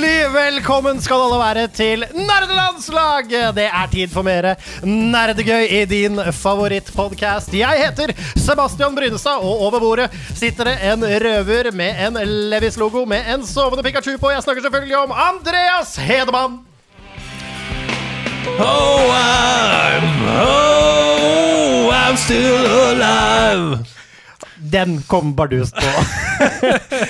Hjertelig velkommen skal alle være til Nerdelandslaget! Det er tid for mer nerdegøy i din favorittpodkast. Jeg heter Sebastian Brynestad, og over bordet sitter det en røver med en Levis-logo med en sovende Pikachu på. Jeg snakker selvfølgelig om Andreas Hedemann. Oh, I'm, oh, I'm still alive. Den kom bardust på.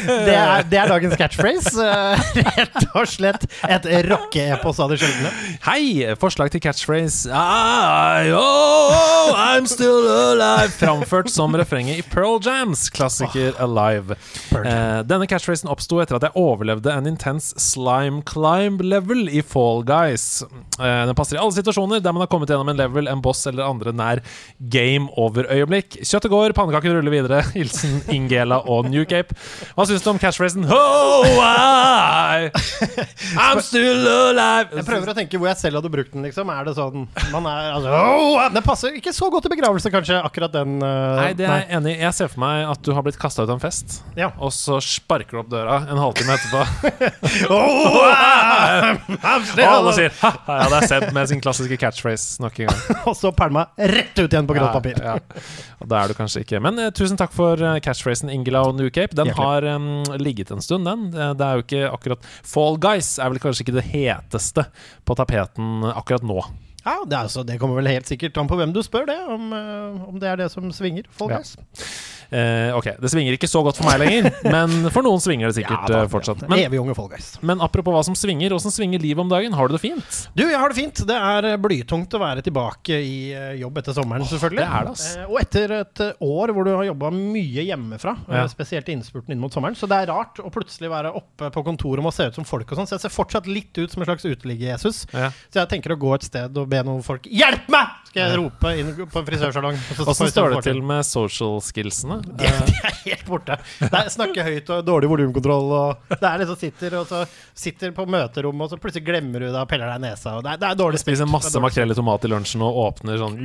det, er, det er dagens catchphrase. eh, Rett og slett et rockeepos av det sjeldne. Hei! Forslag til catchphrase I, oh, I'm still alive. Framført som refrenget i Pearl Jams klassiker Alive. Eh, denne catchphrasen oppsto etter at jeg overlevde en intens slime climb level i Fall Guys. Eh, den passer i alle situasjoner der man har kommet gjennom en level, en boss eller andre nær game over-øyeblikk. Kjøttet går, pannekaken ruller videre. Hilsen Ingela og New Cape. Hva syns du om catchphrasen Oh, I, I'm still alive? Jeg prøver å tenke hvor jeg selv hadde brukt den. liksom Er det sånn man er, altså, oh, Den passer ikke så godt i begravelse, kanskje, akkurat den. Uh, Nei, det er jeg enig i. Jeg ser for meg at du har blitt kasta ut av en fest, Ja. og så sparker du opp døra en halvtime etterpå. Oh, I'm Og still alle alive. sier ha, ja, det er Seb med sin klassiske catchphrase nok en gang. Og så pælma rett ut igjen på grått papir. Ja, ja. Og da er du kanskje ikke Men uh, tusen takk for eh, catchphrasen Ingela og New Cape. Den har um, ligget en stund, den. Eh, Det er jo ikke akkurat Fall Guys er vel kanskje ikke det heteste på tapeten akkurat nå. Ja, det, altså, det kommer vel helt sikkert an på hvem du spør, det. Om, eh, om det er det som svinger. Fall Ja. Eh, ok, det svinger ikke så godt for meg lenger, men for noen svinger det sikkert da, eh, fortsatt. Men, Evig unge folk, Guys. men apropos hva som svinger, åssen svinger livet om dagen? Har du det fint? Du, jeg har det fint. Det er eh, blytungt å være tilbake i eh, jobb etter sommeren, selvfølgelig. det er det, ass. Og etter et år hvor du har jobba mye hjemmefra, Ja. spesielt i innspurten inn mot sommeren, så det er rart å plutselig være oppe på kontoret og se ut som folk og sånn. Så jeg ser fortsatt litt ut som en slags uteligger-Jesus. Ja. Så jeg tenker å gå et sted og be noen folk Hjelp meg! Skal jeg rope inn på en frisørsalong. Åssen står det til med social skillsene? De, de er helt borte. Det er Snakke høyt og dårlig volumkontroll. Det er liksom sitter og så sitter på møterommet, og så plutselig glemmer du det og peller deg i nesa. Det, er, det er dårlig Spiser masse Det makrell i tomat i lunsjen og åpner sånn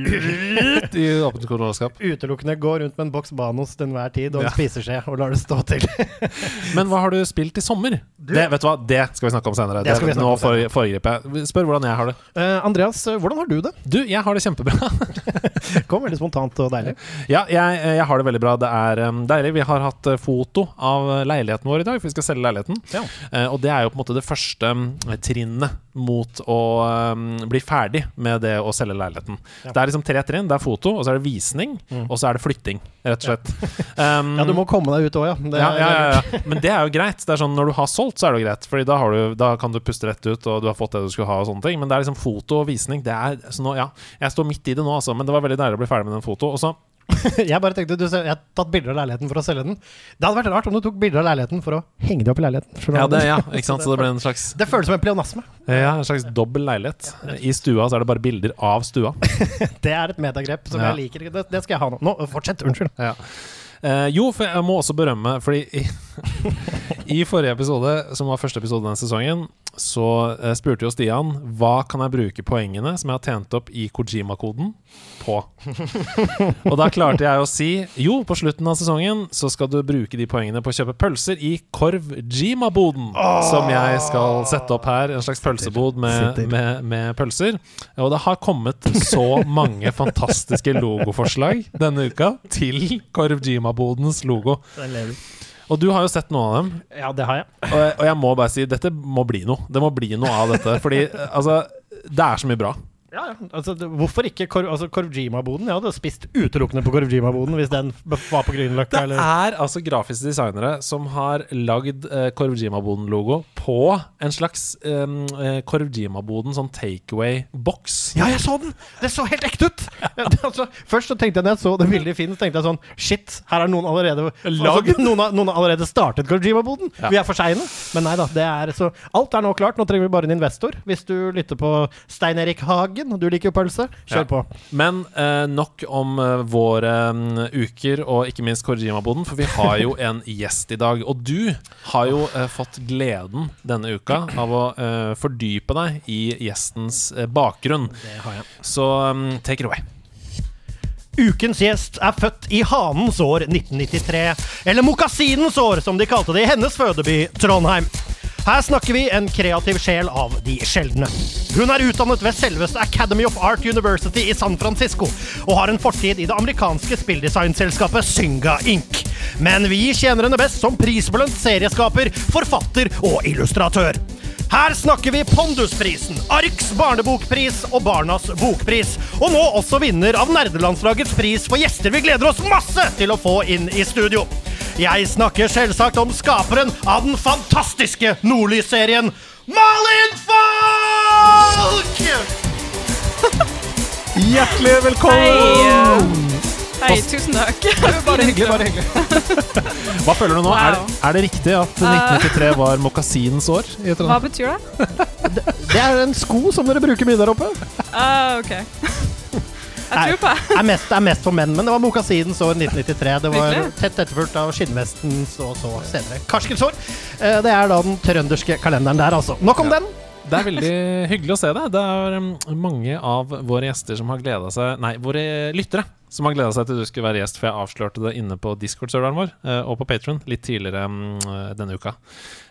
i åpent kontrollskap. utelukkende går rundt med en boks Banos til enhver tid og en Ja. spiseskje og lar det stå til. Men hva har du spilt i sommer? Det vet du hva, det skal vi snakke om senere. Det skal vi snakke om senere. Nå foregriper jeg. Spør hvordan jeg har det. Uh, Andreas, hvordan har du det? Du, jeg har det kjempebra. Kom veldig spontant og deilig. ja, jeg, jeg har det veldig bra. Det er um, deilig. Vi har hatt eh, foto av eh, leiligheten vår i dag, for vi skal selge leiligheten. Ja. Eh, og det er jo på en måte det første um, trinnet mot å um, bli ferdig med det å selge leiligheten. Ja. Det er liksom tre trinn. Det er foto, og så er det visning, og så er det flytting, rett og slett. Um, Ja, du må komme deg ut òg, ja. Det ja, er- ja, ja, ja. Men det er jo greit. Det er sånn Når du har solgt, så er det jo greit. Fordi da, har du, da kan du puste rett ut, og du har fått det du skulle ha. og sånne ting Men det er liksom foto og visning. Det er, så nå, ja, jeg står midt i det nå, altså. Men det var veldig deilig å bli ferdig med den foto. Og så Jeg bare tenkte, du, Jeg har tatt bilder av leiligheten for å selge den. Det hadde vært rart om du tok bilder av leiligheten for å henge det opp i leiligheten. Ja, det, ja, ikke sant? Så det ble en slags Det føles som en pleonasme. Ja, en slags dobbel leilighet. I stua så er det bare bilder av stua. Det er et metagrep som Ja. jeg liker. Det, det skal jeg ha nå. Nå, Fortsett. Unnskyld. Ja. Eh, jo, for jeg må også berømme, fordi i, i forrige episode, som var første episode denne sesongen, så eh, spurte jo Stian hva kan jeg bruke poengene som jeg har tjent opp i Kojima-koden, på. Og da klarte jeg å si jo, på slutten av sesongen så skal du bruke de poengene på å kjøpe pølser i Korv-Jima-boden, som jeg skal sette opp her. En slags pølsebod med, med, med pølser. Og det har kommet så mange fantastiske logoforslag denne uka til Korv-Jima-bodens logo. Den lever. Og du har jo sett noen av dem. Ja, det har jeg. Og og jeg må bare si dette må bli noe. Det må bli noe av dette. Fordi eh, altså Det er så mye bra. Ja, ja. Altså, det, hvorfor ikke Kor altså, Korvjima-boden? Jeg hadde spist utelukkende på Korvjima-boden hvis den var på Grünerløkka. Det er altså grafiske designere som har lagd eh, Korvjima-boden-logo på en slags um, eh, Korjima-boden, sånn takeaway-boks. Ja, jeg så den! Det så helt ekte ut! altså, først så tenkte jeg når jeg så det bildet i Finn, så tenkte jeg sånn Shit, her har noen allerede Lagd? altså, noen, har, noen har allerede startet Korvjima-boden! Ja. Vi er for seine. Men nei da. det er så Alt er nå klart. Nå trenger vi bare en investor. Hvis du lytter på Stein Erik Hagen, du liker jo pølse, kjør Ja. på. Men uh, nok om uh, våre um, uker, og ikke minst Korvjima-boden, for vi har jo en gjest i dag. Og du har jo uh, fått gleden denne uka av å uh, fordype deg i gjestens uh, bakgrunn. Det har jeg. Så um, take it away. Ukens gjest er født i hanens år 1993, eller mokasinens år, som de kalte det i hennes fødeby Trondheim. Her snakker vi en kreativ sjel av de sjeldne. Hun er utdannet ved selveste Academy of Art University i San Francisco, og har en fortid i det amerikanske spilldesignselskapet Synga Inc. Men vi kjenner henne best som prisbelønt serieskaper, forfatter og illustratør. Her snakker vi Pondusprisen, Arks barnebokpris og Barnas bokpris. Og nå også vinner av Nerdelandslagets pris for gjester vi gleder oss masse til å få inn i studio. Jeg snakker selvsagt om skaperen av den fantastiske Nordlys-serien, Malin Falk! Hjertelig velkommen! Hei, tusen takk. Bare hyggelig, bare hyggelig. Hva føler du nå? Er, det, er det riktig at 1993 var mokasinens år? i Hva betyr det? Det er en sko som dere bruker mye der oppe. Uh, ok. Jeg tror på det. er mest, er mest for menn, men det var mokasinens år 1993. Det var tett etterfulgt av skinnvestens og så senere karskensår. Eh, Det er da den trønderske kalenderen der, altså. Nok om Ja. den. Det er veldig hyggelig å se deg. Det er um, mange av våre gjester som har gleda seg Nei, våre lyttere som har gleda seg til du skulle være gjest, for jeg avslørte det inne på Discord-serveren vår eh, og på Patron litt tidligere um, denne uka.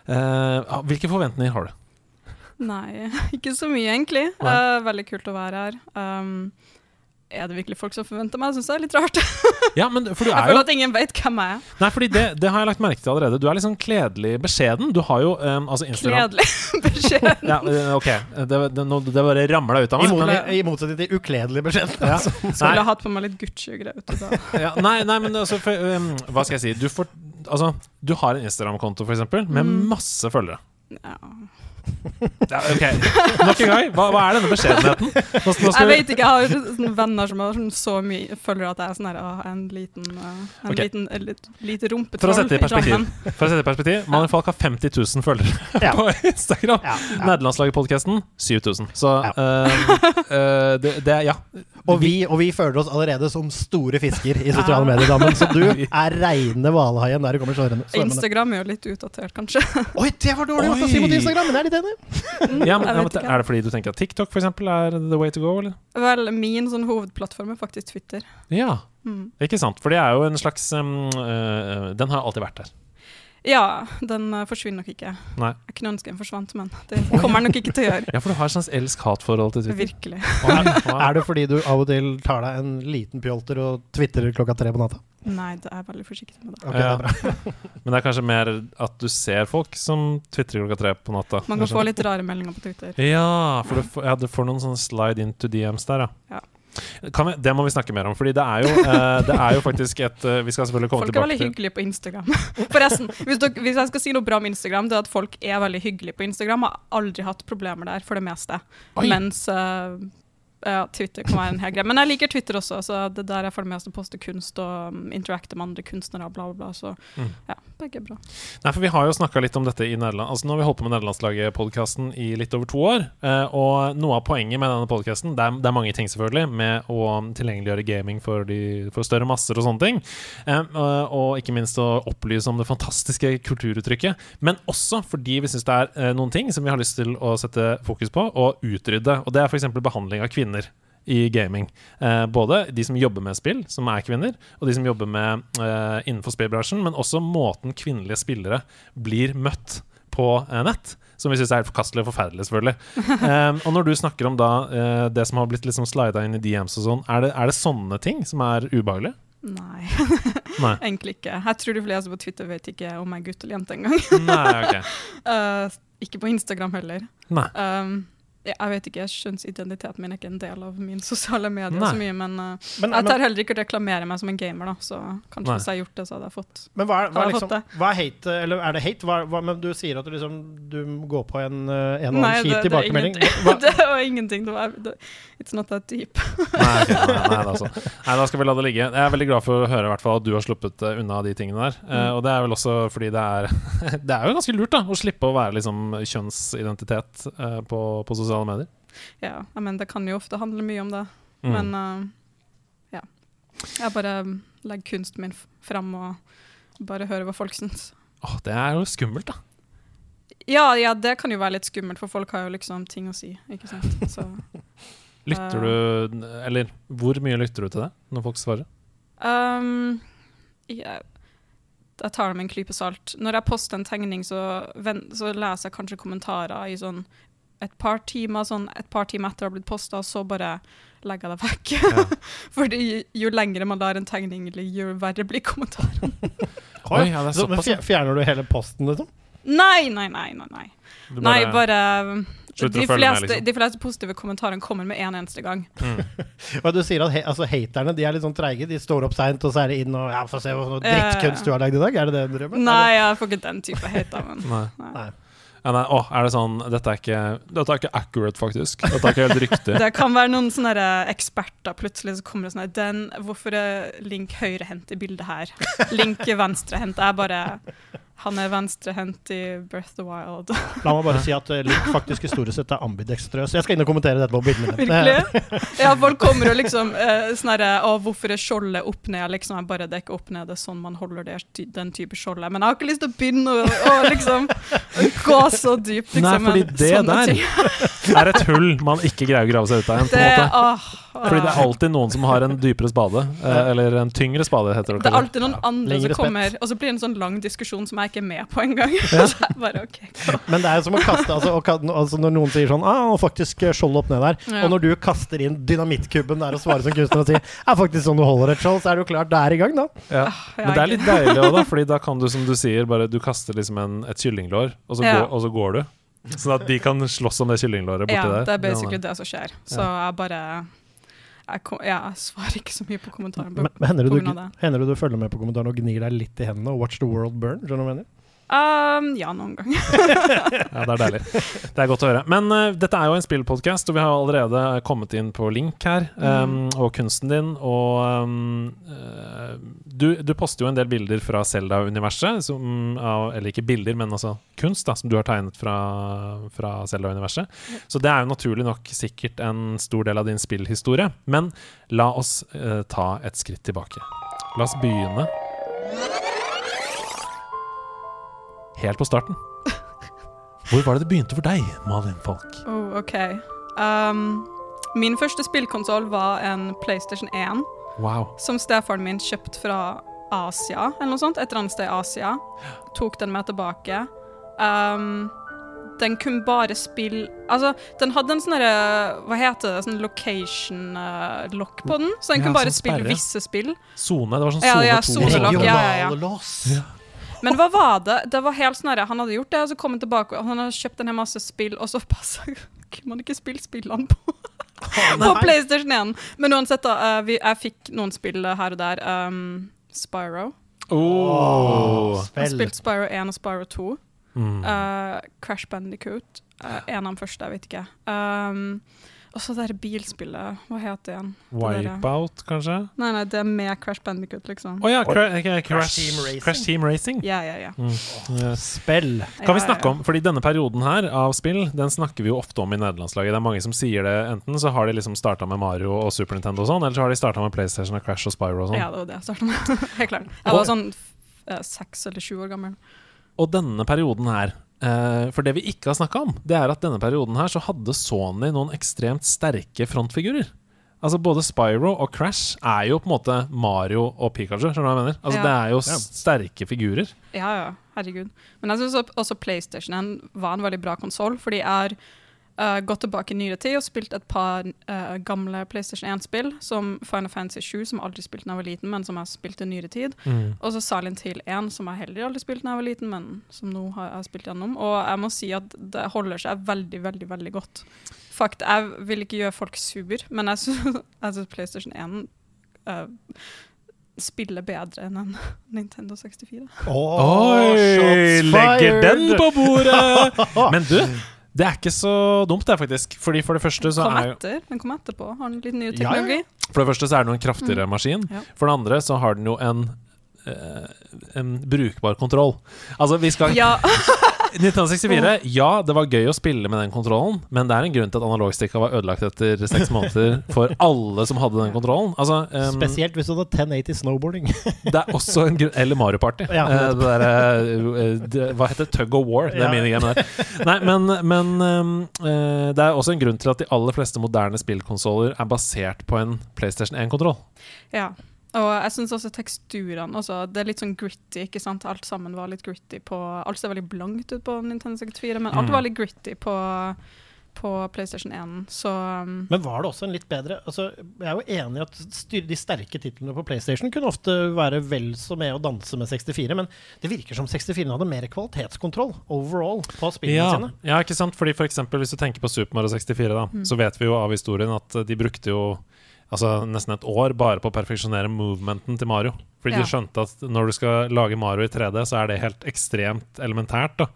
Eh, ah, hvilke forventninger har du? Nei, ikke så mye, egentlig. Nei. Eh, veldig kult å være her. Um, er det virkelig folk som forventer meg? Jeg syns det er litt rart. Ja, men for du Jeg føler jo at ingen vet hvem jeg er. Nei, fordi det, det har jeg lagt merke til allerede. Du er litt sånn kledelig beskjeden. Du har jo um, altså Instagram Kledelig beskjeden. Ja, OK. Det, det, det bare ramla ut av I, meg. mot, men- I motsetning til ukledelig beskjeden. Ja. Skulle ha hatt på meg litt Gucci og greier. vet da. ja, nei, nei, men altså for, um, Hva skal jeg si? Du, får, altså, du har en Instagram-konto, eksempel, med Mm. masse følgere. Ja. Ja, ok, Nok en gang. Hva, hva er denne beskjedenheten? Nå, nå skal Jeg vet ikke, jeg har sånne venner som har sånn så mye følger at jeg er sånn her, ah, en liten, eh, en okay. liten eh, litt, lite rumpetroll For å sette det i perspektiv. Drammen. For å sette det i perspektiv Malin Falk har 50 000 følgere Ja. på Instagram. Ja, ja. Nederlandslaget-podkasten 7000. Så Ja. Uh, uh, det, det Ja. Og vi, og vi føler oss allerede som store fisker i sosiale medier, Dammen. Så du er reine hvalhaien der du kommer svømmende. Instagram er jo litt utdatert, kanskje. Oi, det var dårlig gjort å si mot Instagram, men det er litt enig. ja, men, ja, men er det fordi du tenker at TikTok for eksempel, er the way to go, eller? Vel, min sånn hovedplattform er faktisk Twitter. Ja, Mm. ikke sant? For det er jo en slags um, uh, Den har alltid vært der. Ja, den eh, forsvinner nok ikke. Nei. Jeg kunne ønske den forsvant, men det kommer den nok ikke til å gjøre. Ja, for du har et slags elsk-hat-forhold til Twitter. Virkelig. Wow. Er det fordi du av og til tar deg en liten pjolter og twitterer klokka tre på natta? Nei, det er veldig forsiktig med det. Ok, det Ja. er bra. Men det er kanskje mer at du ser folk som tvitrer klokka tre på natta. Man kan få litt rare meldinger på Twitter. Ja, for du ja, du får noen sånne slide into DMs der, ja. Ja. Kan vi, det må vi snakke mer om, Fordi det er jo, eh, det er jo faktisk et eh, Vi skal selvfølgelig komme Folk er veldig hyggelige på Instagram. Forresten, hvis, dere, hvis jeg skal si noe bra om Instagram, det er at folk er veldig hyggelige på Instagram. Har aldri hatt problemer der, for det meste. Oi. Mens eh, ja, Twitter kan være en hel greie. Men jeg liker Twitter også, så det der jeg følger med å poste kunst og um, interacte med andre kunstnere, bla, bla, bla. Så Mm. ja, begge er bra. Nei, for Vi har jo snakka litt om dette i Nederland. Altså Nå har vi holdt på med Nederlandslaget-podkasten i litt over to år. eh, og noe av poenget med denne podkasten det, er- det er mange ting, selvfølgelig, med å tilgjengeliggjøre gaming for, de, for større masser og sånne ting. Eh, og, og ikke minst å opplyse om det fantastiske kulturuttrykket. Men også fordi vi syns det er eh, noen ting som vi har lyst til å sette fokus på og utrydde. Og det er f.eks. behandling av kvinner. I gaming. Eh, både de som jobber med spill, som er kvinner, og de som jobber med eh, innenfor spillbransjen, men også måten kvinnelige spillere blir møtt på eh, nett. Som vi syns er helt forkastelig og forferdelig, selvfølgelig. Eh, og når du snakker om da eh, det som har blitt liksom slida inn i DMs og sånn, er det, er det sånne ting som er ubehagelig? Nei, Nei. egentlig ikke. Jeg tror de fleste på Twitter vet ikke om jeg er gutt eller jente engang. Nei, ok. Eh, ikke på Instagram heller. Nei. Um, Jeg vet ikke, kjønnsidentiteten min er ikke en del av min sosiale medier Nei. så mye, men uh, Men, jeg tar heller ikke å reklamere meg som en gamer, da, så kanskje Nei. hvis jeg har gjort det, så hadde jeg fått men hva, er, hva, er liksom, det. hva er hate, eller er det hate? Hva, hva, men du sier at du, liksom, du går på en, eh, en og Nei, annen kjip tilbakemelding. Det var ingenting. Det var, det, it's not that deep. Nei, okay, nei, altså. nei, da skal vi la det ligge. Jeg er veldig glad for å høre i hvert fall at du har sluppet eh, unna de tingene der. Eh, og det er vel også fordi det er Det er jo ganske lurt da å slippe å være liksom kjønnsidentitet uh, på, på sosiale medier. Ja, jeg mener, det kan jo ofte handle mye om det, Mm. men uh, ja. Jeg bare legger kunsten min fram og bare hører hva folk syns. Åh, det er jo skummelt, da. Ja, ja, det kan jo være litt skummelt, for folk har jo liksom ting å si, ikke sant. Så Lytter du Eller hvor mye lytter du til det når folk svarer? um, jeg, jeg tar det med en klype salt. Når jeg poster en tegning, så, så leser jeg kanskje kommentarer i sånn et par timer, sånn et par timer etter å ha blitt posta, så bare legger jeg det vekk. Ja. Fordi jo lengre man lar en tegning ligge, jo verre blir kommentaren. Oi, ja, det er så, men fjerner du hele posten, liksom? Nei, nei, nei. nei, nei. Bare... nei bare slutter de å følge med, fleste, liksom. de fleste positive kommentarene kommer med en eneste gang. Og du sier at he, altså, haterne de er litt sånn treige. De står opp seint, og så er det inn og ja, Få se hva ja, ja. drittkunst du har lagd i dag. Er det det du drømmer? Nei, jeg får ikke den type hate. Men. Nei. Nei. Nei. Ja, nei, å, er det sånn Dette er ikke Dette er ikke accurate, faktisk. Dette er ikke helt riktig. Det kan være noen sånne eksperter plutselig så kommer det sånn her, den, Hvorfor er Link høyrehendt i bildet her? Link venstrehendt. Jeg bare Han er venstrehendt i of the Wild. La meg bare si at uh, Link faktisk historisk sett er ambidekstrøs. Jeg skal inn og kommentere dette på bildene mine. Virkelig? Ja, folk kommer og liksom eh, sånn herre Å, hvorfor er skjoldet opp ned? Liksom, jeg bare, det er opp ned, det er sånn man holder det, den type skjoldet. Men jeg har ikke lyst til å begynne å, å liksom gå så dypt, liksom. Nei, fordi det der ting. er et hull man ikke greier å grave seg ut av igjen. på Det, en måte. åh. Fordi det er alltid noen som har en dypere spade. Eh, eller en tyngre spade, heter det. Det er alltid noen andre som kommer, og så blir det en sånn lang diskusjon som jeg ikke er med på engang. Ja. jeg bare, ok, gå. Men det er jo som å kaste altså, altså Når noen sier sånn ah, faktisk eh, skjold opp ned der, Ja. og når du kaster inn dynamittkubben der og svarer som kunstner og sier er faktisk sånn du holder et skjold, så er det jo klart det er i gang, da. Ja. Men det er litt deilig òg, da, Fordi da kan du, som du sier, bare du kaster liksom en, et kyllinglår, og så, Ja. går, og så går du. Sånn at de kan slåss om det kyllinglåret borti Ja, der. det er basically det som skjer. Så jeg bare jeg, kom, jeg svarer ikke så mye på kommentaren. på- Men, hender, det du, hender det du følger med på kommentaren og gnir deg litt i hendene og watch the world burn? Skjønner du hva jeg mener? Um, ja, noen ganger. Ja, det er deilig. Det er godt å høre. Men uh, dette er jo en spillpodkast, og vi har allerede kommet inn på link her, um, og kunsten din. Og um, eh, du, du poster jo en del bilder fra Zelda-universet, eller ikke bilder, men altså kunst, da, som du har tegnet fra, fra Zelda-universet. Så det er jo naturlig nok sikkert en stor del av din spillhistorie. Men la oss uh, ta et skritt tilbake. La oss begynne helt på starten. Hvor var det det begynte for deg, Malin Falk? Oh, ok. Um, min første spillkonsoll var en PlayStation 1, Wow. som stefaren min kjøpte fra Asia, eller noe sånt. Et eller annet sted i Asia. Tok den med tilbake. Um, den kunne bare spille Altså, den hadde en sånn Hva heter det? Sånn location uh, lock på den. Så den Ja, kunne bare sånn spille visse spill. Sone. Det var sånn Ja, sone ja, ja, ja, ja. Regionallås. Ja. Men hva var det? Det var helt sånn Han hadde gjort det, og så kom han tilbake, og han hadde kjøpt en hel masse spill, og så passa man ikke spille spillene på, på PlayStation 1. Men uansett, da. eh, vi, jeg fikk noen spill her og der. Um, Spyro. Oh. Jeg har spilt Spyro 1 og Spyro 2. Mm. Uh, Crash Bandicoot. Uh, en av de første, jeg vet ikke. Um, og så det bilspillet. Hva heter det igjen? Wipeout, kanskje? Nei, nei, det er med Crash Bandicoot, liksom. Å ja, cra okay, crash, Crash Team Racing. Crash Team Racing. Ja, ja, ja. Mm. Spill. Kan vi snakke om, fordi denne perioden her av spill, den snakker vi jo ofte om i nederlandslaget. Det er mange som sier det, enten så har de liksom starta med Mario og Super Nintendo og sånn, eller så har de starta med PlayStation og Crash og Spyro og sånn. Ja, det var det jeg starta med. Helt klart. Jeg var sånn eh, seks eller sju år gammel. Og denne perioden her For det vi ikke har snakka om, det er at denne perioden her så hadde Sony noen ekstremt sterke frontfigurer. Altså Både Spyro og Crash er jo på en måte Mario og Pikachu. Skjønner du hva jeg mener? Altså Ja. Det er jo Ja. s- sterke figurer. Ja, ja, herregud. Men jeg syns også PlayStation 1 var en veldig bra konsoll, for de har eh, gått tilbake i nyere tid og spilt et par uh, gamle PlayStation 1-spill, som Final Fantasy 7, som jeg aldri spilte da jeg var liten, men som jeg har spilt i nyere tid. Mm. Og så Silent Hill 1, som jeg heller aldri spilte da jeg var liten, men som nå har jeg spilt gjennom. Og jeg må si at det holder seg veldig, veldig veldig godt. Fakt, jeg vil ikke gjøre folk sur, men jeg syns PlayStation 1 uh, spiller bedre enn en Nintendo 64. Åh, Oi! Legger den på bordet! Men du, det er ikke så dumt, det, faktisk. Fordi For det første så Kom er etter, den kom etterpå. Har den litt ny teknologi? ja? For det første så er det jo en kraftigere maskin. Ja. For det andre så har den jo en eh, en brukbar kontroll. Altså, vi skal Ja, 1964, ja, det var gøy å spille med den kontrollen, men det er en grunn til at analogstikka var ødelagt etter seks måneder for alle som hadde den kontrollen. Altså, um, Spesielt hvis du hadde 1080 snowboarding. Det er også en grunn Eller Mario Party. Ja, Eh, det der, eh, det, hva heter det? Tug of War? Det er Ja. minigamet der. Nei, men, men um, eh, det er også en grunn til at de aller fleste moderne spillkonsoller er basert på en PlayStation 1-kontroll. ja. Og jeg syns også teksturene også, Det er litt sånn gritty, ikke sant? Alt sammen var litt gritty på Alt ser veldig blankt ut på Nintendo 64, men alt Mm. var litt gritty på, på PlayStation 1. Så um, Men var det også en litt bedre altså, Jeg er jo enig i at styr, de sterke titlene på PlayStation kunne ofte være vel så med å danse med 64, men det virker som 64 hadde mer kvalitetskontroll overall på spillene Ja, sine. ja, ikke sant? Fordi for eksempel Hvis du tenker på Super Mario 64, da, Mm. så vet vi jo av historien at de brukte jo altså, nesten et år bare på å perfeksjonere movementen til Mario. Fordi Ja. de skjønte at når du skal lage Mario i 3D, så er det helt ekstremt elementært. da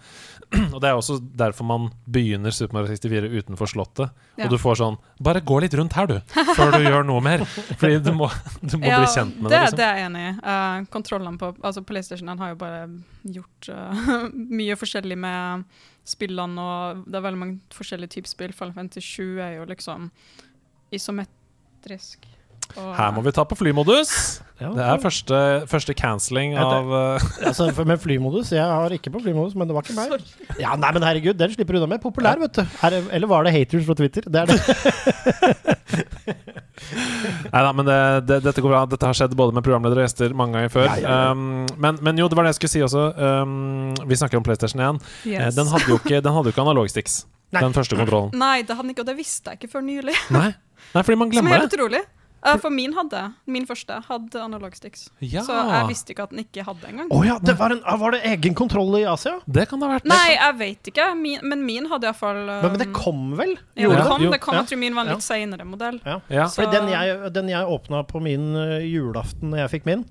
Og Det er også derfor man begynner Super Mario 64 utenfor Slottet. Ja. Og du får sånn Bare gå litt rundt her, du, før du gjør noe mer. Fordi du må, du må bli kjent med det. det, liksom. det er jeg enig i. Uh, kontrollene på altså PlayStation har jo bare gjort uh, mye forskjellig med spillene, og det er veldig mange forskjellige typer spill. Final Fantasy 7 er jo liksom isometrisk. Og, Her må vi ta på flymodus. Ja. Det er første, første cancelling Ja, av eh, Altså, for med flymodus Jeg har ikke på flymodus, men det var ikke meg. Ja, nei, men herregud, den slipper du unna med. Populær, vet du. Her, eller var det haters fra Twitter? Det er det. Nei da, men det, det, dette går bra. Dette har skjedd både med programledere og gjester mange ganger før. Ja, ja, ja. Um, men, men jo, det var det jeg skulle si også. Um, vi snakker om PlayStation 1. Eh, Yes. den hadde jo ikke, den hadde jo ikke analogsticks, Nei. den første kontrollen. Nei, det hadde den ikke, og det visste jeg ikke før nylig. Nei, Nei fordi man Som er helt utrolig. Uh, for min hadde, min første hadde analog sticks. Ja, Så jeg visste ikke at den ikke hadde engang. Oh, ja, det var, en, var det egen kontroll i Asia? det kan det ha vært. Nei, jeg vet ikke, min, men min hadde iallfall um, Men, men det kom vel? Jo, det det? kom, det kom. Jeg tror min var en Ja. litt seinere modell. Ja. Ja. Så- Fordi den jeg, den jeg åpna på min eh, julaften når jeg fikk min,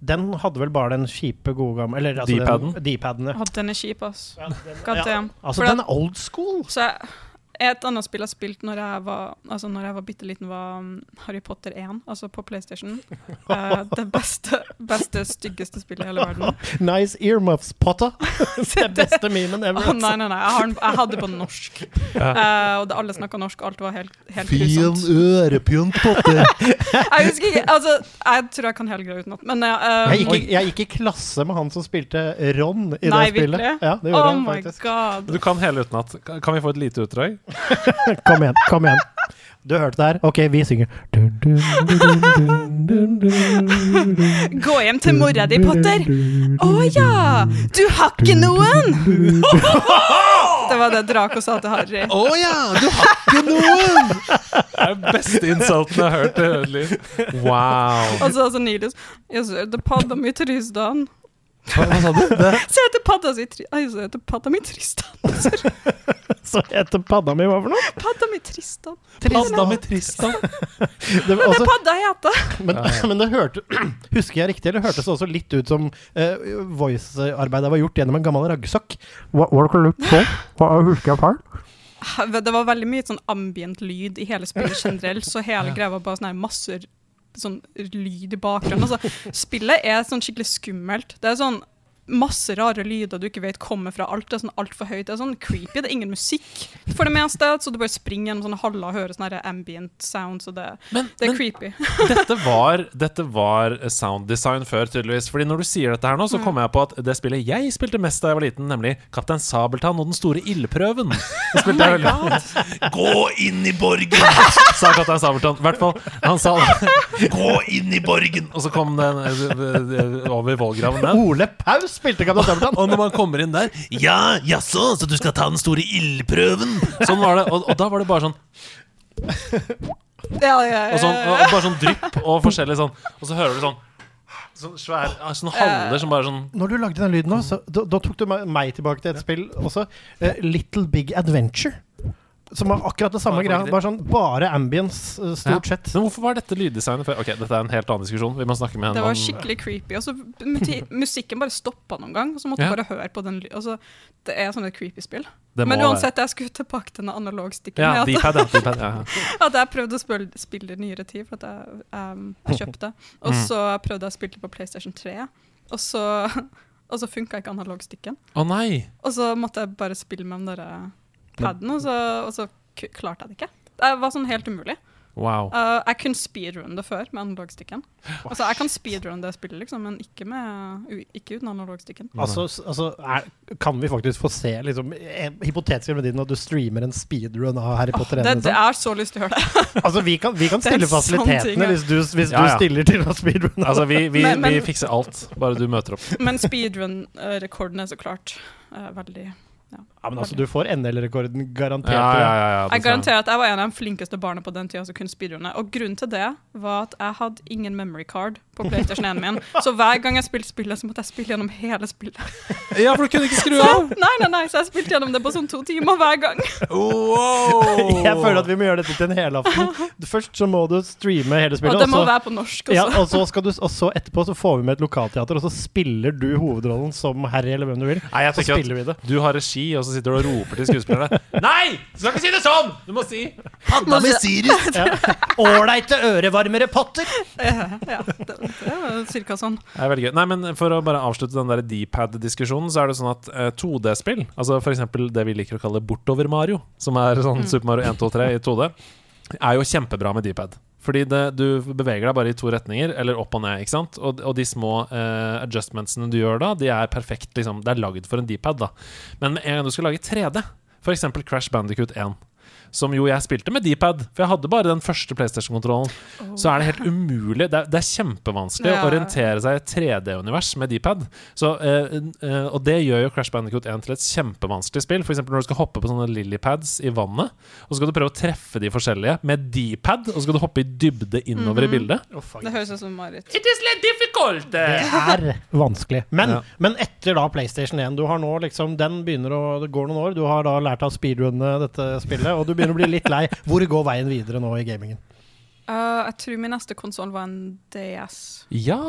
den hadde vel bare den kjipe, gode gamle Eller altså D-paden? den- ja. Den er kjip, ass. Ja, den, ja. Altså, For den er old school. Så jeg, et annet spill jeg spilte når jeg var Altså når jeg var bitte liten, var um, Harry Potter 1, altså på PlayStation. Uh, det beste, beste, styggeste spillet i hele verden. Nice earmuffs, Potter. det beste memen ever. ever. nei, nei, nei. Jeg, har, den- jeg hadde på norsk. Uh, og det, alle snakka norsk. Alt var helt, helt grusomt. ørepynt, Potter. Jeg husker ikke Altså, jeg tror jeg kan hele greia utenat. Men um, Jeg gikk, jeg gikk i klasse med han som spilte Ron i Nei, det spillet. virkelig? Ja, det gjorde Oh my faktisk. god. Du kan hele utenat. Kan kan vi få et lite utdrag? Kom igjen, kom igjen. Du hørte det her? OK, vi synger. Gå hjem til mora di, Potter. Å ja! Du har ikke noen! Det var det Draco sa til Harry. Å ja! Du har ikke noen! Det er den beste insulten jeg har hørt i hele liv. Wow. Og så altså Nilius Jeg søte padda mi Tristan. Hva, hva sa du? Det, heter padda si ai, så heter padda mi Tristan. Så heter padda mi hva for noe? Padda mi Tristan. Padda mi Tristan. Det, var Det også, padda heter. men, men det hørte Husker jeg riktig, eller hørtes det også litt ut som uh, voice-arbeidet var gjort gjennom en gammel raggsokk? Hva var det litt sånn? Hva husker jeg feil? Det var veldig mye sånn ambient lyd i hele spillet generelt, så hele greia var bare sånn her masse sånn lyd i bakgrunnen. Altså, spillet er sånn skikkelig skummelt. Det er sånn masse rare lyder du ikke vet kommer fra alt. Det er sånn altfor høyt. Det er sånn creepy. Det er ingen musikk for det meste, så du bare springer gjennom sånne haller og hører sånne ambient sounds, og det, Men, det er men creepy. dette, var, dette var sound design før, tydeligvis. Fordi når du sier dette her nå, så kommer jeg på at det spillet jeg spilte mest da jeg var liten, nemlig Kaptein Sabeltann og den store ildprøven. Veldig Gå inn i borgen! sa Kaptein Sabeltann. I hvert fall. Han sa Gå inn i borgen! Og så kom den eh, eh, over vollgraven. Ole Paus spilte Kaptein Sabeltann. Og når man kommer inn der Ja, jaså, så du skal ta den store ildprøven? Sånn var det. Og, og da var det bare sånn Ja, ja, Og, sånn, og, og bare sånn drypp og forskjellig sånn. Og så hører du sånn Sånn svær Sånn haller som bare sånn Når du lagde den lyden nå, så, da, da tok du meg, meg tilbake til et spill også. eh, Little Big Adventure. Som var akkurat det samme greia. Bare sånn bare ambience, eh, stort Ja. sett. Men hvorfor var dette lyddesignet før? Ok, dette er en helt annen diskusjon. Vi må snakke med en Det var skikkelig creepy. Og så musikken bare stoppa noen gang, og så måtte Ja. bare høre på den altså, Det er sånn et creepy spill. Det Men være- uansett, jeg skulle tilbake til den analogstikken. Ja, med at- D-pad, ja. Ja. At jeg prøvde å spille, spille det nyere tid, for at jeg, um, jeg kjøpte. Og Mm. så prøvde jeg å spille det på PlayStation 3, og så, og så funka ikke analogstikken. Å nei! Og så måtte jeg bare spille med den der paden, og så, og så klarte jeg det ikke. Det var sånn helt umulig. Wow. Uh, jeg kunne speedrun det før med analogstikken. Altså, jeg kan speedrun det spillet, liksom, men ikke, med, ikke uten analogstikken. Altså, altså er, kan vi faktisk få se liksom, en hypotetisk din at du streamer en speedrun av Harry Potter Oh, Det, det Liksom? er så lyst til å gjøre det. Altså, vi kan, vi kan stille sånne fasilitetene ja. hvis, du, hvis Ja, ja. du stiller til å speedrunne. Altså, vi, vi, Men- men- vi fikser alt, bare du møter opp. Men speedrun-rekorden er så klart uh, veldig ja, men altså, du får NL-rekorden garantert. Ja, ja, ja, ja, Jeg garanterer at jeg var en av de flinkeste barna på den tida som kunne speedrunne. Og grunnen til det var at jeg hadde ingen memory card på PlayStation 1 min. Så hver gang jeg spilte spillet, så måtte jeg spille gjennom hele spillet. Ja, for du kunne ikke skru av! Nei, nei, nei, Så jeg spilte gjennom det på sånn to timer hver gang. Wow! Jeg føler at vi må gjøre dette til en helaften. Først så må du streame hele spillet. Og det må også, være på norsk også. ja, og, så skal du, og så etterpå så får vi med et lokalteater, og så spiller du hovedrollen som Harry eller hvem du vil. Nei, jeg tenker at du har regi, og så sitter du og roper til skuespillerne. Nei! Du skal ikke si det sånn! Du må si Må med Sirius! Ålreite ørevarmere Potter! Ja, ja, det, det sånn. Det er veldig gøy. Nei, men For å bare avslutte den der D-pad-diskusjonen, så er det sånn at uh, 2D-spill, altså f.eks. det vi liker å kalle Bortover-Mario, som er sånn Super Mario 1, 2, 3 i 2D, er jo kjempebra med D-pad. Fordi det, du beveger deg bare i to retninger, eller opp og ned. ikke sant? Og, og de små eh, adjustmentsene du gjør da, de er perfekt. liksom, Det er lagd for en D-pad. da. Men med en gang du skal lage 3D, f.eks. Crash Bandicoot 1, som jo jeg spilte med D-pad, for jeg hadde bare den første PlayStation-kontrollen, så er det helt umulig. Det er, det er kjempevanskelig Ja. å orientere seg i et 3D-univers med D-pad. Eh, eh, og det gjør jo Crash Bandicoot 1 til et kjempevanskelig spill. F.eks. når du skal hoppe på sånne lillypads i vannet, og så skal du prøve å treffe de forskjellige med D-pad, og så skal du hoppe i dybde innover i bildet. Det høres ut som Marit. It is difficult! Det er vanskelig. Men, Ja. men etter da PlayStation 1 Du har nå liksom Den begynner å Det går noen år. Du har da lært av speedrunne dette spillet, og du begynner å bli litt lei. Hvor går veien videre nå i gamingen? Uh, jeg tror min neste konsoll var en DS. Ja!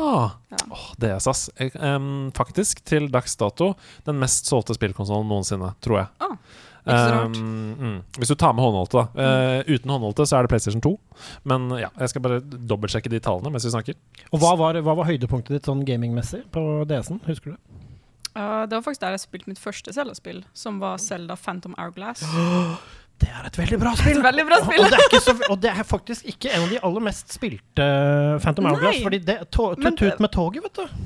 Ja. Åh, DS, ass. Jeg, em, faktisk, til dags dato, den mest solgte spillkonsollen noensinne, tror jeg. Oh. ikke så rart. Um, mm, hvis du tar med håndholdte, da. Eh, uten håndholdte så er det PlayStation 2. Men ja, jeg skal bare dobbeltsjekke de tallene mens vi snakker. Og hva var, hva var høydepunktet ditt sånn gamingmessig på DS-en? Husker du? Uh, det var faktisk der jeg spilte mitt første Zelda-spill, som var Zelda Phantom Hourglass. Det er et veldig bra spill! Veldig bra spill! Og det, er ikke så, og det er faktisk ikke en av de aller mest spilte uh, Phantom Nei. Hourglass. Fordi det tut-tut med toget, vet du.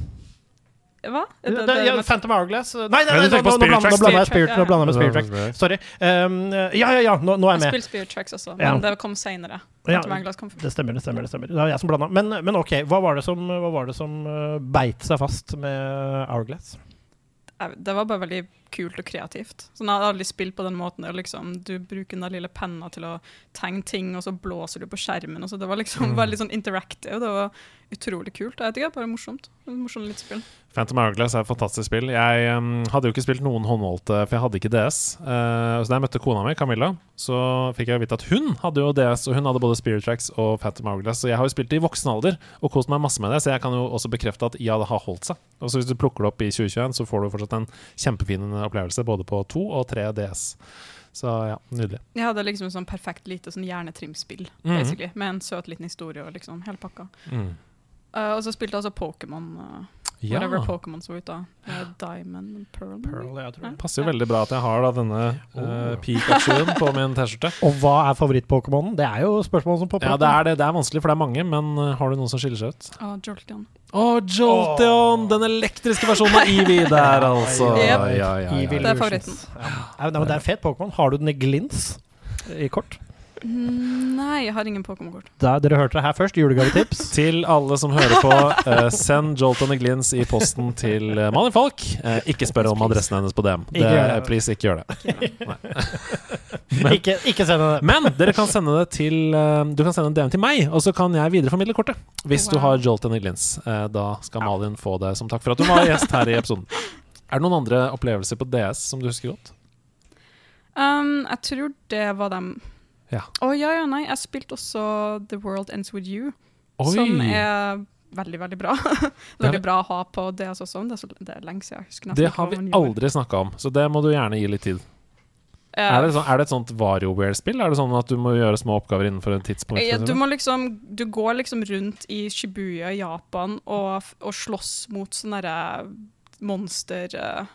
Hva? Det, Det- det- ja, Phantom Hourglass Nei, nei, nei, nei, du nå, nå, nå, blander, jeg Spirit Spirit, nå blander jeg med Spirit Tracks. Sorry. Um, ja, ja, ja, nå, nå er jeg Jeg med. spilte Spirit Tracks også, Ja. men det kom seinere. Ja, det stemmer, det stemmer. det stemmer Det var jeg som blanda. Men, men ok, hva var det som, var det som uh, beit seg fast med Hourglass? Det var bare veldig kult og kreativt. Sånn, jeg hadde aldri spilt på den måten. der Liksom, du bruker den der lille penna til å tegne ting, og så blåser du på skjermen. Og så det var liksom veldig sånn interactive. Det var utrolig kult. Jeg vet ikke, bare morsomt. Morsomt litt spill. Phantom Hourglass er et fantastisk spill. Jeg um, hadde jo ikke spilt noen håndholdte, for jeg hadde ikke DS. Uh, så da jeg møtte kona mi, Camilla, så fikk jeg vite at hun hadde jo DS, og hun hadde både Spirit Tracks og Phantom Hourglass. Så jeg har jo spilt det i voksen alder og kost meg masse med det, så jeg kan jo også bekrefte at ja, det har holdt seg. Og så hvis du plukker det opp i 2021, så får du fortsatt en kjempefin opplevelse både på 2 og 3 DS. Så ja, nydelig. Jeg hadde liksom et sånn perfekt lite sånn hjernetrimspill, mm. basically. Med en søt liten historie og liksom hele pakka. Mm. Uh, og så spilte jeg altså Pokémon. Uh, Ja. Whatever Pokémon så ut da. Eh, Diamond and Pearl. Pearl, jeg tror det. Passer jo veldig bra at jeg har da denne uh, Pikachu-en på min T-skjorte. Og hva er favoritt-Pokémonen? Det er jo spørsmål som popper Ja, det er det. Det er vanskelig, for det er mange, men uh, har du noen som skiller seg ut? Ah, Jolteon. Å, Jolteon! Den elektriske versjonen av Eevee der, altså. Yep. Ja, ja, ja, ja. Det er favoritten. Ja. Ja, men det er en fet Pokémon. Har du den i glins? I kort? Mm, Nei, jeg har ingen Pokémon-kort. Dere hørte det her først. Julegavetips. Til alle som hører på, eh, send Jolt og Glins i posten til uh, Malin Falk. Eh, ikke spør om adressen hennes på DM. Det, Ikke gjør det. please, ikke gjør det. Men- ikke, ikke send det. Men dere kan sende det til eh, Du kan sende en DM til meg, og så kan jeg videreformidle kortet. Hvis du Wow. har Jolt og Glins. Eh, da skal Malin få det som takk for at du var gjest her i episoden. Er det noen andre opplevelser på DS som du husker godt? Um, jeg tror det var dem. Ja. Å ja, ja, nei. Jeg spilte også The World Ends With You, Oi! som er veldig, veldig bra. Det veldig bra å ha på DS også. Det er, så, det er lenge siden. Jeg husker Det har vi aldri snakka om, så det må du gjerne gi litt tid. Uh, Er det, sånn, er det et sånt WarioWare-spill? Er det sånn at du må gjøre små oppgaver innenfor en tidspunkt? Ja, du liksom Du går liksom rundt i Shibuya i Japan og, og slåss mot sånne derre monster eh,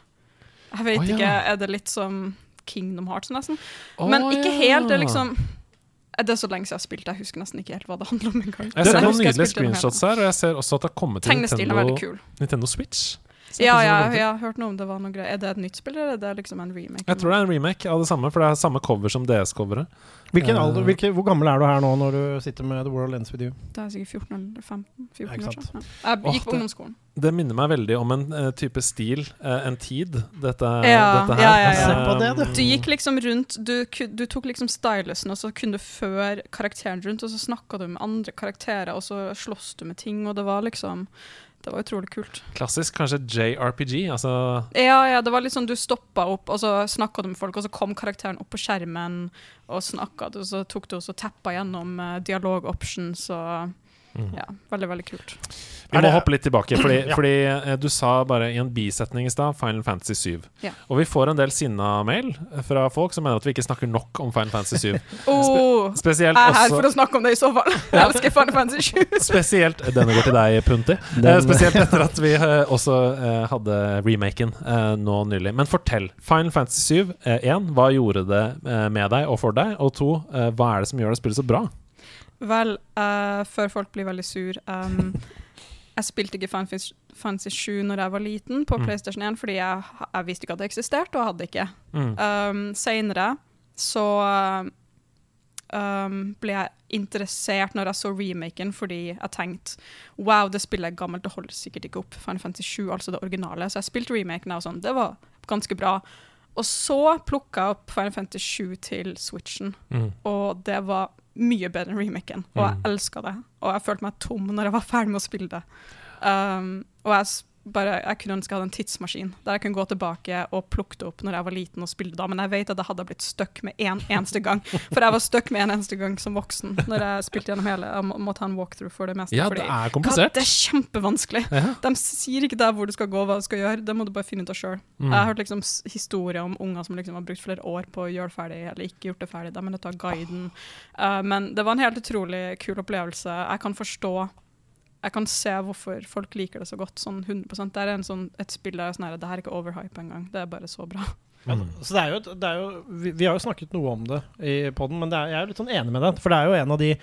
Jeg vet oh, ja. ikke, er det litt som Kingdom Hearts nesten? Men ikke ja. helt. Det er liksom eh, Det er så lenge siden jeg har spilt, jeg husker nesten ikke helt hva det handler om engang. Jeg ser noen nydelige screenshots her, og jeg ser også at det har kommet til Nintendo. Nintendo Switch. Ja, ja, jeg har hørt noe om det var noe greier. Er det et nytt spill, eller er det liksom en remake? Jeg tror det er en remake av det samme, for det er samme cover som DS-coveret. Hvilken Eh. alder, hvilke, hvor gammel er du her nå når du sitter med The World Ends With You? Det er sikkert 14 eller 15. 14 Ja, ikke år sant. Ja. Jeg Åh, gikk på det- ungdomsskolen. Det minner meg veldig om en uh, type stil, uh, en tid, dette, Ja, dette her. ja, ja, ja. Se på det, du. Du gikk liksom rundt Du, du tok liksom stylusen, og så kunne du føre karakteren rundt, og så snakka du med andre karakterer, og så sloss du med ting, og det var liksom Det var utrolig kult. Klassisk kanskje JRPG, altså Ja, ja, det var litt sånn du stoppa opp, og så snakka du med folk, og så kom karakteren opp på skjermen og snakka, og så tok du og så tappa gjennom uh, dialog options og Mm. Ja, veldig, veldig kult. Vi må det- hoppe litt tilbake, fordi, Ja. fordi eh, du sa bare i en bisetning i stad Final Fantasy 7. Ja. Og vi får en del sinna-mail fra folk som mener at vi ikke snakker nok om Final Fantasy 7. Oh, jeg Spesielt er her også for å snakke om det i så fall. Jeg elsker Final Fantasy 7. Spesielt Denne går til deg, Punti. Eh, spesielt etter at vi eh, også eh, hadde remaken eh, nå nylig. Men fortell. Final Fantasy 7, eh, 1, hva gjorde det med deg og for deg? Og to, hva er det som gjør det spillet så bra? Vel, uh, før folk blir veldig sur um, Jeg spilte ikke Final Fantasy- Fantasy 7 når jeg var liten, på Mm. PlayStation 1, fordi jeg, jeg visste ikke at det eksisterte, og jeg hadde ikke. Mm. Um, Seinere så um, ble jeg interessert når jeg så remaken, fordi jeg tenkte wow, det spillet er gammelt, det holder sikkert ikke opp. Final Fantasy 7, altså det originale. Så jeg spilte remaken og sånn. Det var ganske bra. Og så plukka jeg opp Final Fantasy 7 til Switchen, Mm. og det var mye bedre enn remaken. Og jeg Mm. elska det. Og jeg følte meg tom når jeg var ferdig med å spille det. Um, og jeg, bare, jeg kunne ønske jeg hadde en tidsmaskin der jeg kunne gå tilbake og plukke det opp når jeg var liten og spille da, men jeg vet at jeg hadde blitt stuck med én en eneste gang. For jeg var stuck med en eneste gang som voksen når jeg spilte gjennom hele. Jeg må, må ta en walkthrough for det meste. Ja, det er komplisert. det er kjempevanskelig. Ja. De sier ikke der hvor du skal gå, hva du skal gjøre. Det må du bare finne ut av sjøl. Mm. Jeg har hørt liksom historier om unger som liksom har brukt flere år på å gjøre det ferdig, eller ikke gjort det ferdig. De er nødt til å ha guiden. Uh, men det var en helt utrolig kul opplevelse. Jeg kan forstå Jeg kan se hvorfor folk liker det så godt. Sånn 100% Det er en sånn, et spill der er sånn her, Det her er ikke overhype engang. Det er bare så bra. Ja, Mm. så det er jo, det er jo vi, vi har jo snakket noe om det i poden, men det er, jeg er jo litt sånn enig med deg. For det er jo en av de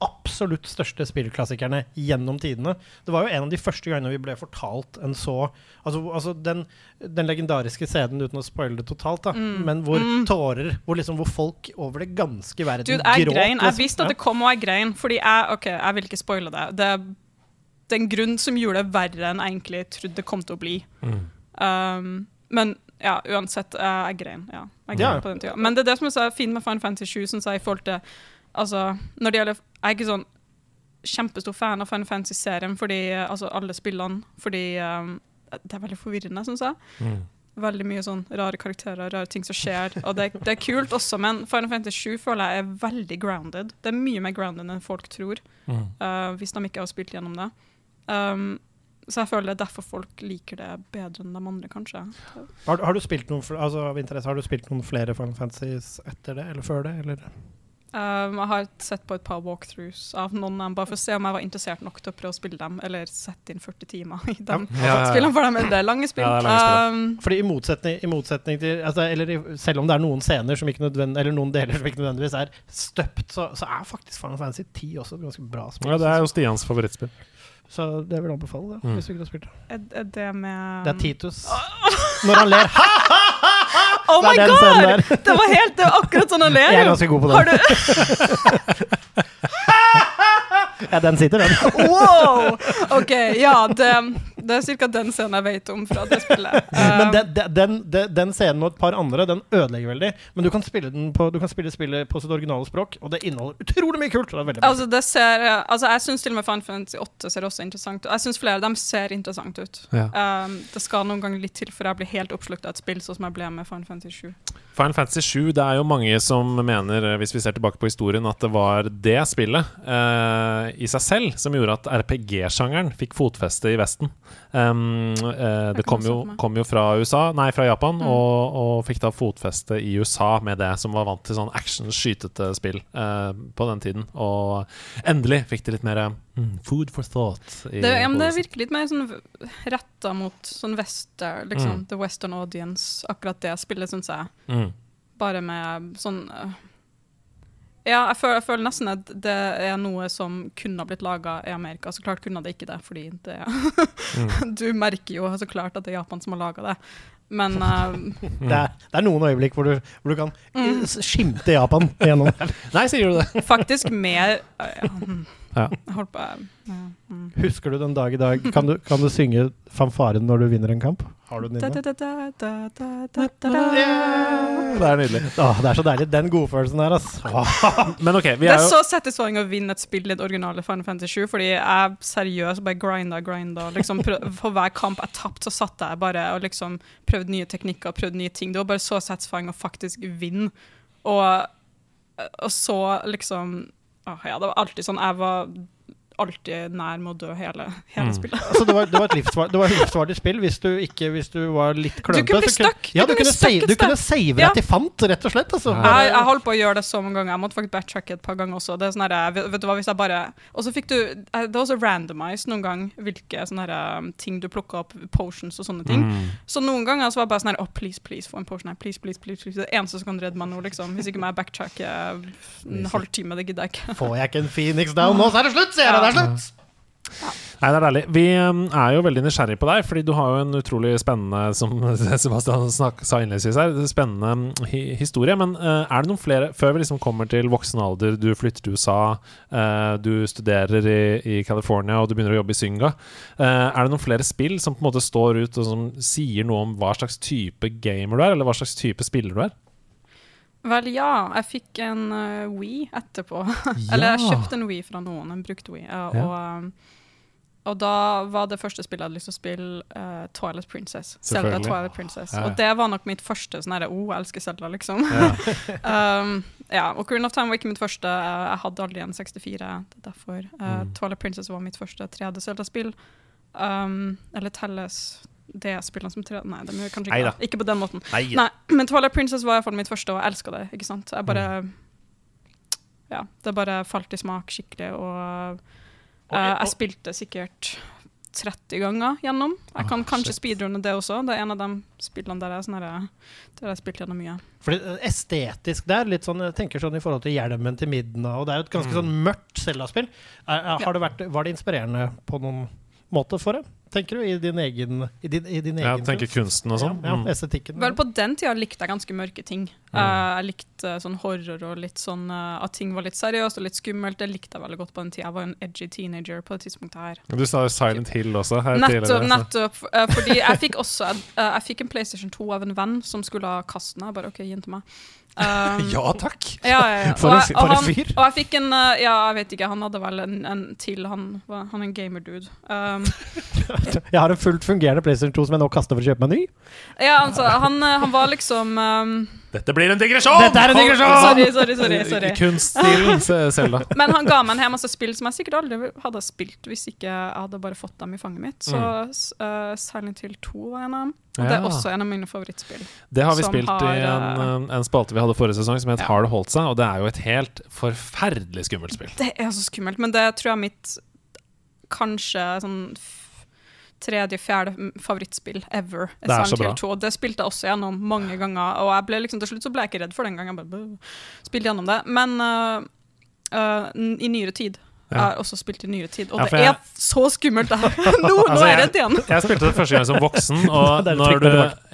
absolutt største spillklassikerne gjennom tidene. Det var jo en av de første gangene vi ble fortalt en så Altså, altså den, den legendariske scenen, uten å spoile det totalt, da, Mm. men hvor Mm. tårer Hvor liksom hvor folk over det ganske verden Dude, jeg gråt. grein. Jeg visste at det kom, og jeg grein. Fordi jeg OK, jeg vil ikke spoile det. Det det er en grunn som gjorde det verre enn jeg egentlig trodde det kom til å bli. Mm. Um, men ja, uansett, uh, jeg grein. Ja, jeg grein Ja. på den tida. Men det er det som er så fint med Final Fantasy 7, synes jeg, i forhold til Altså, når det gjelder Jeg er ikke sånn kjempestor fan av Final Fantasy-serien, fordi uh, Altså alle spillene, fordi um, det er veldig forvirrende, syns jeg. Mm. Veldig mye sånn rare karakterer, rare ting som skjer. Og det, det er kult også, men Final Fantasy 7 føler jeg er veldig grounded. Det er mye mer grounded enn folk tror, Mm. uh, hvis de ikke har spilt gjennom det. Um, så jeg føler det er derfor folk liker det bedre enn de andre, kanskje. Har, har, du spilt noen, altså, av interesse, har du spilt noen flere Final Fantasies etter det, eller før det? Eller? Um, jeg har sett på et par walkthroughs av noen av dem, bare for å se om jeg var interessert nok til å prøve å spille dem, eller sette inn 40 timer i dem. Ja, ja, ja. Spillene for dem, det er lange spill. Ja, det er lange spill. um, Fordi i motsetning, i motsetning til altså, eller i, Selv om det er noen scener som ikke Eller noen deler som ikke nødvendigvis er støpt, så, så er faktisk Final Fantasy 10 også et ganske bra spill. Ja, det er jo Stians favorittspill. Så det vil jeg anbefale, det, Mm. hvis du ikke har spilt det. er, er det med Det er Titus. Når han ler Oh my Det god! Det var helt det var akkurat sånn han ler. Jeg er ganske god på Har du Ja, den sitter, den. Wow! OK, ja, det, det er ca. den scenen jeg vet om fra det spillet. Men Um, den, den, den, den- scenen og et par andre Den ødelegger veldig. Men du kan spille, den på, du kan spille spillet på sitt originale språk, og det inneholder utrolig mye kult. Det er. Altså, det ser, altså, jeg syns til og med Final Fantasy 8 ser også interessant ut. Jeg syns flere av dem ser interessant ut. Ja. Um, det skal noen ganger litt til før jeg blir helt oppslukt av et spill, sånn som jeg ble med Final Fantasy 7. Final Fantasy 7, det er jo mange som mener, eh, hvis vi ser tilbake på historien, at det var det spillet eh, i seg selv som gjorde at RPG-sjangeren fikk fotfeste i Vesten. Um, uh, det kom jo, kom jo fra USA, nei, fra Japan, Mm. og, og fikk da fotfeste i USA med det, som var vant til sånn action-skytete spill uh, på den tiden. Og endelig fikk de litt mer mm, food for thought. I Det, ja, men det virker litt mer sånn retta mot sånn western, liksom. Mm. The western audience. Akkurat det spillet, syns jeg. Mm. Bare med sånn øh, Ja, jeg føler, jeg føler nesten at det er noe som kunne ha blitt laga i Amerika. Så klart kunne det ikke det, fordi det Mm. Du merker jo så klart at det er Japan som har laga det. Men uh, Det, er, det er noen øyeblikk hvor du, hvor du kan Mm. skimte Japan gjennom Nei, sier du det? faktisk mer uh, ja, mm. Ja. På ja, mm. Husker du den dag i dag? Kan du, kan du synge fanfaren når du vinner en kamp? Har du den inne? Det er nydelig. Åh, det er så deilig. Den godfølelsen der, ass. Men ok, vi Det er er jo så satisfying å vinne et spill i det originale Final Fantasy 7, fordi jeg seriøst bare grinda grinda. Liksom for hver kamp jeg tapte, så satt jeg bare og liksom prøvde nye teknikker, prøvde nye ting. Det var bare så satisfying å faktisk vinne. Og, og så liksom åh, Ja, det var alltid sånn Jeg var alltid nær med å dø hele, hele Mm. spillet. Altså, det, var, det, var et livsvar, det var et livsvarlig spill hvis du, ikke, hvis du var litt klønete. kunne bli stuck. Ja, Du du kunne save, du kunne save Ja. deg til fant, rett og slett. Altså. Jeg, jeg holdt på å gjøre det så mange ganger. Jeg måtte faktisk backtracke et par ganger også. Det er sånn her, vet, du hva, hvis jeg bare Og så fikk du eh, Det var også randomized noen gang hvilke sånne her, um, ting du plukka opp, potions og sånne ting. Mm. Så noen ganger så var det bare sånn her Oh, please, please, få en potion her. Please, please, please, please. Det eneste som kan redde meg nå, liksom. Hvis ikke må jeg backtracke en halvtime. Det gidder jeg ikke. Får jeg ikke en Phoenix down nå, så er det slutt! Sier jeg, det er slutt! Nei, det er deilig. Vi um, er jo veldig nysgjerrig på deg, fordi du har jo en utrolig spennende, som Sebastian snak, sa innledningsvis her, spennende um, hi historie. Men uh, er det noen flere, før vi liksom kommer til voksen alder, du flytter til USA, uh, du studerer i, i California og du begynner å jobbe i Synga, uh, er det noen flere spill som på en måte står ut og som sier noe om hva slags type gamer du er, eller hva slags type spiller du er? Vel, ja. Jeg fikk en uh, Wii etterpå. Eller jeg kjøpte en Wii fra noen, en brukt Wii. Uh, Ja. Og, um, og da var det første spillet jeg hadde lyst til å spille, uh, Twilight Princess. Zelda Toilet Twilight Princess. Ja, ja. Og det var nok mitt første sånn herre oh, jeg elsker Zelda, liksom. Ja. um, ja, og Green of Time var ikke mitt første. Jeg hadde aldri en 64. Det er derfor. Uh, Mm. Twilight Princess var mitt første 3D-Zelda-spill. Um, eller telles det spillene som 3D? Nei, de gjør kanskje ikke Neida. ikke. Ikke på den måten. Nei, Nei, men Twilight Princess var i hvert fall mitt første, og jeg elska det. ikke sant? Jeg bare Mm. Ja, det bare falt i smak skikkelig, og Og- eh, og- jeg spilte sikkert 30 ganger gjennom. Jeg kan oh, kanskje speedrunne det også. Det er en av de spillene der jeg, sånn her, der jeg har spilt gjennom mye. Fordi estetisk estetisk der, litt sånn, jeg tenker sånn i forhold til hjelmen til Midna, og det er jo et ganske Mm. sånn mørkt Zelda-spill. Er- er- det var det inspirerende på noen måte for det, tenker du, i din egen i din, i din Ja, egen du tenker kunst? kunsten og sånn? Ja, Mm. ja, estetikken. Vel, på den tida likte jeg ganske mørke ting. Mm. Eh, jeg likte eh, sånn horror og litt sånn eh, at ting var litt seriøst og litt skummelt. Det likte jeg veldig godt på den tida. Jeg var en edgy teenager på det tidspunktet her. Du sa jo Silent Hill også. Her Nettopp, tidligere, nettopp. fordi jeg fikk også Jeg fikk en PlayStation 2 av en venn som skulle ha kaste den. Jeg bare OK, gi den til meg. Um, Ja takk! Ja, ja, ja. For en for en fyr. og han-. Og jeg fikk en Ja, jeg vet ikke, han hadde vel en, en til. Han var han er en gamer-dude. Um, Jeg har en fullt fungerende PlayStation 2 som jeg nå kaster for å kjøpe meg ny. ja, altså, han, eh, han var liksom um, Dette blir en digresjon! Dette er en digresjon! Sorry, sorry, sorry. sorry. Kunststilen Se- Selda. Men han ga meg en hel masse spill som jeg sikkert aldri hadde spilt hvis ikke jeg hadde bare fått dem i fanget mitt. Så eh, Silent Hill 2 var en av dem. Og det er også en av mine favorittspill. Det har vi spilt har, i en, eh, en spalte vi hadde forrige sesong som het Ja. Har det holdt seg? Og det er jo et helt forferdelig skummelt spill. Det er så skummelt, men det tror jeg er mitt kanskje sånn tredje-fjerde favorittspill ever. er Det er så bra. 2. Og det spilte jeg også gjennom mange ganger. Og jeg ble liksom, til slutt så ble jeg ikke redd for det engang. Jeg bare spilte gjennom det. Men uh, uh, i nyere tid Jeg har også spilt i nyere tid, og Ja, det jeg- er så skummelt, det her. Nå, nå Altså, er jeg jeg- redd igjen. Jeg spilte det første gang som voksen, og når du,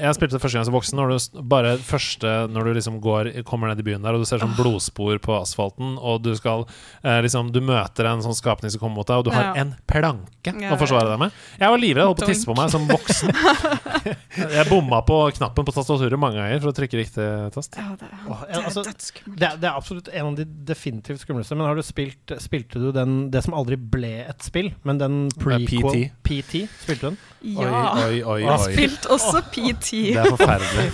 jeg spilte det første gang som voksen Når du bare første Når du liksom går, kommer ned i byen der, og du ser sånn blodspor på asfalten, og du skal eh, liksom Du møter en sånn skapning som kommer mot deg, og du har Ja. en planke Ja, å forsvare deg med. Jeg var livredd, holdt på å tisse på meg som voksen. Jeg bomma på knappen på tastaturet mange ganger for å trykke riktig tast. Ja, det, er, det er altså. Det er, det er absolutt en av de definitivt skumleste. Men har du spilt Spilte du den det som aldri ble et spill, men den prequel PT. PT? Spilte du den? Ja. Oi, oi, oi. Åh, oi. Spilt også PT. Det er forferdelig.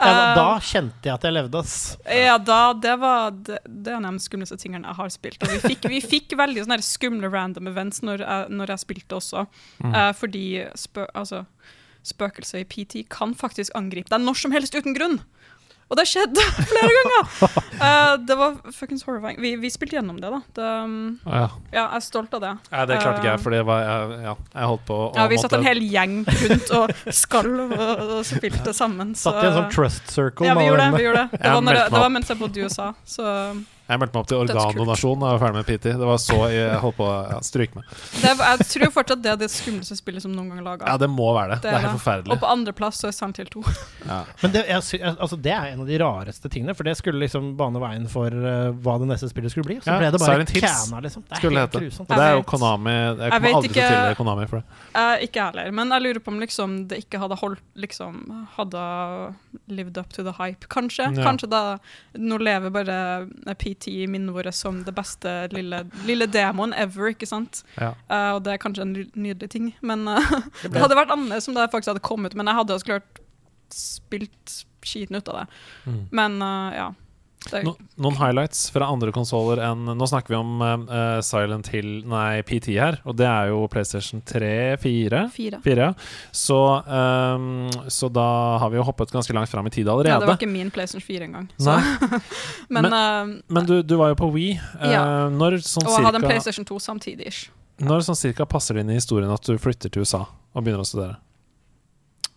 Ja, da kjente jeg at jeg levde, ass. Ja, da, det var det, det er den de skumleste tingene jeg har spilt. Og vi fikk, vi fikk veldig sånne skumle random events når jeg, når jeg spilte også. Mm. uh, fordi spø, altså, spøkelser i PT kan faktisk angripe deg når som helst uten grunn. Og det skjedde flere ganger! Uh, det var fuckings horrifying. Vi, vi spilte gjennom det, da. Det, Å, ja. ja, jeg er stolt av det. Ja, det klarte ikke jeg, Eh, for det var jeg, ja, jeg holdt på å Ja, vi satt en hel gjeng rundt og skalv og, og spilte sammen. Så, Satt i en sånn trust circle. ja, vi gjorde det. vi gjorde Det Det var, meg det var mens jeg bodde i USA. Så Jeg meldte meg opp til organdonasjon da jeg var ferdig med PT. Det var så jeg holdt på å ja, stryke meg. det, jeg tror fortsatt det er det skumleste spillet som noen gang er laga. Ja, det må være det. Det, Det er er helt forferdelig. Og på andreplass så er Silent Hill 2. Ja. Men det, jeg, altså, det er en av de rareste tingene, for det skulle liksom bane veien for uh, hva det neste spillet skulle bli. Så Ja, ble det bare Cana, liksom. Det er Skulle helt hete. grusomt. Og det er jo. Konami Jeg kommer jeg aldri til å ikke- tilhøre Konami for det. Eh, ikke jeg heller, men jeg lurer på om liksom det ikke hadde holdt liksom Hadde lived up to the hype. Kanskje. Ja. Kanskje da Nå lever bare PT i minnet vårt som det beste lille, lille demoen ever, ikke sant? Ja. Uh, og det er kanskje en nydelig ting, men uh, det hadde vært annerledes om det faktisk hadde kommet. Men jeg hadde også klart spilt skiten ut av det. Mm. Men uh, ja. No, noen highlights fra andre konsoller enn Nå snakker vi om uh, Silent Hill Nei, PT her, og det er jo PlayStation 3, 4 Fire. Fire, ja. Så, um, så da har vi jo hoppet ganske langt fram i tid allerede. Ja, det var ikke min PlayStation 4 engang. Nei, Men, uh, men du, du var jo på Wii. Ja. når, sånn og jeg hadde en PlayStation 2 samtidig. når sånn cirka passer det inn i historien at du flytter til USA og begynner å studere?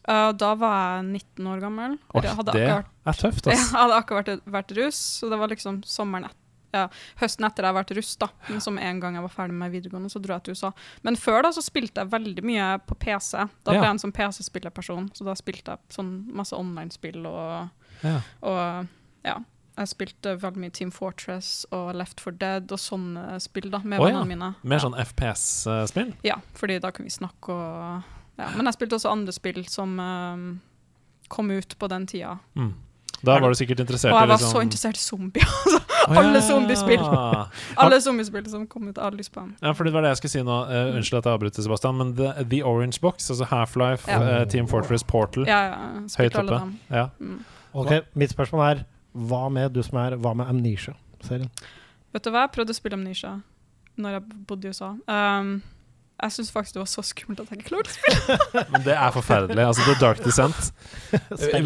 Eh, da var jeg 19 år gammel. Oi, det akkurat, er tøft, jeg hadde akkurat vært, vært russ, så det var liksom sommeren etter. ja, høsten etter jeg hadde vært russ, da. Men som en gang jeg var ferdig med videregående, så dro jeg til USA. Men før da så spilte jeg veldig mye på PC. Da ble Ja. jeg en sånn PC-spillerperson, så da spilte jeg sånn masse online-spill og, Ja. og ja. Jeg spilte veldig mye Team Fortress og Left for Dead og sånne spill da, med ja. vennene mine. Mer Ja. sånn FPS-spill? Ja, fordi da kunne vi snakke og ja. Men jeg spilte også andre spill som eh, kom ut på den tida. Mm. Da var du sikkert interessert i Og jeg var liksom så interessert i zombier. altså. Å, alle ja. zombiespill. Alle zombiespill som kom ut, hadde lyst på dem. Ja, for det var det jeg skulle si nå. Uh, unnskyld at jeg avbryter, Sebastian, men The, The Orange Box, altså Half-Life, Ja. uh, Team Fortress, Portal Ja, ja, Høyt alle oppe. Ja. Mm. Ok, Mitt spørsmål er hva med du som er Hva med Amnesia-serien? Vet du hva, jeg prøvde å spille Amnesia når jeg bodde i USA. Um, jeg syns faktisk det var så skummelt at jeg ikke klarte å spille. Men det er forferdelig. Altså, The Dark Descent.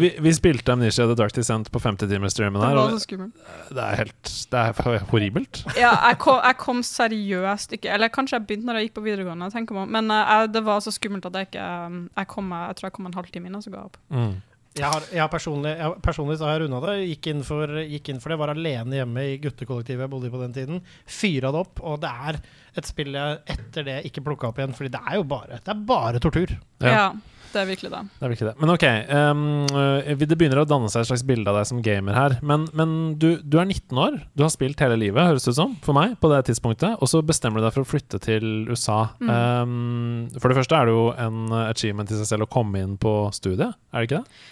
vi, vi spilte Amnesia The Dark Descent på 50-timer-streamen Det var så skummelt. det er helt Det er horribelt. Ja, jeg kom, jeg kom seriøst ikke Eller kanskje jeg begynte når jeg gikk på videregående, jeg meg om, men eh, jeg, det var så skummelt at jeg ikke um, Jeg, kom, jeg tror jeg kom en halvtime inn, og så ga jeg opp. Mm. Jeg har, jeg har personlig, jeg, personlig så har jeg runda det. Gikk inn, for, gikk inn for det. Var alene hjemme i guttekollektivet jeg bodde i på den tiden. Fyra det opp. Og det er et spill jeg etter det ikke plukka opp igjen, Fordi det er jo bare, det er bare tortur. Ja. Ja. Det er virkelig det. Det er virkelig det. Men OK. eh, det begynner å danne seg et slags bilde av deg som gamer her. Men, men du, du er 19 år. Du har spilt hele livet, høres det ut som, for meg, på det tidspunktet. Og så bestemmer du deg for å flytte til USA. Mm. Um, for det første er det jo en achievement i seg selv å komme inn på studiet, er det ikke det?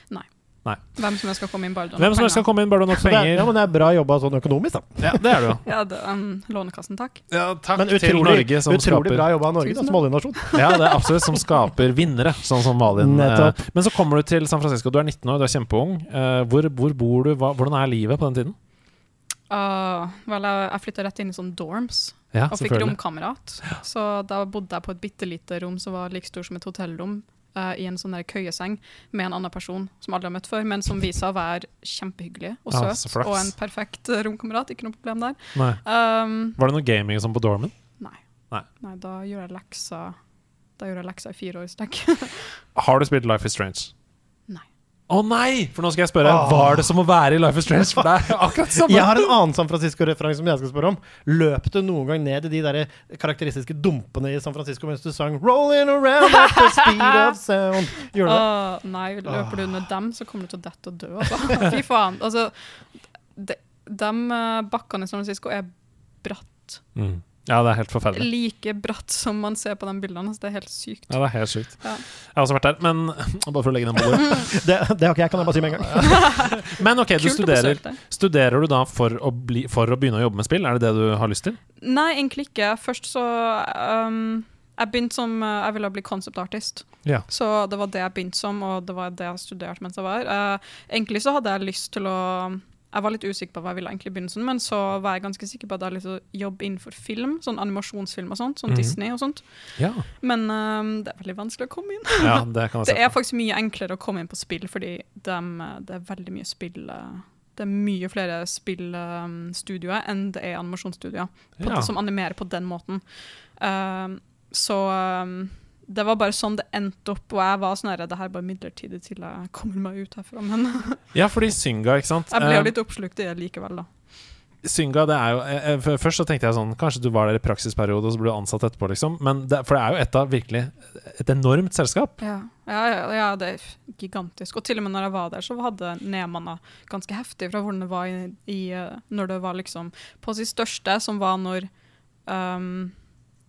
Hvem som helst skal komme inn, bare du Hvem som helst skal penger. komme inn, bare du nok Så det, er- penger. ja, men det er bra jobba sånn økonomisk, da. Ja, det er det jo. Ja, det, um, Lånekassen, takk. Ja, takk Men til utrolig, Norge som utrolig skaper bra jobba av Norge, da, som oljenasjon. Ja, det er absolutt som skaper vinnere, sånn som Malin. Nettopp. Eh, Men så kommer du til San Francisco, du er 19 år, du er kjempeung. Eh, Hvor, hvor bor du? Hva, hvordan er livet på den tiden? Uh, vel, jeg, jeg flytta rett inn i sånn dorms Ja, og fikk romkamerat. Så da bodde jeg på et bitte lite rom som var like stort som et hotellrom. Eh, I en sånn der køyeseng med en annen person som aldri har møtt før, men som viser seg å være kjempehyggelig og Ah, søt. og en perfekt eh, romkamerat. Ikke noe problem der. Um, Var det noe gaming som på dormen? nei. Nei. nei. Da gjør jeg leksa Da gjør jeg lekser i fire år i strekk. Har du spilt Life is Strange? Å nei! For nå skal jeg spørre, Åh. var det som å være i Life is Strange? For det er akkurat samme. Jeg har en annen San Francisco-referanse som jeg skal spørre om. Løp du noen gang ned i de der karakteristiske dumpene i San Francisco mens du sang 'Rolling around at the speed of sound'? Gjorde du det? Nei, løper du under dem, så kommer du til å dette og dø. Altså. Fy faen. Altså, de, de eh, bakkene i San Francisco er bratt. Mm. Ja, det er helt forferdelig. Like bratt som man ser på de bildene. Altså, det er helt sykt. Ja, det er helt sykt. Ja. Jeg har også vært der, men bare for å legge den på bordet. Det, det har ikke jeg, kan jeg bare si med en gang. Men ok, du Kult studerer, studerer du da for å, bli, for å begynne å jobbe med spill? Er det det du har lyst til? Nei, egentlig ikke. Først så um, Jeg begynte som Jeg ville bli concept artist. Ja. Så det var det jeg begynte som, og det var det jeg studerte mens jeg var. Uh, egentlig så hadde jeg lyst til å Jeg var litt usikker på hva jeg ville egentlig begynne begynnelsen, men så var jeg ganske sikker på at jeg hadde lyst til å jobbe innenfor film, sånn animasjonsfilm og sånt, sånn mm. Disney og sånt. Ja, Men um, det er veldig vanskelig å komme inn. ja det kan jeg Det er faktisk mye enklere å komme inn på spill, fordi dem, eh, det er veldig mye spill eh, Det er mye flere spillstudioer enn det er animasjonsstudioer Ja. som animerer på den måten. Um, så um, det var bare sånn det endte opp, og jeg var sånn her Det her er bare midlertidig til jeg kommer meg ut herfra. Men Ja, fordi Synga, ikke sant? jeg ble jo Eh, litt oppslukt i det likevel, da. Synga, det er jo jeg, eh, Først så tenkte jeg sånn Kanskje du var der i praksisperiode, og så ble du ansatt etterpå, liksom. Men det, for det er jo et av virkelig Et enormt selskap. Ja. Ja, ja, ja, det er gigantisk. Og til og med når jeg var der, så hadde nedmanna ganske heftig fra hvordan det var i, i eh, Når det var liksom på sitt største, som var når um,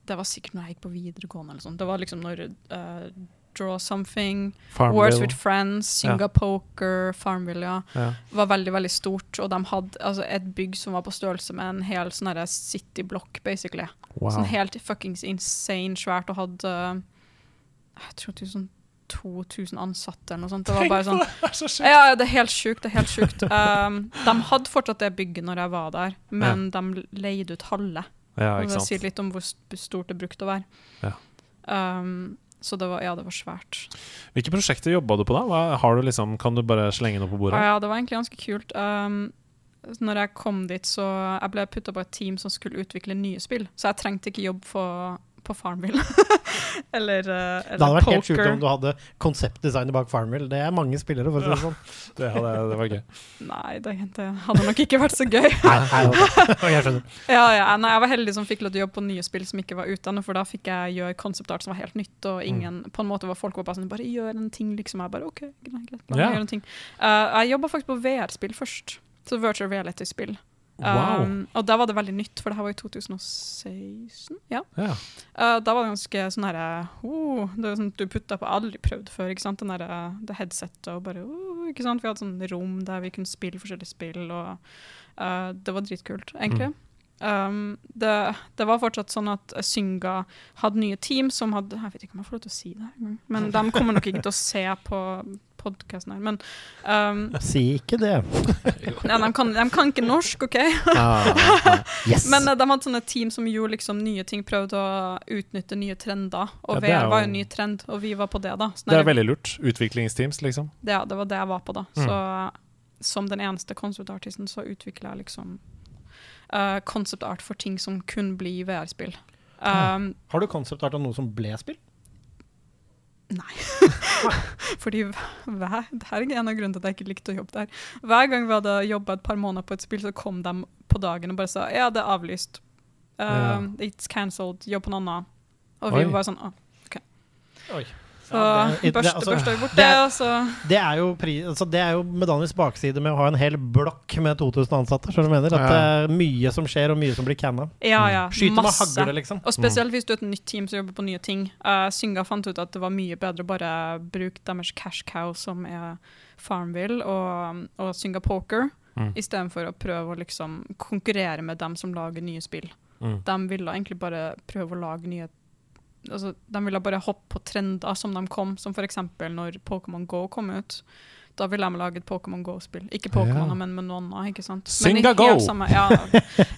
Det var sikkert når jeg gikk på videregående eller sånt. Det var liksom når uh, Draw Something, Wars with Friends, Synga Poker, Farmville, ja. Ja. var veldig veldig stort. Og de hadde altså, et bygg som var på størrelse med en hel sånn herre city block, basically. Wow. Sånn helt fuckings insane svært, og hadde eh, Jeg tror sånn 2000 ansatte eller noe sånt. Det var bare sånn Det er så sjukt. Ja, ja, det er helt sjukt. Det er helt sjukt. Um, de hadde fortsatt det bygget når jeg var der, men de leide ut halve. Ja, Og sant. det sier litt om hvor stort det brukte å være. Ja. Um, så det var, ja, det var svært. Hvilke prosjekter jobba du på da? Hva, har du liksom, kan du bare slenge noe på bordet? ja, det var egentlig ganske kult. Um, når jeg kom dit, så jeg ble putta på et team som skulle utvikle nye spill. Så jeg trengte ikke jobb på, på Farmville. eller, uh, eller Det hadde vært helt sjukt om du hadde konseptdesignet bak Farmville. Det er mange spillere, for å si det sånn. Det, hadde, det var gøy. Nei, det, hadde nok ikke vært så gøy. Nei, jeg skjønner. Ja, ja, nei, jeg var heldig som fikk lov til å jobbe på nye spill som ikke var utdannet, for da fikk jeg gjøre concept art som var helt nytt, og ingen På en måte var folk var bare sånn Bare gjør en ting, liksom. Jeg bare OK, greit, greit, Bare yeah. gjør en ting. Uh, jeg jobba faktisk på VR-spill først. Så virtual reality-spill. Wow. Um, og da var det veldig nytt, for det her var i 2016. Ja. Ja. Uh, da var det ganske sånn herre uh, Det var sånn du putta på Aldri prøvd før, ikke sant? Den der, uh, det headsetet og bare uh, ikke sant? Vi hadde sånn rom der vi kunne spille forskjellige spill, og uh, det var dritkult, egentlig. Um, det, det var fortsatt sånn at Synga hadde nye team som hadde Jeg vet ikke om jeg får lov til å si det, men de kommer nok ikke til å se på podkasten her. Men um, Si ikke det. ja, de, kan, de kan ikke norsk, OK? Ah, ah. Yes! Men eh, de hadde sånne team som gjorde liksom nye ting, prøvde å utnytte nye trender. Og Ja, VR var jo- en ny trend, og vi var på det, da. Sånn Det er veldig lurt. Utviklingsteams, liksom. ja, det var det jeg var på, da. Mm. Så som den eneste concept-artisten så utvikla jeg liksom uh, concept art for ting som kun blir VR-spill. Um, Har du konseptart av noe som ble spill? fordi hver, det er en av grunnene til at jeg ikke likte å jobbe der. Hver gang vi hadde jobba et par måneder på et spill, så kom de på dagen og bare sa ja, det er avlyst. Ja. Um, It's cancelled. Jobb på noe annet. Og vi Oi. var bare sånn «Å, Oi. Så Ja, det- det- børste, altså, børste vi bort det det, og så Det er jo, pri, altså det er jo medaljens bakside med å ha en hel blokk med 2000 ansatte. Skjønner du jeg mener? At det er mye som skjer, og mye som blir canna. Ja, ja. Skyter med masse. hagle, liksom. Og spesielt hvis du er et nytt team som jobber på nye ting. Uh, Synga fant ut at det var mye bedre å bare bruke deres cash cow, som er Farmville, og, og Synga Poker, Mm. istedenfor å prøve å liksom konkurrere med dem som lager nye spill. Mm. De ville egentlig bare prøve å lage nye altså, De ville bare hoppe på trender som de kom, som f.eks. når Pokémon Go kom ut. Da ville de lage et Pokémon Go-spill. Ikke Pokémon, Ja. men med noen annet. ikke sant? Synga Go! Samme, ja,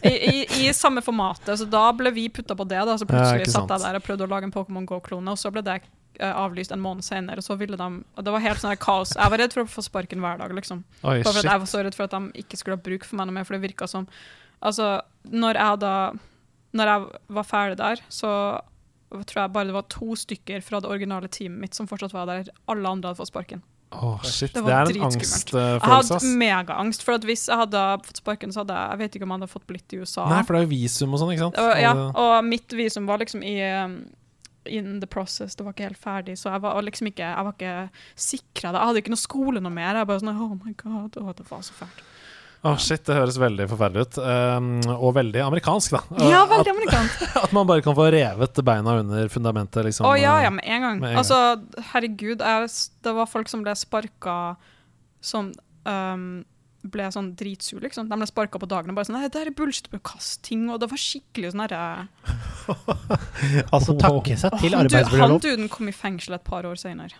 i, i, I samme formatet. Så da ble vi putta på det. da, Så plutselig ja, satt jeg der og prøvde å lage en Pokémon Go-klone, og så ble det eh, avlyst en måned senere. Og så ville de, det var helt sånn kaos. Jeg var redd for å få sparken hver dag. liksom. Oi, for jeg var så redd for at de ikke skulle ha bruk for meg noe mer, for det virka som Altså, når jeg da Når jeg var ferdig der, så tror jeg bare det var to stykker fra det originale teamet mitt som fortsatt var der. Alle andre hadde fått sparken. Åh, shit. Det Det, var er en angstfølelse, Jeg hadde megaangst, for hvis jeg hadde fått sparken, så hadde jeg Jeg vet ikke om jeg hadde fått blitt i USA. Nei, for det er jo visum og sånn, ikke sant? Og, ja, Og- og mitt visum var liksom i um, in the process, det var ikke helt ferdig, så jeg var liksom ikke Jeg var ikke sikra det. Jeg hadde ikke noe skole noe mer. Jeg bare sånn Oh my god, å, det var så fælt. Åh, shit, det høres veldig forferdelig ut. Um, og veldig amerikansk, da. Ja, at, veldig amerikansk. at man bare kan få revet beina under fundamentet, liksom. Å ja, eh, ja, med en gang. med en. Altså, herregud, jeg, det var folk som ble sparka som um, ble sånn dritsur, liksom. De ble sparka på dagen og bare sånn det her er bullshit, bare kast ting. Og det var skikkelig sånn herre Altså takke seg til han, han duden kom i fengsel et par år senere.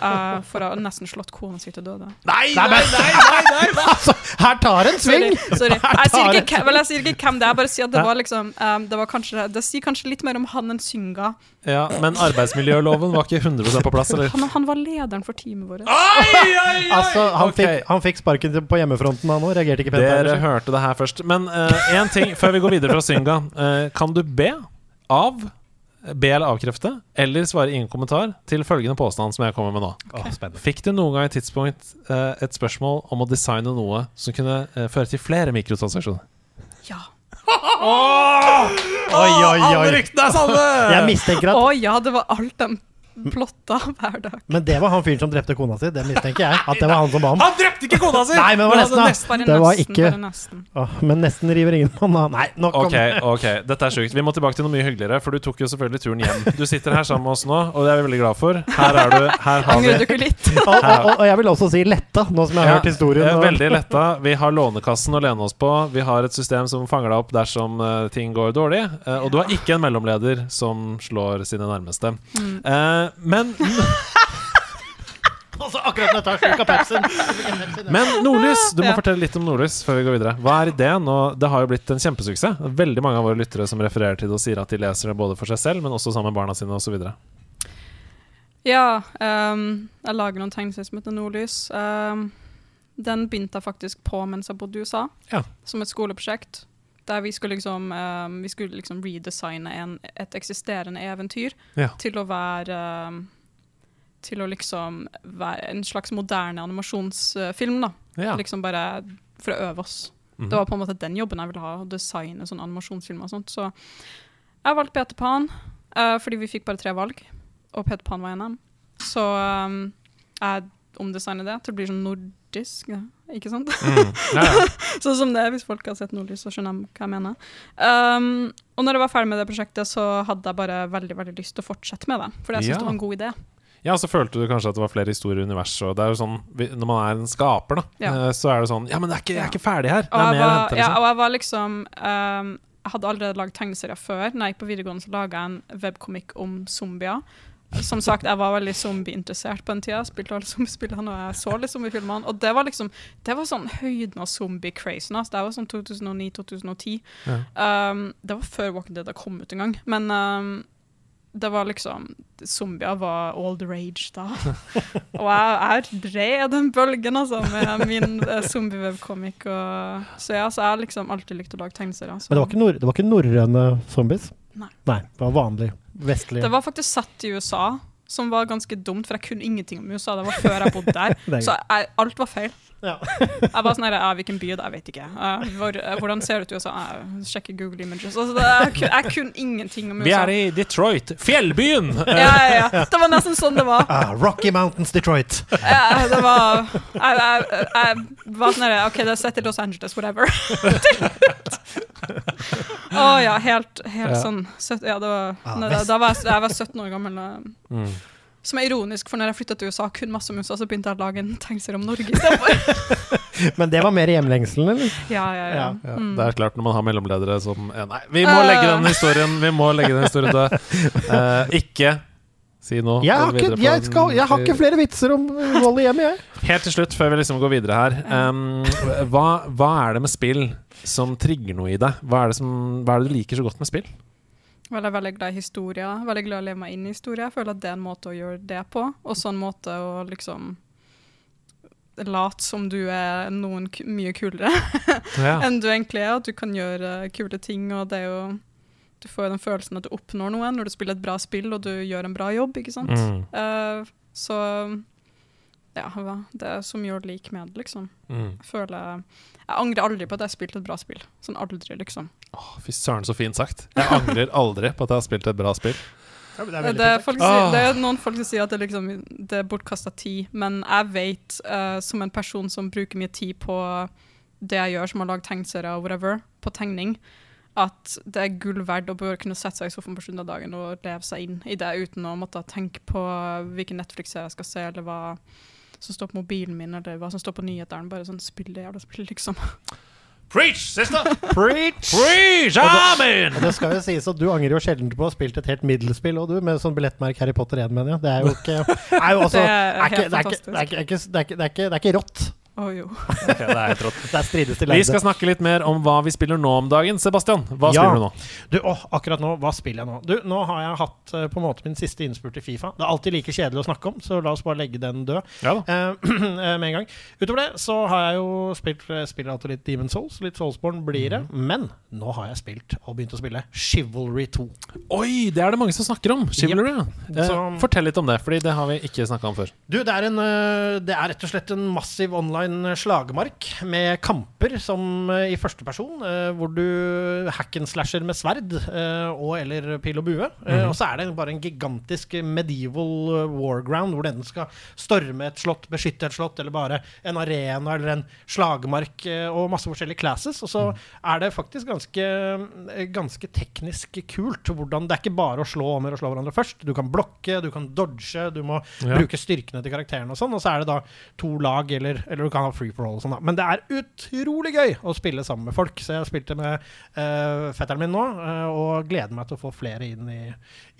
Uh, for å ha nesten slått kona si til døde. Nei, nei, nei! nei, nei, nei. Altså, her tar en sving! sorry. Jeg, sier ikke, vel, jeg sier ikke hvem det er, bare sier at det var liksom um, Det var kanskje Det sier kanskje litt mer om han enn Synga. Ja, men arbeidsmiljøloven var ikke 100 på plass, eller? Han, han var lederen for teamet vårt. Altså, han, okay. fikk, han fikk sparken på på hjemmefronten, da nå? Reagerte ikke pent. der, Dere kanskje? hørte det her først. Men én ting før vi går videre fra Synga. Uh, kan du be av Be eller avkrefte, eller svare ingen kommentar til følgende påstand som jeg kommer med nå. Okay. Fikk du noen gang et tidspunkt uh, et spørsmål om å designe noe som kunne eh, føre til flere mikrotransaksjoner? Ja. Oi, oi, Alle ryktene er sanne! Jeg mistenker Å oh, ja, det var alt de plotta hver dag. Men det var han fyren som drepte kona si. Det mistenker jeg. At det var han som ba om. Han drepte ikke kona si! Nei, men det var nesten. nesten, Det var ikke- nesten. Åh, men nesten river ingen mann av. Nei, nok om Ok, ok, dette er sjukt. Vi må tilbake til noe mye hyggeligere, for du tok jo selvfølgelig turen hjem. Du sitter her sammen med oss nå, og det er vi veldig glad for. Her er du. Her har Angrer du vi ikke litt? og, og, og, jeg vil også si letta, nå som jeg har Ja, hørt historien. eh, og- Veldig letta. Vi har Lånekassen å lene oss på. Vi har et system som fanger deg opp dersom eh, ting går dårlig. eh, og du har ikke en mellomleder som slår sine nærmeste. Mm. Eh, men Og så akkurat når jeg tar slurk av Pepsien. Men Nordlys, du må Ja. fortelle litt om Nordlys før vi går videre. Hva er ideen? Og det har jo blitt en kjempesuksess. Veldig mange av våre lyttere som refererer til det og sier at de leser det både for seg selv, men også sammen med barna sine osv. Ja, um, jeg lager noen tegneserier som heter Nordlys. Um, den begynte jeg faktisk på mens jeg bodde i USA, Ja. som et skoleprosjekt. Der vi skulle liksom, um, vi skulle liksom redesigne en, et eksisterende eventyr Ja. til å være um, Til å liksom være en slags moderne animasjonsfilm, da. Ja. Liksom bare for å øve oss. Mhm. Det var på en måte den jobben jeg ville ha, å designe sånn animasjonsfilmer og sånt. Så jeg valgte Peter Pan, uh, fordi vi fikk bare tre valg, og Peter Pan var en av dem. Så um, jeg omdesigner det til å bli sånn nordisk, ja, ikke sant? Mm. Ja, ja. sånn som det er, hvis folk har sett Nordlys, så skjønner de hva jeg mener. Um, og når jeg var ferdig med det prosjektet, så hadde jeg bare veldig, veldig lyst til å fortsette med det, fordi jeg syntes det var en god idé. Ja, så følte du kanskje at det var flere historier i universet. Og det er jo sånn, Når man er en skaper, da, Ja. eh, så er det sånn Ja, men det er ikke, jeg er ikke ferdig her. Det er jeg, mer å hente. Liksom. ja, og jeg var liksom um, Jeg hadde allerede lagd tegneserier før. Når jeg gikk på videregående, så laga jeg en webkomikk om zombier. Som sagt, jeg var veldig zombieinteressert på den tida. Spilte alle zombiespillene og jeg så litt zombiefilmene. Og det var liksom Det var sånn høyden av zombie-crazen. Altså. Det var sånn 2009-2010. Ja. Um, det var før Walking Dead kom ut en gang. Men um, det var liksom Zombier var all the rage da. og jeg, jeg red den bølgen, altså, med min zombie-webkomikk. og- Så ja, så jeg har liksom alltid likt å lage tegneserier. så- Men det var ikke, nor det var ikke norrøne zombies? Nei. Nei, det var vanlig. Vestlig. Det var faktisk satt i USA, som var ganske dumt, for jeg kunne ingenting om USA. Det var før jeg bodde der. Er så jeg, alt var feil. Ja. Jeg var sånn her, Hvilken by er det? Jeg vet ikke. Uh, hvor, uh, hvordan ser det ut i USA? Jeg sjekker Google Images. Altså, det, jeg, kun- jeg kunne ingenting om USA. Vi er i Detroit, fjellbyen! Ja, ja, ja. Det var nesten sånn det var. Ah, Rocky Mountains, Detroit. Ja, det var Jeg, jeg, jeg var sånn her, OK, det er sett i Los Angeles, whatever. Å ja, helt, helt Ja. sånn søt- Ja, det var Ah, da, da var jeg, jeg var 17 år gammel. Da, Mm. Som er ironisk, for når jeg flytta til USA kun masse om USA, så begynte jeg å lage en tegneserie om Norge istedenfor. Men det var mer hjemlengselen, eller? Ja, ja, ja. Ja, Ja, Mm. Det er klart når man har mellomledere som eh, Nei, vi må legge den historien Vi må legge den historien død. Uh, ikke si noe. Jeg har, ikke, jeg, skal, jeg har ikke flere vitser om vold i hjemmet, jeg. Helt til slutt, før vi liksom går videre her. Um, hva, hva er det med spill som trigger noe i deg? Hva er, det som, hva er det du liker så godt med spill? Vel, jeg er veldig glad i historier. Veldig glad i å leve meg inn i historier. Jeg føler at det er en måte å gjøre det på. Og en måte å liksom late som du er noen mye kulere Ja. enn du egentlig er. At du kan gjøre kule ting. Og det er jo Du får jo den følelsen at du oppnår noe når du spiller et bra spill og du gjør en bra jobb, ikke sant. Mm. Uh, så Ja, hva- det er så mye å like med liksom. Mm. Jeg føler Jeg angrer aldri på at jeg har spilt et bra spill. Sånn aldri, liksom. Åh, Fy søren, så fint sagt. Jeg angrer aldri på at jeg har spilt et bra spill. Ja, det er Det er, folk, Ah. sier, det er noen folk som sier at det, liksom, det er bortkasta tid, men jeg vet, uh, som en person som bruker mye tid på det jeg gjør, som å lage tegneserier og whatever, på tegning, at det er gull verdt å kunne sette seg i sofaen på slutten av dagen og leve seg inn i det uten å måtte tenke på hvilken Netflix-serie jeg skal se, eller hva som står på mobilen min, eller hva som står på nyhetene. Bare sånn spill det jævla spillet, liksom. Preach, sister! Preach! Preach, amen! Og det skal jo sies at Du angrer jo sjelden på å ha spilt et helt middelspill, og du, med sånn billettmerk Harry Potter 1, mener jeg. Det er jo ikke, det er ikke rått. Å jo. okay, det er helt rått. Det er strides til Vi skal snakke litt mer om hva vi spiller nå om dagen. Sebastian, hva Ja. spiller du nå? Du, åh, akkurat nå, hva spiller jeg nå? Du, nå har jeg hatt eh, på en måte min siste innspurt i Fifa. Det er alltid like kjedelig å snakke om, så la oss bare legge den død Ja da. eh, med en gang. Utover det så har jeg jo spilt spiller alltid litt Demon Souls. Litt Soulsborne blir det. Men nå har jeg spilt og begynt å spille Chivalry 2. Oi, det er det mange som snakker om. Chivalry, ja. Eh, Så- fortell litt om det, Fordi det har vi ikke snakka om før. Du, det er, en, det er rett og slett en massiv online slagmark med kamper som øh, i første person, øh, hvor du hack and slasher med sverd øh, og eller pil og bue. Eh, og så er det bare en gigantisk medieval warground hvor den skal storme et slott, beskytte et slott, eller bare en arena eller en slagmark og masse forskjellige classes. Og så er det faktisk ganske, ganske teknisk kult. Hvordan det er ikke bare å slå om og slå hverandre først. Du kan blokke, du kan dodge, du må Ja. bruke styrkene til karakteren og sånn. Og så er det da to lag, eller, eller du kan ha free for all og sånn. da. Men det er utrolig gøy å spille sammen med folk. Så jeg spilte med uh, fetteren min nå, uh, og gleder meg til å få flere inn i,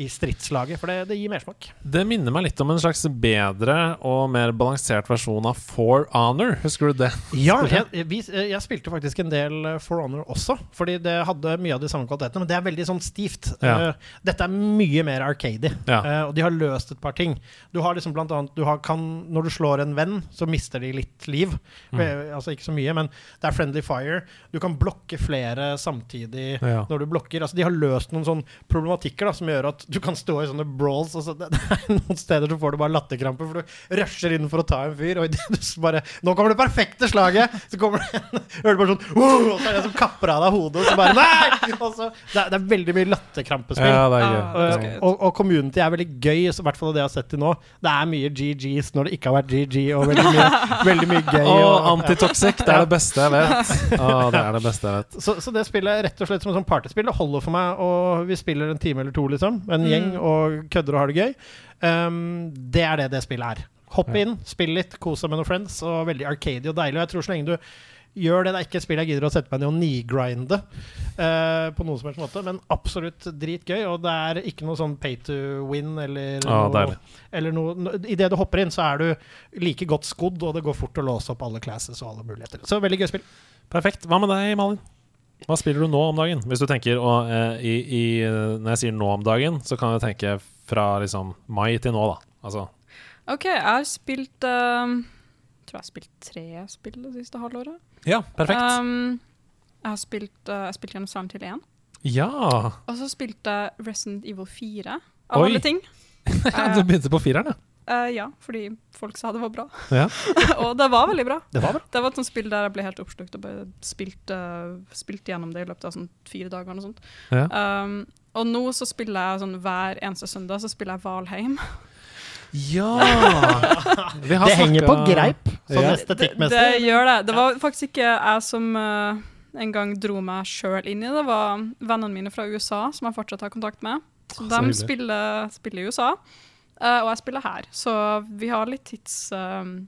i stridslaget, for det, det gir mersmak. Det minner meg litt om en slags bedre og mer balansert versjon av For Honor. Husker du det? Ja, jeg, vi, jeg spilte faktisk en del eh, For Honor også, fordi det hadde mye av de samme kvalitetene, men det er veldig sånn stivt. Ja. Uh, dette er mye mer arcady, Ja. eh, og de har løst et par ting. Du har liksom blant annet, du har, kan, Når du slår en venn, så mister de litt liv. Mm. Eh, Altså ikke så mye, men det er friendly fire. Du kan blokke flere samtidig Ja. når du blokker. Altså De har løst noen sånne problematikker da, som gjør at du kan stå i sånne brawls. Altså, det, det er noen steder så får du bare latterkrampe, for du rusher inn for å ta en fyr, og idet du bare Nå kommer det perfekte slaget! Så kommer det en Hører du bare sånn! Og så er det en som kapper av deg hodet, og så bare Nei! Så, det, er, det er veldig mye latterkrampespill. Ja, det er gøy. Ah, Det er gøy. og, og community er veldig gøy, så i hvert fall det jeg har sett til nå. Det er mye GGs når det ikke har vært GG, og veldig mye, veldig mye gøy. Og og- antitoxic, det er det beste jeg vet. Oh, det er det beste jeg vet. så, så det spillet er rett og slett som et sånn partyspill. Det holder for meg, og vi spiller en time eller to, liksom. En Mm. gjeng og kødder og har det gøy. Um, det er det det spillet er. Hopp inn, spill litt, kos deg med noen friends, og veldig arcady og deilig. Og jeg tror så lenge du gjør det, det er ikke et spill jeg gidder å sette meg ned og nigrinde uh, på noen som helst måte, men absolutt dritgøy. Og det er ikke noe sånn pay to win eller ah, noe, eller noe Idet du hopper inn, så er du like godt skodd, og det går fort å låse opp alle classes og alle muligheter. Så veldig gøy spill. Perfekt. Hva med deg, Malin? Hva spiller du nå om dagen? Hvis du tenker og, uh, i, i, eh, Når jeg sier nå om dagen, så kan du tenke fra liksom mai til nå, da. Altså OK, jeg har spilt um, tror jeg har spilt tre spill det siste halvåret. Ja, perfekt. Um, jeg har spilt, uh, jeg spilt gjennom Silent Hill 1. ja! Og så spilte jeg Resident Evil 4, av Oi. alle ting. du begynte på fireren, ja. Uh, ja, fordi folk sa det var bra. Ja. og det var veldig bra. Det var bra. Det var et sånt spill der jeg ble helt oppslukt og bare spilte, spilt gjennom det i løpet av sånn fire dager. Og, sånt. Ja. Um, og nå så spiller jeg sånn hver eneste søndag så spiller jeg Valheim. Ja! Vi har Det henger på greip, Ja. Det, det gjør det. Det var faktisk ikke jeg som uh, en gang dro meg sjøl inn i det. Det var vennene mine fra USA som jeg fortsatt har kontakt med. Så ah, de spiller, spiller i USA, uh, og jeg spiller her. Så vi har litt tids... Uh,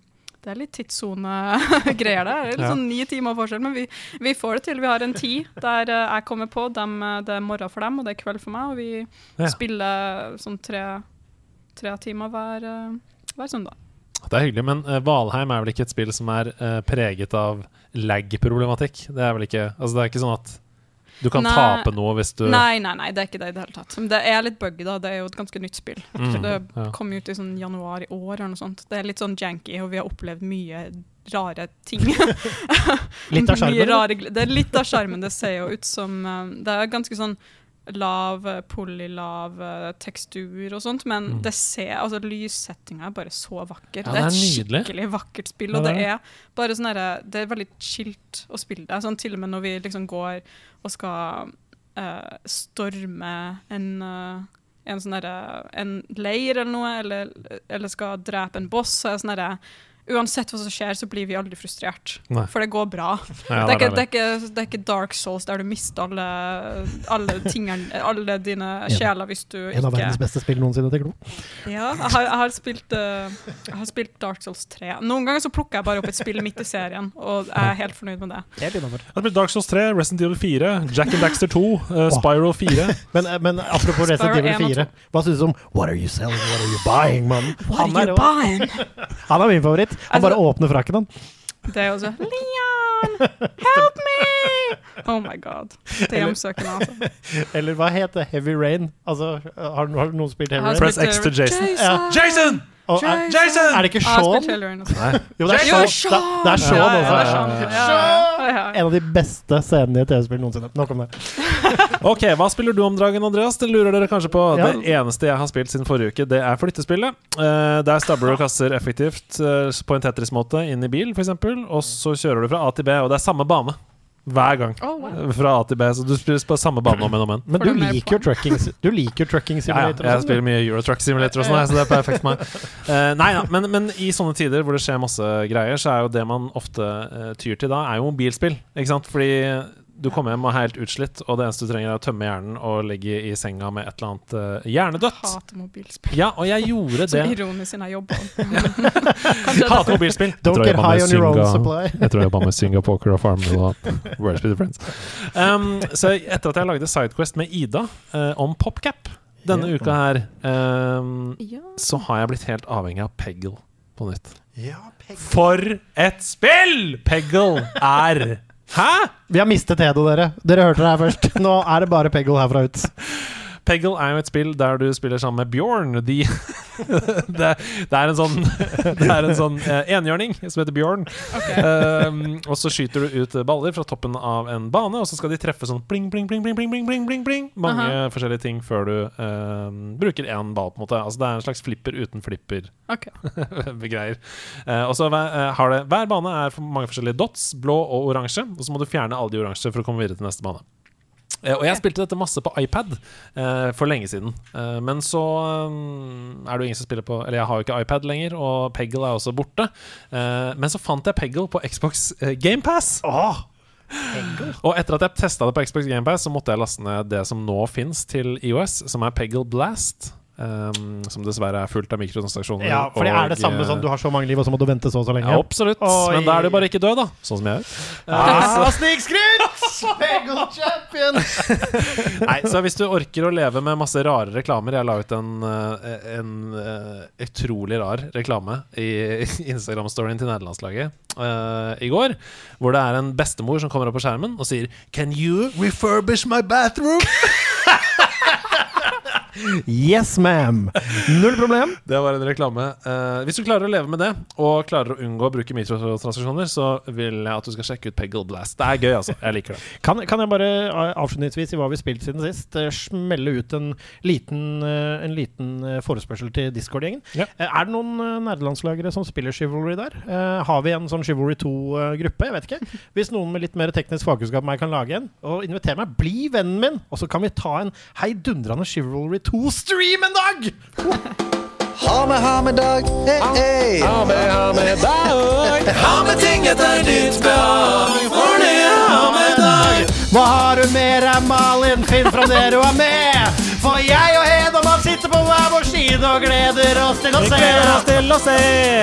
det er litt tidssonegreier der. Det er litt sånn ni timer forskjell, men vi, vi får det til. Vi har en tid der eh, jeg kommer på. Dem, eh, det er morgen for dem, og det er kveld for meg. Og vi Ja. spiller sånn tre, tre timer hver, eh, hver søndag. Det er hyggelig, men eh, Valheim er vel ikke et spill som er eh, preget av lag-problematikk? Det er vel ikke Altså, det er ikke sånn at du kan Nei. tape noe hvis du Nei, nei, nei, det er ikke det i det hele tatt. Men det er litt buggy, da. Det er jo et ganske nytt spill. Mm, det ja. kom ut i sånn januar i år eller noe sånt. Det er litt sånn janky, og vi har opplevd mye rare ting. Litt av sjarmen. Det er litt av sjarmen. Det ser jo ut som Det er ganske sånn lav eh, polylav eh, tekstur og sånt, men det ser, altså lyssettinga er bare så vakker. Ja, det er et nydelig. skikkelig vakkert spill, Ja, og det er bare sånn derre Det er veldig chillt å spille det. Sånn til og med når vi liksom går og skal uh, storme en uh, en sånn En leir eller noe, eller, eller skal drepe en boss, så er det sånn derre Uansett hva som skjer, så blir vi aldri frustrert. Nei. For det går bra. Ja, det, er ikke, det det, er ikke, det er ikke Dark Souls der du mister alle, alle tingene Alle dine sjeler hvis du En av verdens beste spill noensinne til Glo. Ja, jeg har, jeg har, spilt, eh, jeg har spilt Dark Souls 3. Noen ganger så plukker jeg bare opp et spill midt i serien, og jeg er helt fornøyd med det. Jeg har spilt Dark Souls 3, Resident Evil 4, Jack and Daxter 2, uh, Spiral 4. Men, men apropos Resident Evil 4, hva syns du om What are you selling, what are you buying, mann? Han, buying? han er min favoritt. Han Altså- bare åpner frakken, han. Det er jo så Leon, help me! Oh my god. Det er hjemsøkende, altså. Eller hva heter Heavy Rain? Altså, har, har noen spilt Heavy Rain? Press X to Jason. Jason. Ja. Jason! Og er, Jason! er det ikke Jeg Sean? Nei. Jo, det er Sean. Det, det er Sean, Ja, ja. Sean. Ja, Ja, ja, ja. En av de beste scenene i et TV-spill noensinne. Nok om det. Ok, Hva spiller du om Dragen Andreas? Det lurer dere kanskje på. Ja. Det eneste jeg har spilt siden forrige uke, det er flyttespillet. Uh, der stabler du kasser effektivt uh, på en Tetris-måte inn i bil, f.eks., og så kjører du fra A til B, og det er samme bane. Hver gang. Oh, wow. Fra A til B, så du spiller på samme bane om igjen og om igjen. Men du liker jo trucking, du liker jo trucking Ja, ja, jeg sånn, spiller mye Eurotruck Simulator og sånn, så det er perfekt for meg. Uh, nei da, men, men i sånne tider hvor det skjer masse greier, så er jo det man ofte uh, tyr til da, er jo mobilspill. Ikke sant? Fordi du kommer hjem og er helt utslitt, og det eneste du trenger, er å tømme hjernen og ligge i senga med et eller annet uh, hjernedødt. Hater mobilspill. Ja, og jeg gjorde det. ironisk siden jeg. Kanskje Hater mobilspill. Don't get high on your own supply. Jeg tror jeg jobba med Synga Poker og Farmville og Words with Friends. Um, så etter at jeg lagde Sidequest med Ida uh, om PopCap denne uka her, um, Ja. så har jeg blitt helt avhengig av Peggle på nytt. Ja, Peggle. For et spill Peggle er! Hæ? Vi har mistet Hedo, dere. Dere hørte det her først. Nå er det bare Peggle herfra ut. Peggle er jo et spill der du spiller sammen med Bjørn. De, det, det, er en sånn Det er en sånn eh, enhjørning som heter Bjørn. Okay. Um, og så skyter du ut baller fra toppen av en bane, og så skal de treffe sånn bling, bling, bling, bling, bling, bling, bling, bling mange Aha. forskjellige ting før du um, bruker én ball, på en måte. Altså det er en slags flipper uten flipper. Okay. Greier. Uh, og så eh, har det Hver bane er mange forskjellige dots, blå og oransje, og så må du fjerne alle de oransje for å komme videre til neste bane. Eh, og jeg spilte dette masse på iPad eh, for lenge siden. Eh, men så er det jo ingen som spiller på Eller jeg har jo ikke iPad lenger, og Peggle er også borte. Eh, men så fant jeg Peggle på Xbox GamePass. Åh, Og etter at jeg testa det på Xbox GamePass, så måtte jeg laste ned det som nå fins til IOS, som er Peggle Blast. Um, som dessverre er fullt av mikrotransaksjoner. ja, for det er det samme som du har så mange liv, og så må du vente så og så lenge. ja, absolutt. Oi. Men da er du bare ikke død, da. Sånn som jeg er. Ah, Snikskryt! Peggle champion! Nei, så hvis du orker å leve med masse rare reklamer Jeg la ut en, en, en eh, utrolig rar reklame i Instagram-storyen til nederlandslaget uh, i går. Hvor det er en bestemor som kommer opp på skjermen og sier Can you refurbish my bathroom? Yes, ma'am. Null problem. Det var en reklame. Eh, hvis du klarer å leve med det, og klarer å unngå å bruke mikrotransaksjoner, så vil jeg at du skal sjekke ut Peggle Blast. Det er gøy, altså. Jeg liker det. Kan, kan jeg bare eh, avslutningsvis i hva vi har spilt siden sist, eh, smelle ut en liten, eh, en liten forespørsel til Discord-gjengen? Ja. Er det noen nerdelandslagere som spiller Chivalry der? Har vi en sånn Chivalry 2-gruppe? Jeg vet ikke. Hvis noen med litt mer teknisk fagkunnskap enn meg kan lage en, og inviter meg, bli vennen min! Og så kan vi ta en heidundrende Chivalry 2-stream en dag! Ha med, ha med dag. Hey, hey. Ha med dag Ha med ting etter ditt behag, for det er ha med dag. Hva har du mer deg Malin? Finn fram det du har med! For jeg og Hedemann sitter på hver vår side og gleder oss til å se. til å se!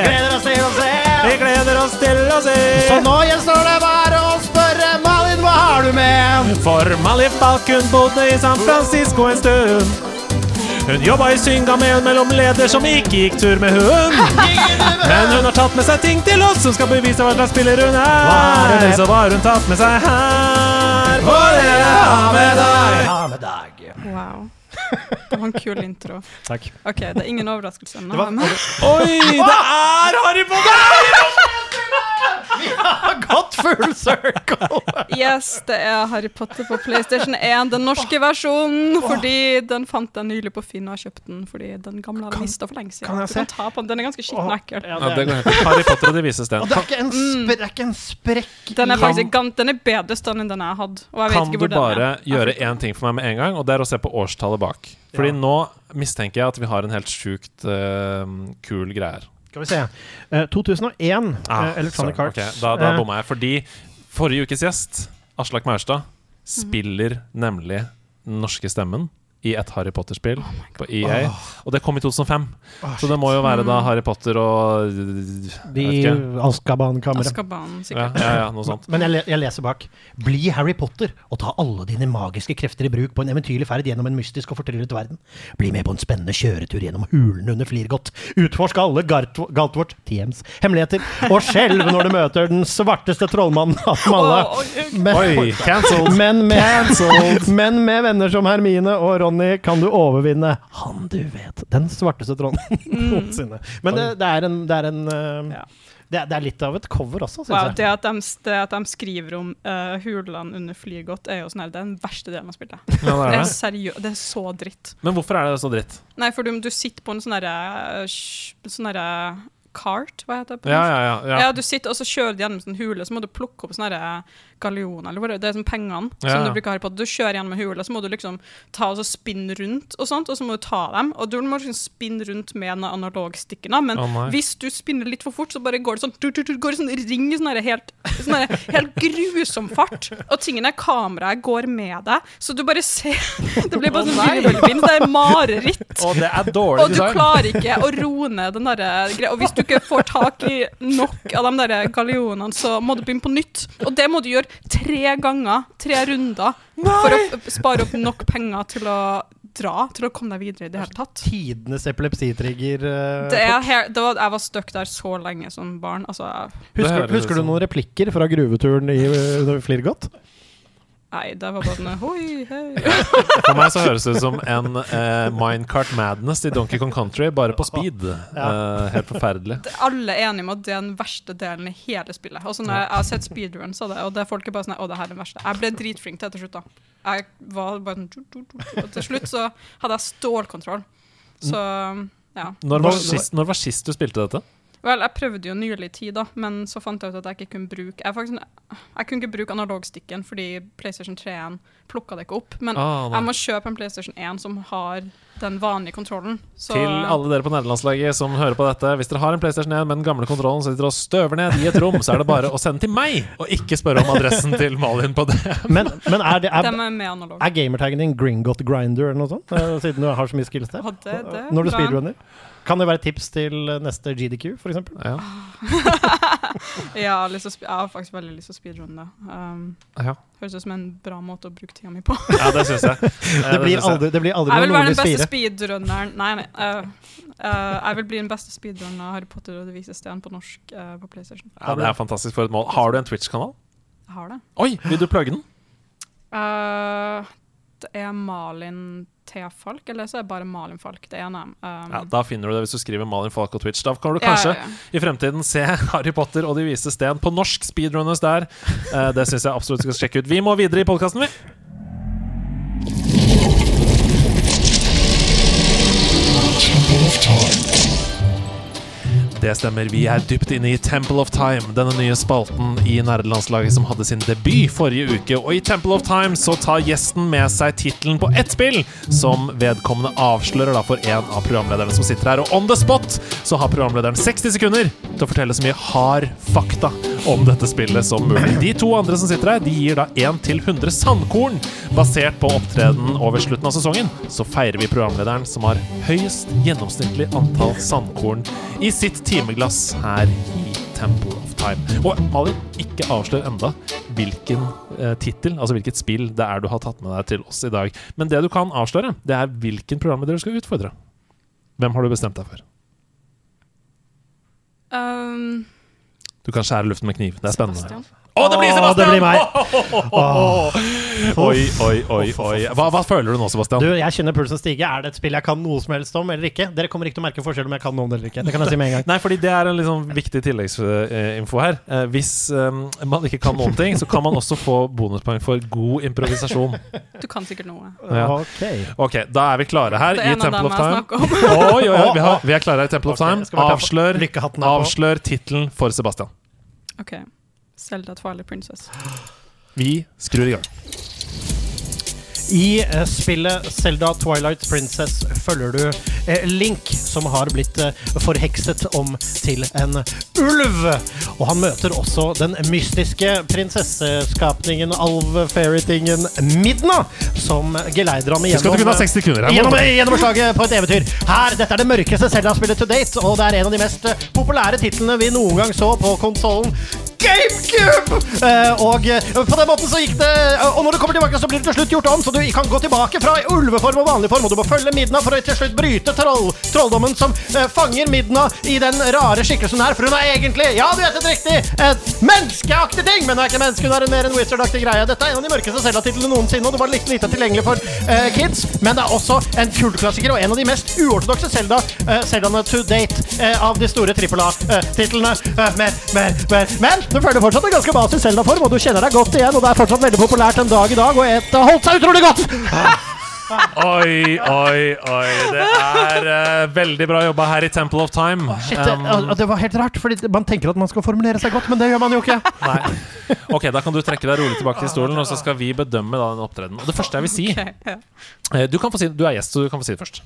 Gleder oss til å se. Vi gleder oss til å se! Så nå gjenstår det bare å spørre Malin, hva har du med? For Malin Falken bodde i San Francisco en stund. Hun jobba i synga med leder som ikke gikk tur med hund. Men hun har tatt med seg ting til oss som skal bevise hva slags spiller hun er det? Så hva har hun tatt med seg her? Hva er det jeg ha med deg. Wow. Det var en kul intro. Takk. Ok, det er ingen overraskelse. Var- Oi, det er Harry Potter! Gått full circle! Yes, det er Harry Potter på PlayStation 1, den norske versjonen. Fordi den fant jeg nylig på Finn og har kjøpt den fordi den gamle har Kan- mista for lenge siden. kan jeg Du kan ta på den. Den er ganske skitten ekkel. Ja, det er. Harry Potter og De vises den. og det er ikke en, Mm. spre, er ikke en sprekk Den er faktisk kan, den er bedre stand enn den jeg hadde. Og jeg vet Kan ikke du den bare er. gjøre én ting for meg med en gang, og det er å se på årstallet bak? Fordi Ja. nå mistenker jeg at vi har en helt sjukt uh, kul greie her. Skal vi se. Uh, 2001, Ah, uh, Electronic. Arts. Okay. da da Eh, bomma jeg. Fordi forrige ukes gjest, Aslak Maurstad, spiller nemlig den norske stemmen i et Harry Potter-spill på EA. Og det kom i 2005, oh, så det må jo være da Harry Potter og De. Azkaban-kammeret. Azkaban, Ja, ja, ja, noe sånt. Men jeg, jeg leser bak. Bli Harry Potter og ta alle dine magiske krefter i bruk på en eventyrlig ferd gjennom en mystisk og fortryllet verden. Bli med på en spennende kjøretur gjennom hulene under Flirgot. Utforsk alle Galtvort, TMs, hemmeligheter, og skjelv når du møter den svarteste trollmannen av dem alle. Men, Oi, cancelled! men, med, men med venner som Hermine og Ronny kan du overvinne han du vet, den svarteste trollen noensinne. Men det, det er en, det er en uh, Ja. det, er, det er litt av et cover også, syns Wow, jeg. det, at de, det at de skriver om uh, hulene under Flygodt, er jo sånn her, det er den verste delen av spillet. Ja, det Det er er, det. seriø det er så dritt. Men hvorfor er det så dritt? Nei, for du, du sitter på en sånn herre Sånn derre cart, hva heter det på Ja, norsk? ja, ja. Ja. ja. du sitter og så kjører du gjennom en sånn hule, så må du plukke opp sånne her gallioner, eller hva det er, det er sånn pengene Ja. som du bruker her på. Du kjører gjennom en hule, så må du liksom ta og så spinne rundt og sånt, og så må du ta dem, og du må liksom spinne rundt med den analogstikken, men oh, hvis du spinner litt for fort, så bare går det sånn, tur, tur, tur, går det sånn ring i sånn helt, sånn helt grusom fart, og tingene, kameraet går med deg, så du bare ser, det blir bare sånn virvelvind, det er mareritt. Og det er dårlig Og du klarer ikke å roe ned den der greia. Og hvis du ikke får tak i nok av de der gallionene, så må du begynne på nytt. Og det må du gjøre tre ganger, tre runder, for å spare opp nok penger til å dra, til å komme deg videre i det hele tatt. Tidenes epilepsitrigger. Uh, Det er her, det var, jeg var stuck der så lenge som barn. Altså, husker, husker du noen replikker fra gruveturen i uh, Flirgot? Nei, det var bare hoi, hei. For meg så høres det ut som en eh, Minecart Madness i Donkey Kong Country, bare på speed. Eh, helt forferdelig. Alle er enige om at det er den verste delen i hele spillet. Og så når jeg, har sett speedruns av det, og det er folk er bare sånn Å, det her er den verste. Jeg ble dritflink til det til slutt, da. Jeg var bare sånn Og til slutt så hadde jeg stålkontroll. Så ja. Når var, sist, når var sist du spilte dette? Vel, jeg prøvde jo nylig tid, da, men så fant jeg ut at jeg ikke kunne bruke Jeg, faktisk, jeg kunne ikke bruke analogstikken fordi PlayStation 3-en plukka det ikke opp. Men Ah, jeg må kjøpe en PlayStation 1 som har den vanlige kontrollen. Så Til alle dere på nederlandslaget som hører på dette. Hvis dere har en PlayStation 1 med den gamle kontrollen så sitter og støver ned i et rom, så er det bare å sende til meg, og ikke spørre om adressen til Malin på det. Men, men er, det, er, er med er gamertaggen din Gringot Grinder eller noe sånt? Eh, Siden du har så mye skills der. Ja, det- det er Når du speedrunner. Kan det være tips til neste GDQ, eksempel? Ja. Ja, jeg har, faktisk veldig lyst til å speedrunne det. Um, Ja. høres ut som en bra måte å bruke tida mi på. ja, det syns jeg. Det blir aldri, det blir aldri Jeg vil være den beste 4. speedrunneren Nei, nei. uh, uh, jeg vil bli den beste speedrunneren av Harry Potter og Det vises sten på norsk uh, på PlayStation. Ja, det er fantastisk for et mål. Har du en Twitch-kanal? Jeg har det. Oi, vil du plugge den? Uh, er Malin T. Falk, eller så er det bare Malin Falk. Det ene. Um, Ja, Da finner du det hvis du skriver Malin Falk og Twitch. Da kan du kanskje ja, ja. i fremtiden se Harry Potter og De vise sten på norsk speedrunners der. Uh, det syns jeg absolutt skal sjekke ut. Vi må videre i podkasten, vi. Det stemmer. Vi er dypt inne i Temple of Time, denne nye spalten i nerdelandslaget som hadde sin debut forrige uke. Og i Temple of Time så tar gjesten med seg tittelen på ett spill som vedkommende avslører da for en av programlederne som sitter her. Og on the spot så har programlederen 60 sekunder til å fortelle så mye hard fakta om dette spillet som mulig. De to andre som sitter her, de gir da 1 til 100 sandkorn basert på opptreden over slutten av sesongen. Så feirer vi programlederen som har høyest gjennomsnittlig antall sandkorn i sitt timeglass her i Temple of Time. Og Malin, ikke avslør enda hvilken eh, tittel, altså hvilket spill det er du har tatt med deg til oss i dag. Men det du kan avsløre, det er hvilken programleder du skal utfordre. Hvem har du bestemt deg for? Um, Du kan skjære luften med kniv. Det er spennende. Sebastian. Å, det blir Sebastian! det blir meg. Oi, oi, oi. oi. Hva, hva føler du nå, Sebastian? Du, jeg kjenner pulsen stige. Er det et spill jeg kan noe som helst om, eller ikke? Dere kommer ikke til å merke forskjell om jeg kan noe om det eller ikke. Det kan jeg si med en gang. Nei, fordi det er en liksom viktig tilleggsinfo her. Eh, hvis um, man ikke kan noen ting, så kan man også få bonuspoeng for god improvisasjon. Du kan sikkert noe. Ja. Ok. Ok, da er vi klare her er i Temple of Time. Oi, oi, oi, vi, har, vi er klare her i Temple of Time. Avslør, avslør tittelen for Sebastian. OK. Zelda Twilight Princess. Vi skrur i gang. I eh, spillet Zelda Twilight Princess følger du eh, Link, som har blitt eh, forhekset om til en ulv. Og han møter også den mystiske prinsesseskapningen, alv-fairytingen Midna, som geleider ham Husk at du igjennom ha 60 sekunder her. Gjennom, gjennom slaget på et eventyr. Her, Dette er det mørkeste Zelda-spillet to date, og det er en av de mest eh, populære titlene vi noen gang så på konsollen. GameCube! Eh, og eh, på den måten så gikk det eh, Og når du kommer tilbake, så blir det til slutt gjort om, så du kan gå tilbake fra ulveform og vanlig form, og du må følge Midna for å til slutt bryte troll, trolldommen som fanger Midna i den rare skikkelsen her, for hun er egentlig, ja, du gjettet riktig, et menneskeaktig ting, men hun er ikke menneske, hun er en mer en wizard-aktig greie. Dette er en av de mørkeste Zelda-titlene noensinne, og det var litt lite tilgjengelig for eh, kids, men det er også en kultklassiker og en av de mest uortodokse Zelda, eh, Zeldaene to date eh, av de store trippel A-titlene. Mer, mer, mer. Men du føler fortsatt en ganske basis Zelda-form, og du kjenner deg godt igjen, og det er fortsatt veldig populært en dag i dag, og et har holdt seg utrolig godt! Oi, oi, oi. Det er uh, veldig bra jobba her i Temple of Time. Shit, Um, det, det var helt rart, fordi man tenker at man skal formulere seg godt, men det gjør man jo ikke. nei. Ok, da kan du trekke deg rolig tilbake til stolen, og så skal vi bedømme da den opptredenen. Og det første jeg vil si okay, ja. eh, Du, kan få si, du er gjest, så du kan få si det først.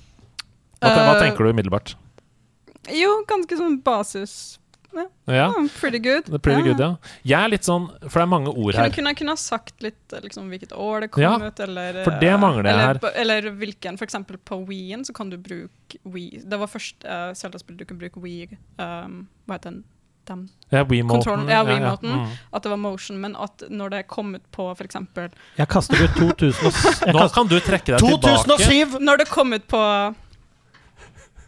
Hva, hva Eh, tenker du umiddelbart? Jo, ganske sånn basis. Ja, Oh, pretty good. det er pretty good, ja. Jeg er litt sånn For det er mange ord Kunne, her. kunne jeg sagt litt liksom, hvilket år det kom Ja, ut, eller for det mangler jeg eller, her. Eller hvilken, for eksempel på Wii-en så kan du bruke Wii Det var først uh, Zelda-spill du kunne bruke Wii um, Hva heter den? Dem. Ja, Wiimoten. Ja, ja. Mm. At det var motion, men at når det kom ut på eksempel Jeg kaster ut 2000 Nå kan du trekke deg tilbake. 2007! Når det kom ut på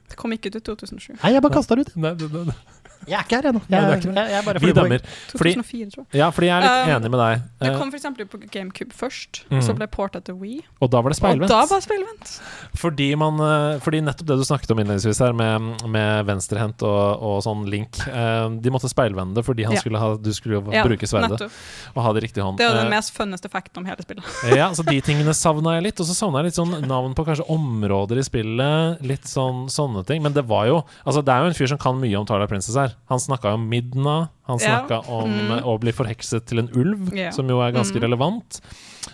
Det kom ikke ut i 2007. Nei, jeg bare kasta det ut. Nei, nei, det- Jeg er ikke her ennå. Jeg, Jeg, er jeg, jeg bare Vi dømmer. Fordi, 2004, tror jeg. ja, fordi jeg er litt Um, enig med deg. Det Eh, kom for eksempel på GameCube først, mm. så ble porta til Wii. og da var det speilvendt. Og da var det speilvendt. Fordi, man, eh, fordi nettopp det du snakket om innledningsvis her, med, med venstrehendt og, og sånn link eh, De måtte speilvende fordi han Ja. skulle ha, du skulle Ja, bruke sverdet nettopp. og ha det i riktig hånd. Det er jo den mest funneste facten om hele spillet. Ja, så de tingene savna jeg litt. Og så savna jeg litt sånn navn på kanskje områder i spillet. Litt sånn sånne ting. Men det var jo Altså, det er jo en fyr som kan mye om Twilight Princess her. Han snakka om Midna. Han Ja. om Mm. eh, å bli forhekset til en ulv, Ja. som jo er ganske Mm. relevant.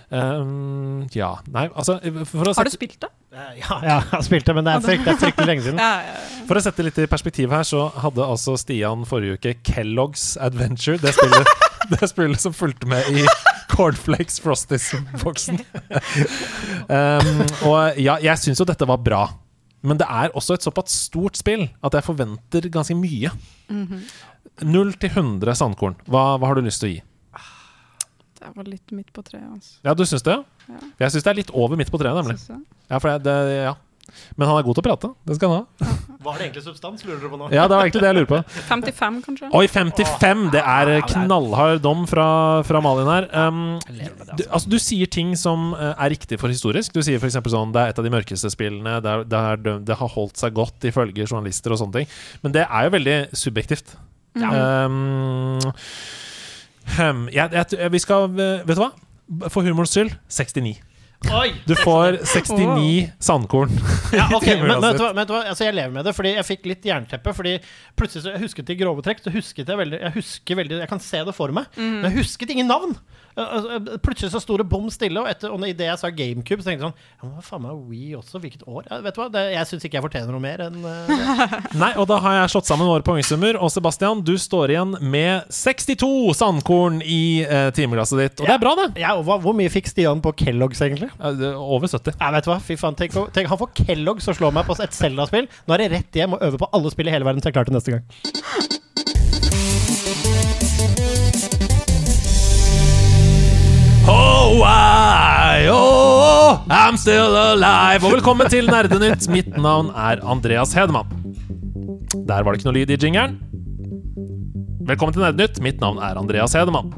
Um, ja Nei, altså for å, Har du spilt det? Ja, ja, jeg har spilt det, men det er frykt- fryktelig lenge siden. Ja, ja, ja. for å sette litt i perspektiv her, så hadde altså Stian forrige uke Kellogg's Adventure. Det spillet, det spillet som fulgte med i Cornflakes Frosties-boksen. um, og ja, jeg syns jo dette var bra. Men det er også et såpass stort spill at jeg forventer ganske mye. Mhm. 0 til 100 sandkorn. Hva, hva har du lyst til å gi? Det var litt midt på treet. Altså. Ja, du syns det? Ja. Jeg syns det er litt over midt på treet, nemlig. Ja, for det, det, ja. Men han er god til å prate. Det skal han ha. Var det egentlig substans, lurer du på nå? Ja, det var egentlig det jeg lurer på. 55, kanskje? Oi, 55! Det er knallhard dom fra, fra Malin her. Um, du, altså, du sier ting som eh, er riktig for historisk. Du sier f.eks. sånn det er et av de mørkeste spillene. Det, er, det, er, det har holdt seg godt ifølge journalister og sånne ting. Men det er jo veldig subjektivt. Um, hm, jeg, jeg, vi skal eh, Vet du hva? For humorens skyld 69. Oi! Du får 69 sandkorn. Ja, ok, men, men, vet du hva, vet du hva? Altså, jeg lever med det, fordi jeg fikk litt jernteppe. Fordi plutselig så jeg husket i grove trekk Så husket jeg veldig Jeg husker veldig Jeg kan se det for meg, men jeg husket ingen navn. Uh, uh, Plutselig så sto det bom stille, og, etter, og idet jeg sa GameCube, så tenkte jeg sånn Ja, men faen meg Wii også? Hvilket år? Ja, vet du hva? Det, jeg syns ikke jeg fortjener noe mer enn uh. Nei, og da har jeg slått sammen våre poengsummer. Og Sebastian, du står igjen med 62 sandkorn i uh, timeglasset ditt. Og det er bra, det. Ja, og hva, hvor mye fikk Stian på Kellogg's, egentlig? Uh, er Over 70. Ja, vet du hva? Fy faen, tenk, tenk, Han får Kellogg's og slår meg på et Zelda-spill. Nå er det rett hjem og øve på alle spill i hele verden til jeg er klar til neste gang. Oh, I, oh, I'm still alive. Og velkommen til Nerdenytt. Mitt navn er Andreas Hedemann. Der var det ikke noe lyd i jingeren. Velkommen til Nerdenytt. Mitt navn er Andreas Hedemann.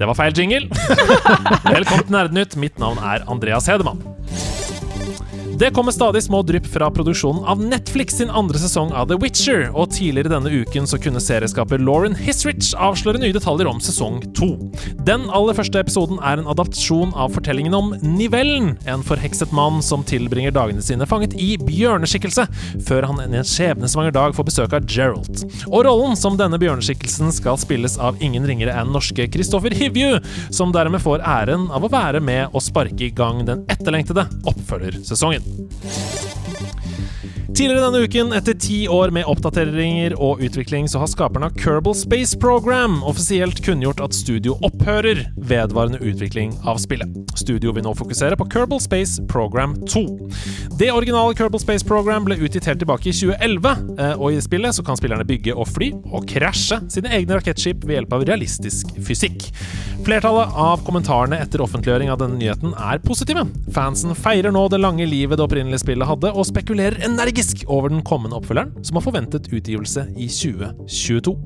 Det var feil jingle. Velkommen til Nerdenytt. Mitt navn er Andreas Hedemann. Det kommer stadig små drypp fra produksjonen av Netflix sin andre sesong av The Witcher, og tidligere denne uken så kunne serieskaper Lauren Hisrich avsløre nye detaljer om sesong to. Den aller første episoden er en adaptasjon av fortellingen om Nivellen, en forhekset mann som tilbringer dagene sine fanget i bjørneskikkelse, før han en skjebnesvanger dag får besøk av Gerald. Og rollen som denne bjørneskikkelsen skal spilles av ingen ringere enn norske Kristoffer Hivju, som dermed får æren av å være med å sparke i gang den etterlengtede oppfølgersesongen. Thank you. Tidligere denne uken, etter ti år med oppdateringer og utvikling, så har skaperne av Kerbal Space Program offisielt kunngjort at studio opphører vedvarende utvikling av spillet. Studio vil nå fokusere på Kerbal Space Program 2. Det originale Kerbal Space Program ble utgitt helt tilbake i 2011, eh, og i spillet så kan spillerne bygge og fly og krasje sine egne rakettskip ved hjelp av realistisk fysikk. Flertallet av kommentarene etter offentliggjøring av denne nyheten er positive. Fansen feirer nå det lange livet det opprinnelige spillet hadde, og spekulerer energisk over den kommende oppfølgeren, som har forventet utgivelse i 2022.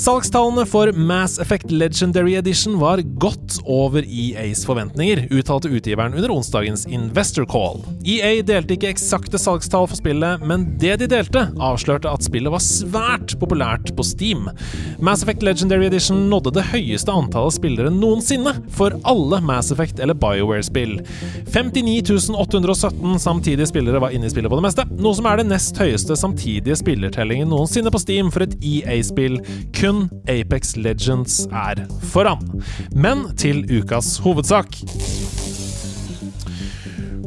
Salgstallene for Mass Effect Legendary Edition var godt over EAs forventninger, uttalte utgiveren under onsdagens Investor Call. EA delte ikke eksakte salgstall for spillet, men det de delte, avslørte at spillet var svært populært på Steam. Mass Effect Legendary Edition nådde det høyeste antallet spillere noensinne for alle Mass Effect eller BioWare-spill. 59 817 samtidige spillere var inne i spillet på det meste, noe som er det nest høyeste samtidige spillertellingen noensinne på Steam for et EA-spill. Kun Apex Legends er foran. Men til ukas hovedsak.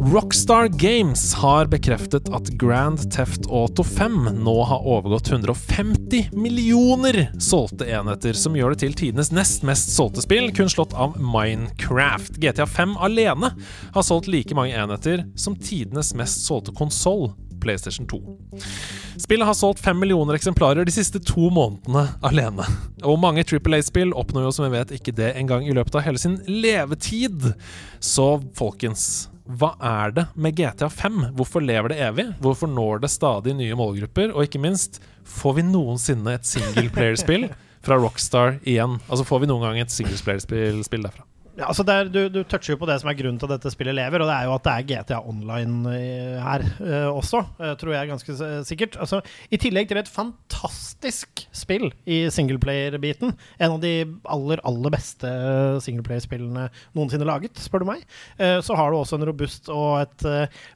Rockstar Games har bekreftet at Grand Theft Auto 5 nå har overgått 150 millioner solgte enheter, som gjør det til tidenes nest mest solgte spill, kun slått av Minecraft. GTA 5 alene har solgt like mange enheter som tidenes mest solgte konsoll, PlayStation 2. Spillet har solgt fem millioner eksemplarer de siste to månedene alene. Og mange Triple A-spill oppnår jo som vi vet ikke det engang i løpet av hele sin levetid. Så folkens, hva er det med GTA 5? Hvorfor lever det evig? Hvorfor når det stadig nye målgrupper? Og ikke minst, får vi noensinne et singleplayerspill fra Rockstar igjen? Altså Får vi noen gang et singleplayerspill derfra? Ja, altså er, du, du toucher jo på det som er grunnen til at dette spillet lever, og det er jo at det er GTA Online eh, her uh, også, uh, tror jeg ganske sikkert. Altså, I tillegg til et fantastisk spill i singleplayer-biten, en av de aller, aller beste singleplayer-spillene noensinne laget, spør du meg, Uh, så har du også en robust og et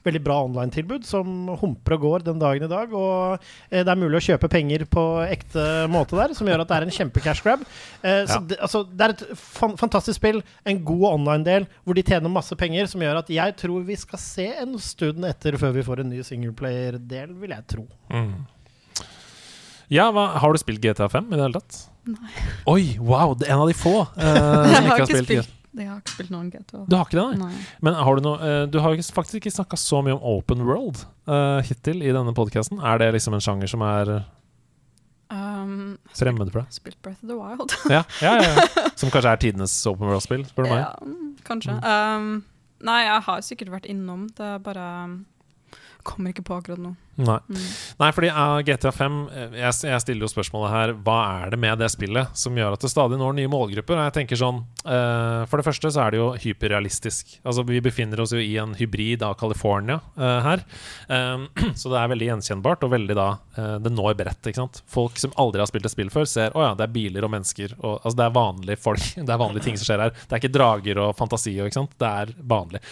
veldig bra online-tilbud som humper og går den dagen i dag, og det er mulig å kjøpe penger på ekte måte der, som gjør at det er en kjempe-cash grab. Så Ja. det, altså, det er et fan fantastisk spill, en god online-del hvor de tjener masse penger, som gjør at jeg tror vi skal se en stund etter før vi får en ny singleplayer-del, vil jeg tro. Ja, hva, Har du spilt GTA 5 i det hele tatt? Nei. Oi, wow! Det er en av de få uh, som Jeg ikke har har ikke spilt spilt, jeg har ikke spilt noen GTA. Du har ikke det, nei? Nei. Men har du noe uh, Du har faktisk ikke snakka så mye om open world uh, hittil i denne podkasten. Er det liksom en sjanger som er Um, fremmed for deg? spilt Breath of the Wild. Ja, ja, ja. Som kanskje er tidenes open world-spill, spør du meg. Ja, mm, kanskje. Um, nei, jeg har sikkert vært innom. Det er bare um, Kommer ikke på akkurat nå. Nei. Mm. Nei, fordi uh, GTA 5 eh, jeg, jeg stiller jo spørsmålet her Hva er det med det spillet som gjør at det stadig når nye målgrupper? Og jeg tenker sånn uh, For det første så er det jo hyperrealistisk. Altså Vi befinner oss jo i en hybrid av California uh, her. Um, så det er veldig gjenkjennbart, og veldig da eh, Det når bredt. ikke sant? Folk som aldri har spilt et spill før, ser å ja, det er biler og mennesker. Og, altså Det er vanlige folk. Det er vanlige ting som skjer her. Det er ikke drager og fantasi. Ikke sant? Det er vanlig.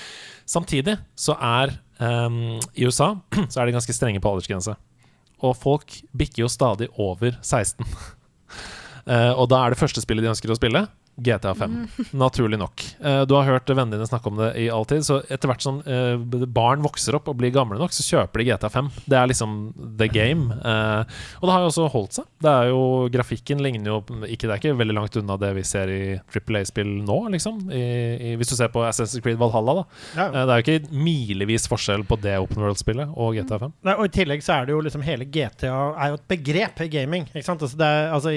Samtidig så er um, I USA så er de ganske strenge på aldersgrense. Og folk bikker jo stadig over 16. uh, og da er det første spillet de ønsker å spille, GTA 5. Naturlig nok. Eh, du har hørt vennene dine snakke om det i all tid, så etter hvert som eh, barn vokser opp og blir gamle nok, så kjøper de GTA 5. Det er liksom the game. Eh, og det har jo også holdt seg. Det er jo Grafikken ligner jo ikke, Det er ikke veldig langt unna det vi ser i Triple A-spill nå, liksom. I, i, hvis du ser på Assassin's Creed Valhalla, da. Ja. Det er jo ikke milevis forskjell på det Open World-spillet og GTA 5. Nei, og I tillegg så er det jo liksom hele GTA er jo et begrep i gaming. Ikke sant? Altså det er, altså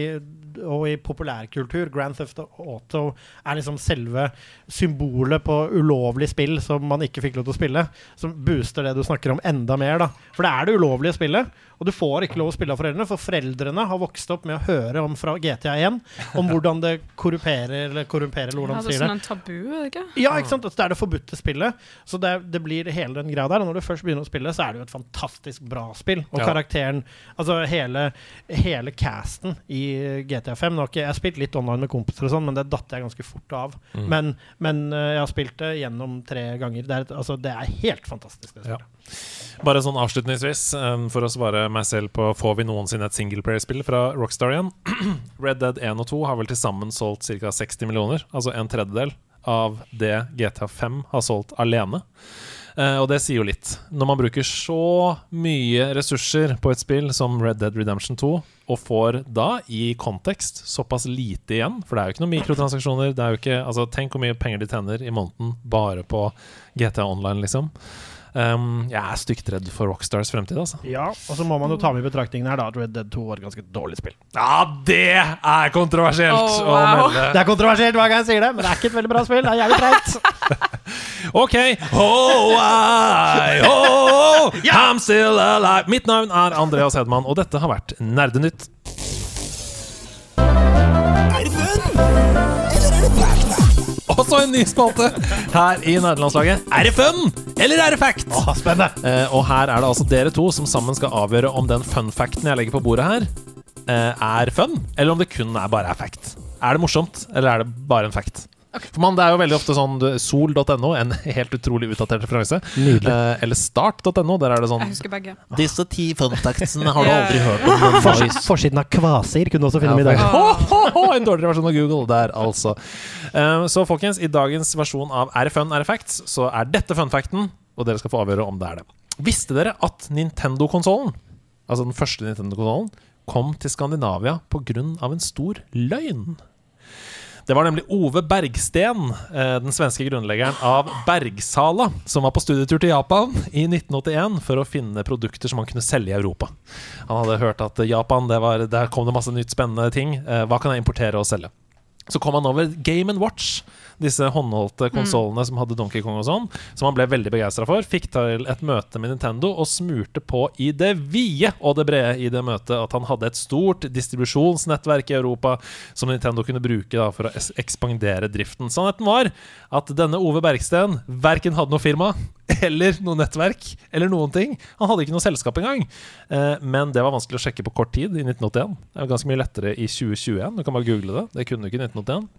og i populærkultur, Grand Theft Auto er liksom selve symbolet på ulovlig spill som man ikke fikk lov til å spille. Som booster det du snakker om enda mer, da. For det er det ulovlige spillet. Og du får ikke lov å spille av foreldrene, for foreldrene har vokst opp med å høre om fra GTA1 om hvordan det korrumperer, eller korrumperer, eller Ja, hvordan det er sier det. sånn en tabu, ikke? Ja, ikke sant? Det er det forbudte spillet. Så det, det blir hele den greia der. Og når du først begynner å spille, så er det jo et fantastisk bra spill. Og Ja. karakteren Altså hele, hele casten i GTA5 Nå har ikke jeg har spilt litt online med kompiser og sånn, men det datt jeg ganske fort av. Mm. Men, men eh, jeg har spilt det gjennom tre ganger. Det er, et, altså, det er helt fantastisk. Det Ja. Bare sånn avslutningsvis, um, for å svare meg selv på Får vi noensinne et singleplayer-spill fra Rockstar igjen? Red Dead 1 og 2 har vel til sammen solgt ca. 60 millioner, altså en tredjedel av det GTA5 har solgt alene. Eh, og det sier jo litt. Når man bruker så mye ressurser på et spill som Red Dead Redemption 2, og får da, i kontekst, såpass lite igjen For det er jo ikke noen mikrotransaksjoner. Er ikke, altså, tenk hvor mye penger de tjener i måneden bare på GTA Online, liksom. Um, jeg er stygt redd for Rockstars fremtid, altså. Ja, og så må man jo ta med i betraktningen her da at Red Dead 2 var et ganske dårlig spill. Ja, det er kontroversielt Oh, å wow. melde. Det er kontroversielt hver gang jeg sier det, men det er ikke et veldig bra spill. Det er jævlig treigt. OK. Oh, I, oh, I'm still alive. Mitt navn er Andreas Hedman, og dette har vært Nerdenytt. Og så en ny spalte her i Nederlandslaget. Er det fun, eller er det fact? Åh, spennende. Eh, og her er det altså dere to som sammen skal avgjøre om den fun-facten jeg legger på bordet her, eh, er fun, eller om det kun er bare er fact. Er det morsomt, eller er det bare en fact? For man, Det er jo veldig ofte sånn sol.no, en helt utrolig utdatert referanse. Eh, eller start.no, der er det Jeg sånn husker begge. Disse ti fun-factsene har du aldri hørt om. Fors forsiden av Kvasir kunne du også finne med i dag. Ja. Ho, ho, ho, en dårligere versjon av Google der, altså. Uh, så folkens, i dagens versjon av Er det fun, er det facts, så er dette fun-facten, og dere skal få avgjøre om det er det. Visste dere at Nintendo-konsollen, altså den første Nintendo-konsollen, kom til Skandinavia pga. en stor løgn? Det var nemlig Ove Bergsten, eh, den svenske grunnleggeren av Bergsala, som var på studietur til Japan i 1981 for å finne produkter som han kunne selge i Europa. Han hadde hørt at Japan, var, der kom det masse nytt spennende ting. Eh, hva kan jeg importere og selge? Så kom han over Game Watch, disse håndholdte konsollene som hadde Donkey Kong og sånn, som han ble veldig begeistra for. Fikk til et møte med Nintendo og smurte på i det vide og det brede i det møtet at han hadde et stort distribusjonsnettverk i Europa som Nintendo kunne bruke da, for å ekspandere driften. Sannheten var at denne Ove Bergsten verken hadde noe firma eller noe nettverk eller noen ting. Han hadde ikke noe selskap engang. Eh, men det var vanskelig å sjekke på kort tid i 1981. Det er ganske mye lettere i 2021. Du kan bare google det. Det kunne du ikke i 1981.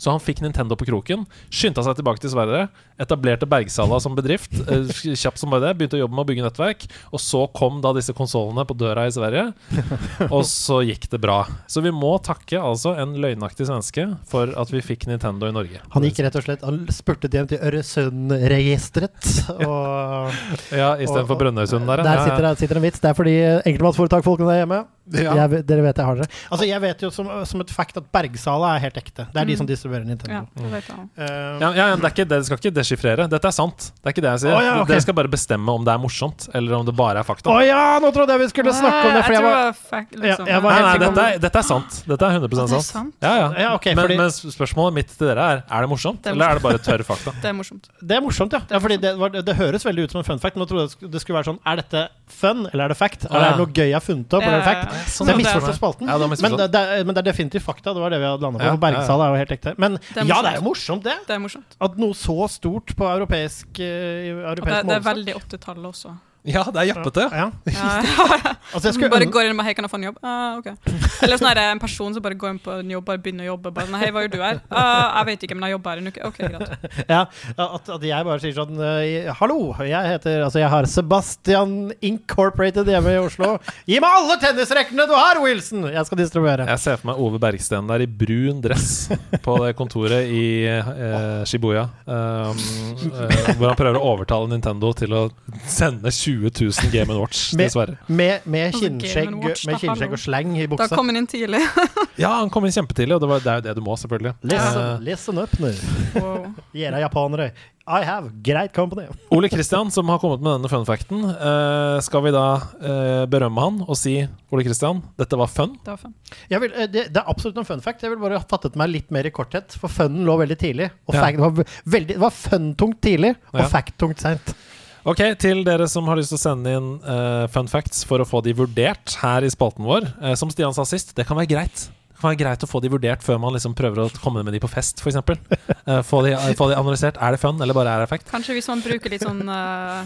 Så han fikk Nintendo på kroken, skyndte seg tilbake til Sverige, etablerte Bergsala som bedrift, eh, kjapt som bare det, begynte å jobbe med å bygge nettverk, og så kom da disse konsollene på døra i Sverige, og så gikk det bra. Så vi må takke altså en løgnaktig svenske for at vi fikk Nintendo i Norge. Han gikk rett og slett Han spurtet hjem til Øresundregisteret, Og Ja, istedenfor Brønnøysund der, der ja. sitter, det- sitter en vits. Det er fordi enkeltmannsforetakfolkene der hjemme Ja. jeg, Dere vet jeg har dere. Altså Jeg vet jo som, som et fact at Bergsala er helt ekte. Det er de Mm. som distribuerer Ja, Nintendo. det vet jeg. Uh, Ja, ja, det er ikke det, det skal ikke deschiffrere. Dette er sant. Det er ikke det jeg sier. Oh, ja, okay. Dere skal bare bestemme om det er morsomt, eller om det bare er fakta. Å ja, nå trodde jeg vi skulle snakke om det! Jeg jeg var fact, liksom. jeg var Nei, nei, dette er, dette er sant. Dette er 100 Det er sant. Ja, ja. Men, fordi- men spørsmålet mitt til dere er Er det morsomt, Det er eller er det bare tørr fakta? Det er morsomt. Det er morsomt, ja. ja fordi det, var, det høres veldig ut som en fun fact. Men jeg trodde det det skulle være sånn Er dette fun, eller er det fact? Eller er det noe gøy jeg har funnet opp, eller er det fact? Så jeg det misforstår spalten. Men det, er, men det er definitivt fakta. Det var det vi hadde landa på. Bergsal er jo helt ekte. Men ja, det er jo morsomt, det. Det er morsomt. At noe så stort på europeisk, eh, europeisk det, det er veldig 80-tallet også. Ja, det er jappete. Ja. Ja, Altså, jeg skulle bare går inn med 'hei, kan jeg få en jobb?' Ah, ok. Eller sånn er det en person som bare går inn på en jobb, bare begynner å jobbe. Bare, 'Hei, hva gjør du her?' «Ah, 'Jeg vet ikke, men jeg jobber her en uke.' Ok, greit. ja, at, at jeg bare sier sånn eh, Hallo, jeg heter Altså, jeg har Sebastian Incorporated hjemme i Oslo. Gi meg alle tennisrekkene du har, Wilson! Jeg skal distribuere. Jeg ser for meg Ove Bergsten der i brun dress på det kontoret i eh, Shibuya. Um, eh, hvor han prøver å overtale Nintendo til å sende 20 000 Game Watch, dessverre. Med, med Altså, kinnskjegg, med kinnskjegg og sleng i Da kom han inn tidlig. Ja, han kom inn kjempetidlig, og det, var, det er jo det du må, selvfølgelig. Listen, uh, listen up nå. Wow. Dere japanere. I have great company. Ole Kristian, som har kommet med denne funfacten, uh, skal vi da uh, berømme han og si Ole Kristian, dette var fun? Det var fun. Jeg vil, uh, det, det er absolutt en fun fact. Jeg vil bare ha fattet meg litt mer i korthet. For funnen lå veldig tidlig. Og Ja. fact, det var, veldig, det var fun-tungt tidlig, og Ja. fact-tungt seint. Ok, Til dere som har lyst til å sende inn uh, fun facts for å få de vurdert her i spalten vår. Uh, som Stian sa sist, det kan være greit. Det kan være greit å få de vurdert før man liksom prøver å komme med de på fest, f.eks. Uh, få, de, få de analysert. Er det fun, eller bare er det effekt? Kanskje hvis man bruker litt sånn uh,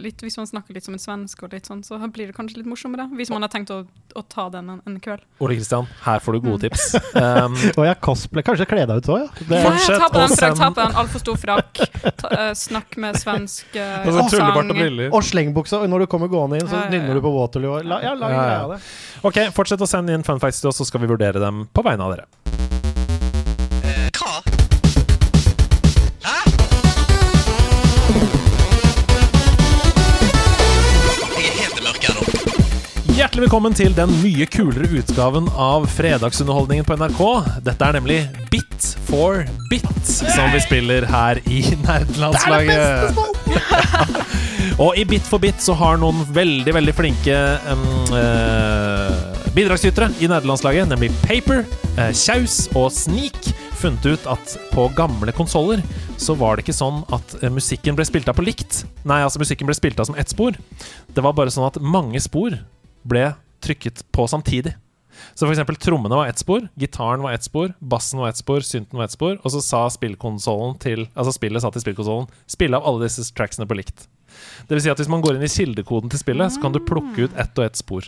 litt, Hvis man snakker litt som en svensk, og litt sånn, så blir det kanskje litt morsommere. Hvis man har tenkt å, å ta den en, en kveld. Ole Kristian, her får du Mm. gode tips. Um, Og jeg cosplay. Kanskje kle deg ut òg, ja. Det, Fortsett ta på å den frakk, ta på en altfor stor frakk. Ta, uh, snakk med svensk uh, altså, tullebart og og slengbuksa. Og når du kommer gående inn, så Ja, ja, ja. nynner du på Waterloo. La, ja, la, Ja, ja. det. Ok, Fortsett å sende inn fun facts til oss, så skal vi vurdere dem på vegne av dere. Hva? Hæ? Jeg er helt i mørket nå. Hjertelig velkommen til den mye kulere utgaven av fredagsunderholdningen på NRK. Dette er nemlig Bit for bit, som vi spiller her i Nerdelandslaget. Og i Bit for bit så har noen veldig, veldig flinke um, eh, bidragsytere i nederlandslaget, nemlig Paper, eh, Kjaus og Sneak, funnet ut at på gamle konsoller så var det ikke sånn at eh, musikken ble spilt av på likt. Nei, altså musikken ble spilt av som ett spor. Det var bare sånn at mange spor ble trykket på samtidig. Så eksempel trommene var ett spor, gitaren var ett spor, bassen var ett spor, synten var ett spor, og så sa spillkonsollen til Altså spillet sa til spillkonsollen Spille av alle disse tracksene på likt. Det vil si at hvis man går inn i kildekoden til spillet, så kan du plukke ut ett og ett spor.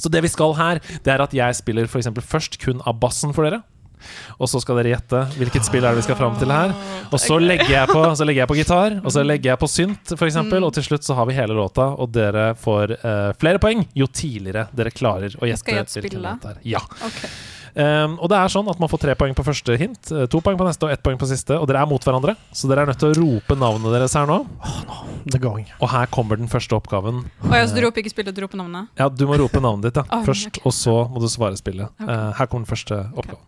Så det vi skal her, det er at jeg spiller for eksempel først kun av bassen for dere. Og så skal dere gjette hvilket spill er det vi skal fram til her. Og så legger jeg på, så legger jeg på gitar, og så legger jeg på synt, f.eks. Og til slutt så har vi hele låta, og dere får uh, flere poeng jo tidligere dere klarer å gjette Skal jeg gjette spillet? Ja. Ok. Um, og det er sånn at man får tre poeng på første hint, eh, to poeng på neste og ett poeng på siste. Og dere er mot hverandre, så dere er nødt til å rope navnet deres her nå. The going. Og her kommer den første oppgaven. Åja, så du roper ikke spillet, du roper navnet? Ja, du må rope navnet ditt ja. oh, først, okay. og så må du svare spillet. Okay. Uh, her kommer den første oppgaven.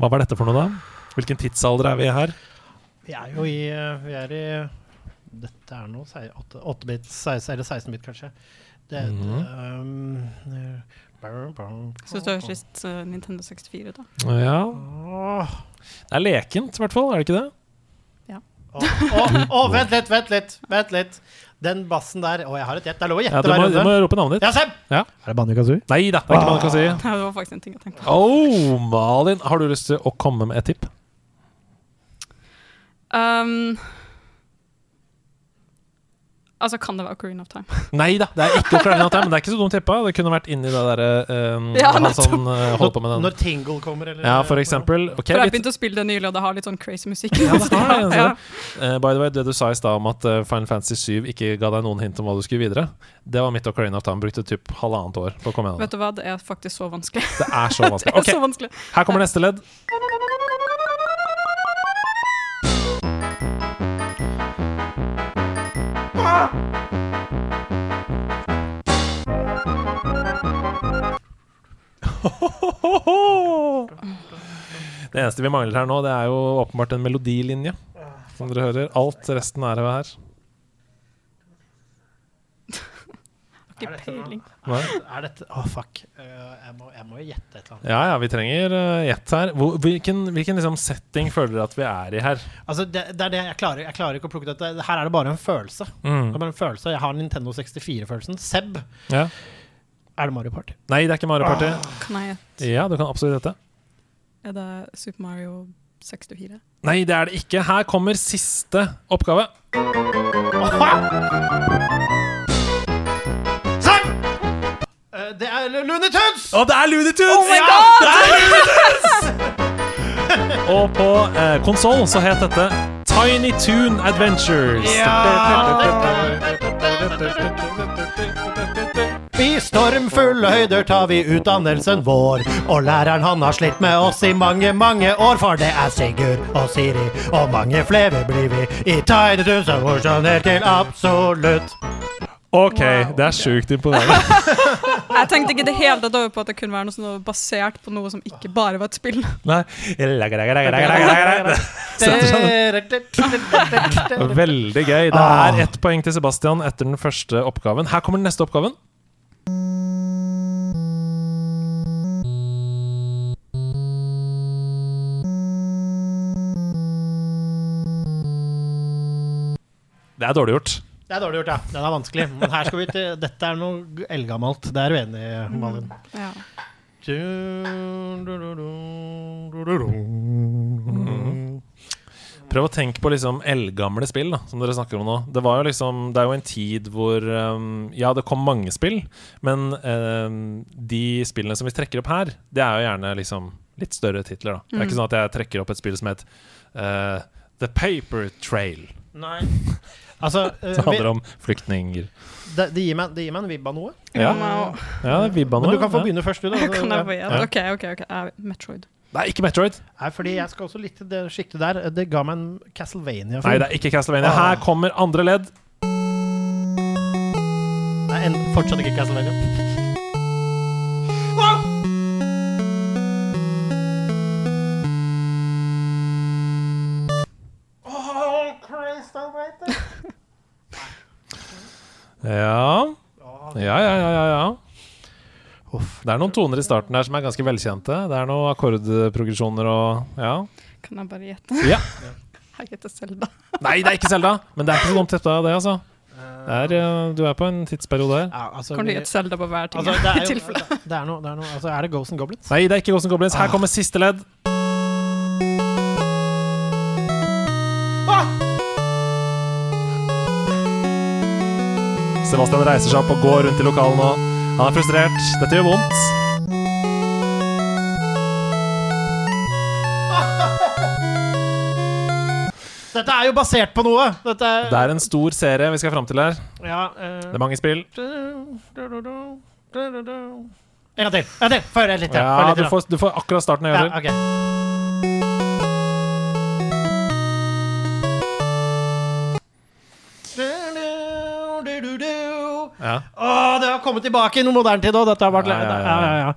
Hva var dette for noe, da? Hvilken tidsalder er vi her? Vi er jo i eh, Vi er i Dette er nå 8-bit, eller 16-bit, kanskje. Det, Mhm. um, Så det høres sist uh, Nintendo 64 da. Ja, det er lekent i hvert fall, er det ikke det? åh, åh, oh, vent litt, vent litt, vent litt. Den bassen der Å, jeg har et gjett. Det er lov å gjette Ja, du, må, du må rope navnet ditt. Ja, Seb! Ja. Er det Banjo-Kazoo? Nei da, det er ikke du. Det var faktisk en ting jeg tenkte på. Oh, Malin, har du lyst til å komme med et tipp? Um, altså, kan det være Ocarina of Time? Nei da, det er ikke Ocarina of Time, men det er ikke så dumt tippa. Det kunne vært inni det derre um, Ja, sånn, uh, på med den. Når Tingle kommer, eller Ja, for eksempel. Okay, For jeg begynte å spille det nylig, og det har litt sånn crazy musikk. Ja, det har det, Ja. Uh, by the way, det du sa i stad om at uh, Final Fantasy 7 ikke ga deg noen hint om hva du skulle videre, det var mitt Ocarina of Time. Brukte typ halvannet år på å komme Vet gjennom det. du hva, det er faktisk så vanskelig. Det er så vanskelig. Ok, så vanskelig. her kommer neste ledd. Det eneste vi mangler her nå, det er jo åpenbart en melodilinje. Som dere hører. Alt resten er her. Ikke peiling. Er dette Å, fuck. Eh, jeg, må, jeg må jo gjette et eller annet. Ja, ja, vi trenger uh, gjett her. Hvor, hvilken hvilken liksom, setting føler dere at vi er i her? Altså, det, det er det jeg klarer. Jeg klarer ikke å plukke dette. Her er det bare en følelse. Det Mm. er bare en følelse. Jeg har Nintendo 64-følelsen. Seb, Ja. er det Mario Party? Nei, det er ikke Mario Party. Kan jeg gjette? Ja, du kan absolutt gjette. Er det Super Mario 64? Nei, det er det ikke. Her kommer siste oppgave. Seb! Looney Tunes! Og det er Looney Tunes! Oh my ja, God! det er Looney Tunes! Og på eh, konsoll så het dette Tiny Toon Adventures. Ja. I stormfulle høyder tar vi utdannelsen vår, og læreren han har slitt med oss i mange, mange år, for det er Sigurd og Siri, og mange flere blir vi i Tiny Tunes. og morsomt helt til absolutt. Ok, det er sjukt imponerende. Jeg tenkte ikke det hele tatt over på at det kunne være noe sånn basert på noe som ikke bare var et spill. Nei. Veldig gøy. Det er ett poeng til Sebastian etter den første oppgaven. Her kommer den neste oppgaven. Det er dårlig gjort. Det er dårlig gjort, ja. Den er vanskelig. Men her skal vi til Dette er noe eldgammelt. Det er du enig i, Malin? Ja. Prøv å tenke på liksom eldgamle spill, da, som dere snakker om nå. Det, var jo liksom, det er jo en tid hvor um, Ja, det kom mange spill, men um, de spillene som vi trekker opp her, det er jo gjerne liksom litt større titler, da. Det er ikke sånn at jeg trekker opp et spill som het uh, The Paper Trail. Nei. Altså, eh, Som vi, handler om flyktninger. det, det, gir meg, det gir meg en vibb av noe. Ja, ja det er vibba noe. Men du kan få ja. begynne først, du. Da. Kan jeg få? Ja. OK, OK. ok Eh, Metroid. Nei, ikke Metroid. Nei, fordi jeg skal også litt til det sjiktet der. Det ga meg en Castlevania. -film. Nei, det er ikke Castlevania. Ah. Her kommer andre ledd. Nei, en, fortsatt ikke Castlevania. Ja. Ja, ja, ja, ja, ja. Det er noen toner i starten her som er ganske velkjente. Det er noen akkordprogresjoner og Ja. Kan jeg bare gjette? ja. Jeg heter Selda. Nei, det er ikke Selda, men det er ikke så dumt dette, det, altså. Det er, eh, du er på en tidsperiode her. Ja, altså, Kan du gjette Selda på hver ting? altså, det er I jo tilfelle. det er noe, det er noe altså, Er det Ghosts and Goblins? Nei, det er ikke Ghosts and Goblins. Her kommer siste ledd. Sebastian reiser seg opp og går rundt i lokalet nå. Han er frustrert. Dette gjør vondt. Dette er jo basert på noe! Dette er, Det er en stor serie vi skal fram til her. ja, eh, Det er mange spill. En gang til. En gang til. Få høre litt. Ja, Ja, du får, du får akkurat starten av ja, ører. ok. Ja. Å, det har kommet tilbake i noe moderne tid òg. Dette har vært Ja, ja, ja, ja, ja.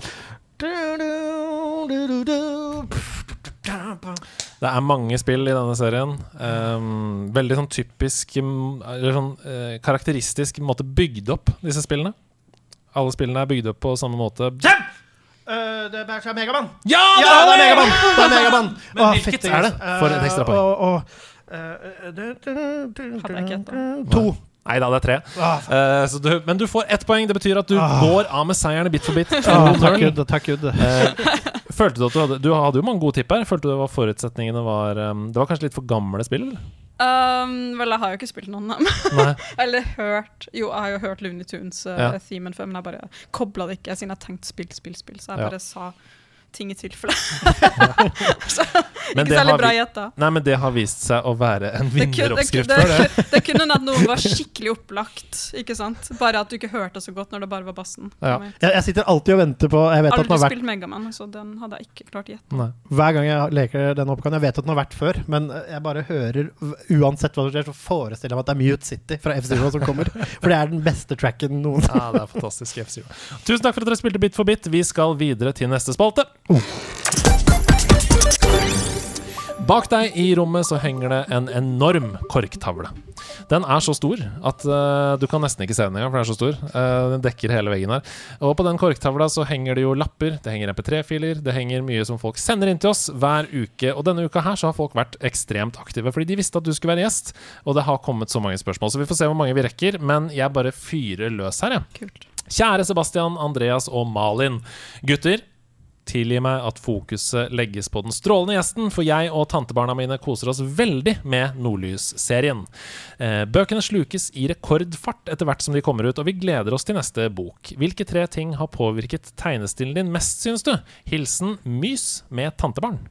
Det er mange spill i denne serien. Um, veldig sånn typisk Eller sånn uh, karakteristisk måte bygd opp, disse spillene. Alle spillene er bygd opp på samme måte. Kjem! Uh, det er fra Megaman. Ja, Ja, det er Megaman! Det er Megaman. Men hvilket er det? For et ekstra poeng. Uh, uh, uh, eh, Hadde jeg ikke gjettet. To. Nei da, det er tre. Ah, uh, så du, men du får ett poeng. Det betyr at du Ah. går av med seieren bit for bit. ah, takk Gud. Takk Gud. Uh, følte du at du hadde Du hadde jo mange gode tipp her. Følte du det var forutsetningene var um, Det var kanskje litt for gamle spill? Um, vel, jeg har jo ikke spilt noen av dem. Eller hørt Jo, jeg har jo hørt Looney Tunes-themen før, men jeg bare kobla det ikke siden jeg tenkte spill, spill, spill. Så jeg Ja. bare sa ting i tilfelle. Men ikke det særlig bra gjetta. Nei, men det har vist seg å være en vinneroppskrift det, det. det, det kunne hende at noe var skikkelig opplagt, ikke sant? Bare at du ikke hørte så godt når det bare var bassen. Ja. Jeg, jeg sitter alltid og venter på Jeg vet at den Aldri har vært spilt Megaman, så den hadde jeg ikke klart å gjette. Hver gang jeg leker denne oppgaven Jeg vet at den har vært før, men jeg bare hører Uansett hva som skjer, så forestiller jeg meg at det er Mute City fra F-Zero som kommer. For det er den beste tracken noen Ja, det er fantastisk F-Zero. Tusen takk for at dere spilte Bit for bit. Vi skal videre til neste spalte. Bak deg i rommet så henger det en enorm korktavle. Den er så stor at uh, du kan nesten ikke se den engang, for den er så stor. Uh, den dekker hele veggen her. Og på den korktavla så henger det jo lapper, det henger MP3-filer, det henger mye som folk sender inn til oss hver uke. Og denne uka her så har folk vært ekstremt aktive, fordi de visste at du skulle være gjest. Og det har kommet så mange spørsmål, så vi får se hvor mange vi rekker. Men jeg bare fyrer løs her, jeg. Ja. Kjære Sebastian, Andreas og Malin. Gutter, tilgi meg at fokuset legges på den strålende gjesten, for jeg og tantebarna mine koser oss veldig med Nordlys-serien. Eh, bøkene slukes i rekordfart etter hvert som de kommer ut, og vi gleder oss til neste bok. Hvilke tre ting har påvirket tegnestilen din mest, synes du? Hilsen Mys med tantebarn.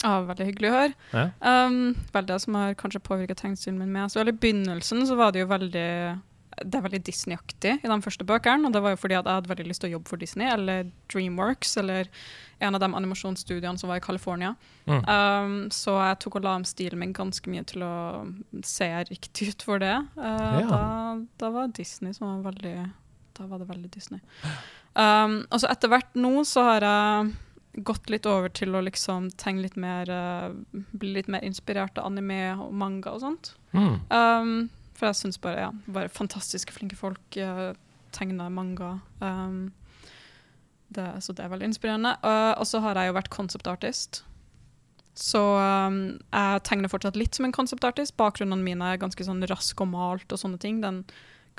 Ja, veldig hyggelig å høre. Ja. Um, vel, det som har kanskje påvirket tegnestilen min mest. I begynnelsen så var det jo veldig det er veldig Disney-aktig i de første bøkene. Og det var jo fordi at jeg hadde veldig lyst til å jobbe for Disney, eller Dreamworks, eller en av de animasjonsstudiene som var i California. Mm. Um, så jeg tok og la om stilen min ganske mye til å se riktig ut for det. Uh, Ja. da, da var Disney som var veldig Da var det veldig Disney. Um, og så etter hvert nå så har jeg gått litt over til å liksom tenke litt mer uh, Bli litt mer inspirert av anime og manga og sånt. Mm. Um, for jeg syns bare ja, bare fantastiske, flinke folk uh, tegner manga. Um, det, så det er veldig inspirerende. Uh, og så har jeg jo vært concept artist. Så um, jeg tegner fortsatt litt som en concept artist. Bakgrunnene mine er ganske sånn rask og malt og sånne ting. Den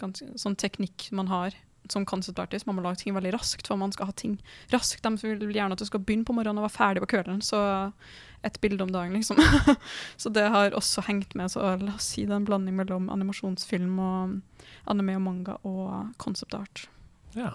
ganske, sånn teknikk man har som concept. Man må lage ting veldig raskt, for man skal ha ting raskt. De vil gjerne at du skal begynne på morgenen og være ferdig på kvelden. Så et bilde om dagen, liksom. så det har også hengt med. Så la oss si det er en blanding mellom animasjonsfilm og anime og manga og concept art. Ja.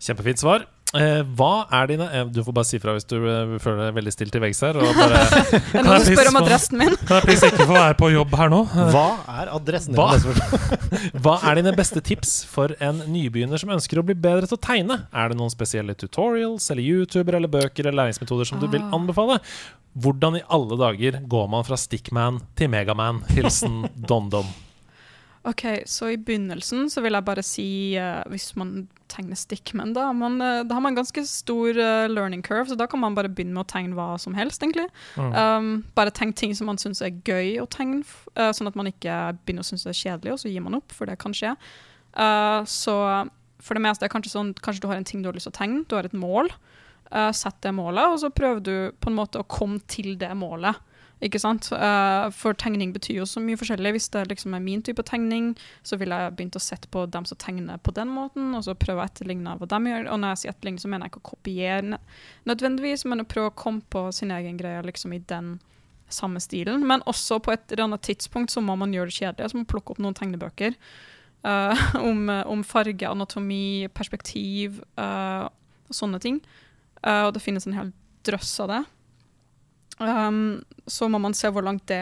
Kjempefint svar. Eh, hva er dine eh, Du får bare si fra hvis du eh, føler deg veldig stilt til veggs her. Og bare, Er det noen som spør om adressen min? kan jeg please ikke få være på jobb her nå? Hva er adressen din? Hva? Hva er dine beste tips for en nybegynner som ønsker å bli bedre til å tegne? Er det noen spesielle tutorials eller YouTuber eller bøker eller læringsmetoder som du vil Ah. anbefale? Hvordan i alle dager går man fra Stickman til Megaman? Hilsen Don-Don. OK, så i begynnelsen så vil jeg bare si uh, Hvis man tegner stickmen da, man, uh, da har man ganske stor uh, learning curve, så da kan man bare begynne med å tegne hva som helst, egentlig. Mm. Um, bare tegne ting som man syns er gøy å tegne, sånn at man ikke begynner å synes det er kjedelig, og så gir man opp, for det kan skje. Så for det meste er kanskje sånn Kanskje du har en ting du har lyst til å tegne, du har et mål. Sett det målet, og så prøver du på en måte å komme til det målet. Ikke sant? Uh, for tegning betyr jo så mye forskjellig. Hvis det liksom er min type tegning, så vil jeg begynt å sette på dem som tegner på den måten, og så prøve å etterligne hva de gjør. Og når jeg sier etterligne, så mener jeg ikke å kopiere nødvendigvis, men å prøve å komme på sin egen greie liksom i den samme stilen. Men også på et eller annet tidspunkt så må man gjøre det kjedelig, så må man plukke opp noen tegnebøker Uh, om, om farge, anatomi, perspektiv uh, og sånne ting. Og det finnes en hel drøss av det. Um, så må man se hvor langt det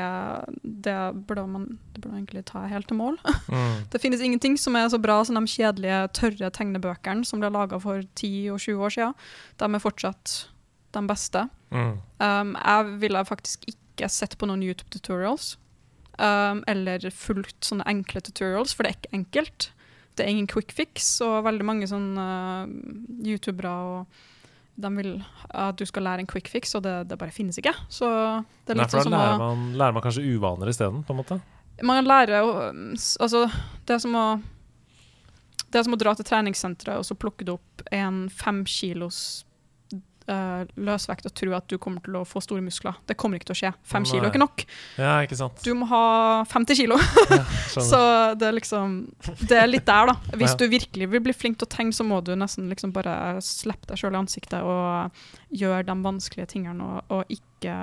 Det burde man det burde egentlig ta helt til mål. Mm. Det finnes ingenting som er så bra som de kjedelige, tørre tegnebøkene som ble laga for 10 og 20 år siden. De er fortsatt de beste. Mm. Um, jeg ville faktisk ikke sett på noen YouTube-tutorials. Um, eller fulgt sånne enkle tutorials, for det er ikke enkelt. Det er ingen quick fix, og veldig mange sånne uh, youtubere og de vil at du skal lære en quick fix, og det, det bare finnes ikke. Så det er Nei, litt for sånn da som lærer å man, lærer man kanskje uvaner isteden, på en måte? Man lærer jo Altså, det er som å Det er som å dra til treningssenteret og så plukke opp en fem kilos eh, løsvekt og tro at du kommer til å få store muskler. Det kommer ikke til å skje. Fem Nei. kilo er ikke nok. Ja, ikke sant? Du må ha 50 kilo. ja, Så det er liksom Det er litt der, da. Hvis Ja. du virkelig vil bli flink til å tegne, så må du nesten liksom bare slippe deg sjøl i ansiktet og gjøre de vanskelige tingene, og, og ikke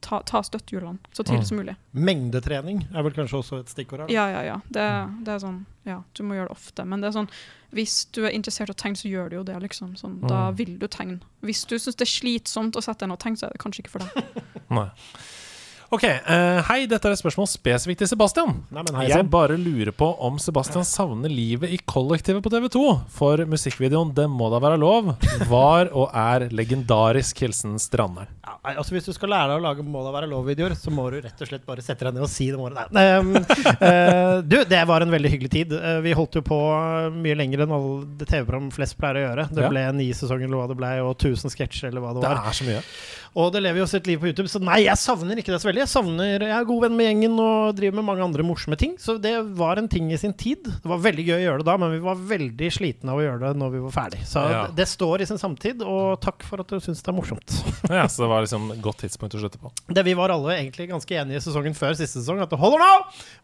ta, ta støttehjulene så tidlig Mm. som mulig. Mengdetrening er vel kanskje også et stikkord her? Ja, ja, ja. Det, det er sånn Ja, du må gjøre det ofte. Men det er sånn hvis du er interessert i å tegne, så gjør du jo det, liksom. Sånn, Da Mm. vil du tegne. Hvis du syns det er slitsomt å sette deg ned og tegne, så er det kanskje ikke for deg. Nei. Ok, uh, hei, dette er et spørsmål spesifikt til Sebastian. Nei, men hei Jeg bare lurer på om Sebastian savner livet i kollektivet på TV2. For musikkvideoen 'Det må da være lov' var og er legendarisk. Hilsen Stranderen. Ja, altså Hvis du skal lære deg å lage må da være lov-videoer, så må du rett og slett bare sette deg ned og si det må det. Eh, du, det var en veldig hyggelig tid. Uh, vi holdt jo på mye lenger enn alle TV-program flest pleier å gjøre. Det Ja. ble ni sesonger eller hva det ble, og 1000 sketsjer eller hva det var. Det er så mye. Og det lever jo sitt liv på YouTube, så nei, jeg savner ikke det så veldig. Jeg savner, jeg er god venn med gjengen og driver med mange andre morsomme ting. Så det var en ting i sin tid. Det var veldig gøy å gjøre det da, men vi var veldig slitne av å gjøre det når vi var ferdig. Så Ja. det, det står i sin samtid, og takk for at du syns det er morsomt. Ja, så det var liksom et godt tidspunkt å slutte på. Det Vi var alle egentlig ganske enige i sesongen før siste sesong at det holder nå!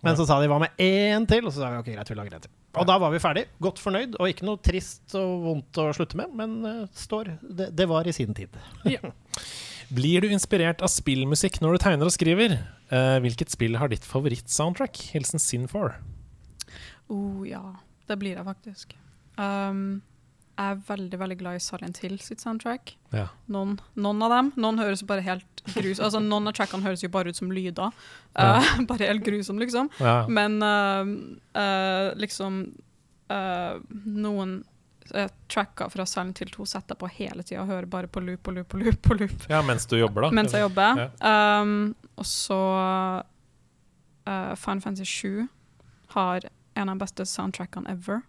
Men så sa de hva med én til? Og så sa vi ok, greit, vi lager en til. Og da var vi ferdig. Godt fornøyd, og ikke noe trist og vondt å slutte med, men uh, står det, det var i sin tid. Blir du inspirert av spillmusikk når du tegner og skriver? Eh, hvilket spill har ditt favorittsoundtrack? Hilsen Sin4. Oh, ja. Det blir jeg faktisk. Um, jeg er veldig veldig glad i Silent Hill sitt soundtrack. Ja. Noen, noen av dem. Noen høres bare helt grus Altså Noen av trackene høres jo bare ut som lyder. Ja. Eh, bare helt grusom, liksom. Ja. Men uh, uh, liksom Noen tracker fra Silent Hill 2 setter på hele tida og hører bare på loop og loop og loop. og loop ja, mens du jobber, da. mens jeg jobber. Um, og så uh, Final Fantasy 7 har en av de beste soundtrackene ever.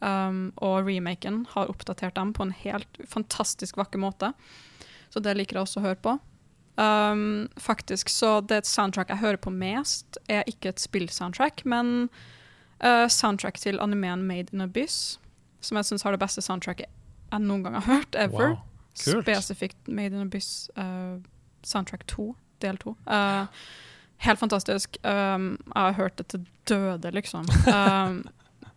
Um, og remaken har oppdatert dem på en helt fantastisk vakker måte. Så det liker jeg også å høre på. Um, faktisk så det soundtrack jeg hører på mest, er ikke et spillsoundtrack, men uh, soundtrack til animeen Made in Abyss, som jeg syns har det beste soundtracket jeg noen gang har hørt, ever. Wow. Spesifikt Made in Abyss uh, soundtrack 2, del 2. Uh, helt fantastisk. Um, jeg har hørt det til døde, liksom. Um,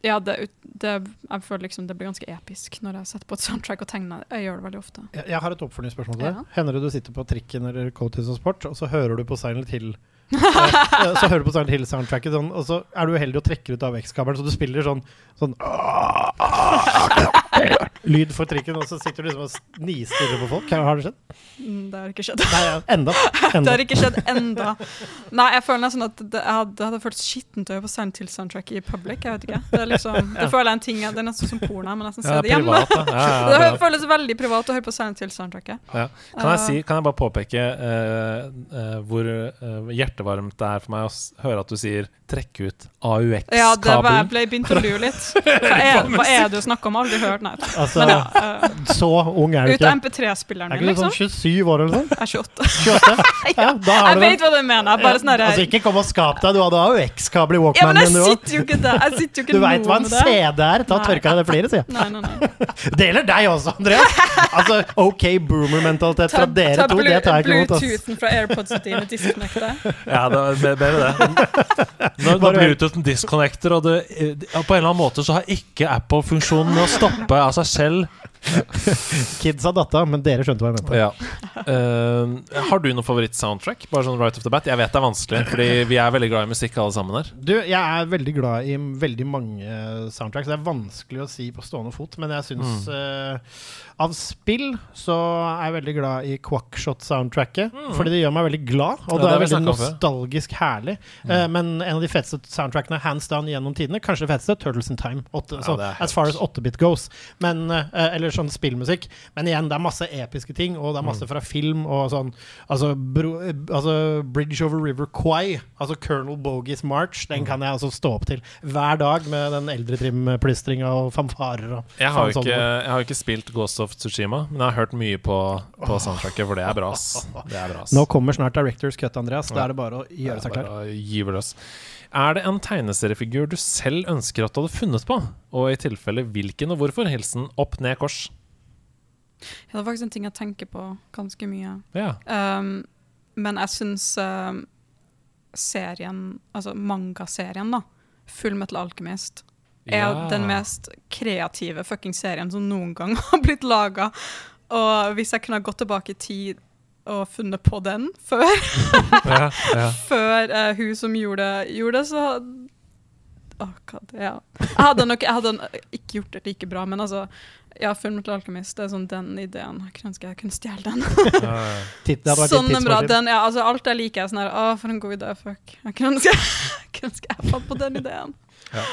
ja, det, det, jeg føler liksom det blir ganske episk når jeg setter på et soundtrack og tegner. Jeg gjør det veldig ofte. Jeg, jeg har et oppfølgingsspørsmål til deg. Ja. Hender det du sitter på trikken eller Coatis og Sport, og så hører du på Silent Hill eh, Så hører du på Silent Hill-soundtracket, sånn, og så er du uheldig og trekker ut AVX-kabelen, så du spiller sånn, sånn Lyd for trikken, og så sitter du liksom og nistirrer på folk. Har det skjedd? Mm, Det har ikke skjedd. Nei, ja, enda. Det har ikke skjedd enda. Nei, jeg føler nesten at det, hadde, hadde føltes skittent å høre på sound til soundtrack i public. Jeg vet ikke. Det, er liksom, det føler jeg en ting Det er nesten som porno. Jeg må nesten se Ja, det hjemme. privat. Ja, ja, Det føles veldig privat å høre på sound til soundtracket. Ja. Kan, jeg si, kan jeg bare påpeke uh, uh, hvor uh, hjertevarmt det er for meg å s- høre at du sier 'trekke ut Ja, det var, jeg ble begynte å lure litt. Hva er, hva er det du snakker om? Aldri hørt, nei. Altså, Men ja, uh, så ung er du ut av ikke. MP3-spilleren Er ikke du liksom. sånn 27 år eller noe sånt? Jeg er 28. 28? Ja, da har Jeg du vet det. hva du mener. Bare sånn Altså, ikke kom og skap deg, du hadde AUX-kabel i Ja, men jeg din, sitter jo ikke der. Jeg sitter jo ikke Du veit hva en. CD er? Ta tørka deg det fliret, sier jeg. Nei, nei, nei. Det gjelder deg også, Andreas. Altså, OK boomer-mentalitet fra dere to, det tar jeg ikke imot. ass. Bluetoothen fra AirPodsene dine disconnecte. Ja, det er bedre det. Når, Bluetoothen disconnecter, og det, eh, på en eller annen måte så har ikke Apple funksjonen med å stoppe av seg selv. Kids har datta, men dere skjønte hva jeg mente. Ja. Eh, har du noe favoritt-soundtrack? Bare sånn right off the bat Jeg vet det er vanskelig, Fordi vi er veldig glad i musikk alle sammen her. Du, jeg er veldig glad i veldig mange soundtracks. Det er vanskelig å si på stående fot, men jeg syns eh, Av spill så er jeg veldig glad i Quackshot-soundtracket. Fordi det gjør meg veldig glad, og Ja, det er veldig nostalgisk herlig. Eh, men en av de feteste soundtrackene hands down gjennom tidene, kanskje det feteste, Turtles in Time. 8, Ja, så, as far as 8-bit goes. Men, uh, eller sånn spillmusikk. Men igjen, det er masse episke ting, og det er Mm. masse fra film og sånn Altså, bro, eh, altså Bridge Over River Kwai, altså Colonel Bogies March, Mm. den kan jeg altså stå opp til hver dag med den eldre trim-plystringa og fanfarer og Jeg har, sånn. ikke, jeg har ikke spilt Ghost of Tsushima, men jeg har hørt mye på, på soundtracket, for det er bra. ass. Nå kommer snart Directors Cut, Andreas. Da er det bare å gjøre seg klar. Er det en tegneseriefigur du selv ønsker at du hadde funnet på? Og i tilfelle hvilken og hvorfor? Hilsen opp ned kors. Ja, det er faktisk en ting jeg tenker på ganske mye. Ja. Um, men jeg syns um, serien, altså mangaserien, da, Full Metal Alchemist, er Ja. den mest kreative fucking serien som noen gang har blitt laga. Og hvis jeg kunne ha gått tilbake i tid og funnet på den før, ja, ja. før uh, hun som gjorde gjorde det, så oh, God, ja. Jeg hadde nok jeg hadde ikke gjort det like bra, men altså ja, Full Metal Alchemist det er sånn den ideen. Jeg kunne ønske jeg kunne stjele den. Sånn en bra den, ja, altså Alt jeg liker, er sånn her Å, for en god idé. Fuck. Jeg kunne ønske jeg kunne ønske jeg fant på den ideen. Ja.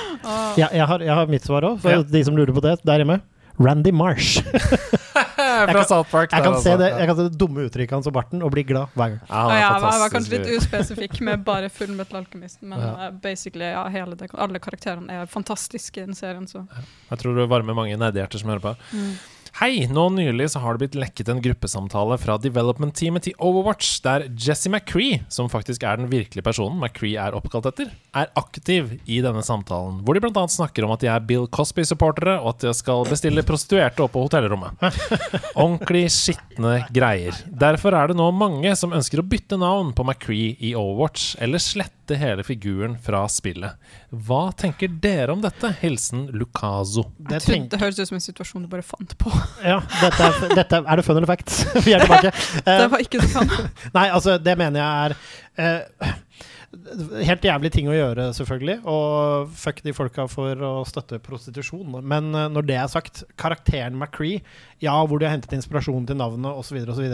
Ja, jeg, har, jeg har mitt svar òg, for Ja. de som lurer på det der hjemme. Randy Marsh. Fra kan- South Park. Jeg kan se altså. det, jeg kan se det dumme uttrykket hans og barten og bli glad hver gang. Ja, ja, jeg var kanskje litt uspesifikk med bare Full Metal Alchemist, men Ja. eh, basically, ja, hele det, alle karakterene er fantastiske i den serien, så Jeg tror du varmer mange nerdehjerter som hører på. mm. Hei! Nå nylig så har det blitt lekket en gruppesamtale fra development-teamet til Overwatch, der Jesse McCree, som faktisk er den virkelige personen McCree er oppkalt etter, er aktiv i denne samtalen, hvor de bl.a. snakker om at de er Bill Cosby-supportere, og at de skal bestille prostituerte opp på hotellrommet. Ordentlig skitne greier. Derfor er det nå mange som ønsker å bytte navn på McCree i Overwatch, eller slette hele figuren fra spillet. Hva tenker dere om dette? Hilsen Lucaso. Det, tenk, det høres ut som en situasjon du bare fant på. ja, dette er, dette er, er det fun eller fact? Vi er tilbake. Eh, Det var ikke det kan. Nei, altså, det mener jeg er eh, Helt jævlig ting å gjøre, selvfølgelig. Og fuck de folka for å støtte prostitusjon. Men eh, når det er sagt, karakteren McCree, ja, hvor de har hentet inspirasjon til navnet osv., osv.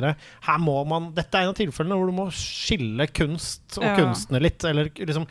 Her må man Dette er en av tilfellene hvor du må skille kunst og Ja. kunstner litt. Eller liksom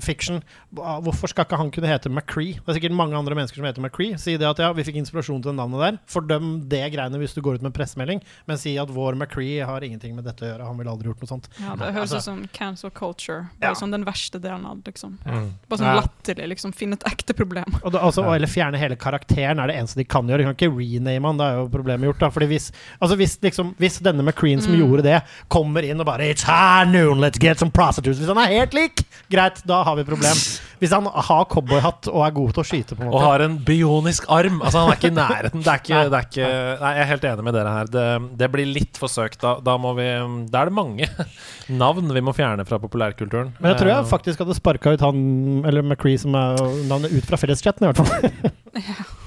fiction. Hvorfor skal ikke han kunne hete McCree? Det er sikkert mange andre mennesker som heter McCree. Si det at ja, vi fikk inspirasjon til det navnet der. Fordøm det greiene hvis du går ut med en pressemelding, men si at vår McCree har ingenting med dette å gjøre. Han ville aldri gjort noe sånt. Ja, det høres Altså- som cancel culture. Ja. Sånn den verste delen av det, liksom. Mm. Bare sånn latterlig, liksom. Finn et ekte problem. Og da, altså, Eller fjerne hele karakteren er det eneste de kan gjøre. De kan ikke rename han, da er jo problemet gjort. da Fordi Hvis, altså hvis, liksom, hvis denne McCreen som Mm. gjorde det, kommer inn og bare It's high noon, let's get some prostitutes Hvis han er helt lik, greit, da har vi problem. Hvis han har cowboyhatt og er god til å skyte, på en Og har en bionisk arm. Altså Han er ikke i nærheten. Det er ikke, det er ikke Nei, jeg er helt enig med dere her. Det, det blir litt for søkt. Da, da må vi Da er det mange navn vi må fjerne fra populærkulturen. Men jeg tror jeg Eh, faktisk hadde sparka ut han, eller McCree som er navnet, ut fra felleschatten, i hvert fall.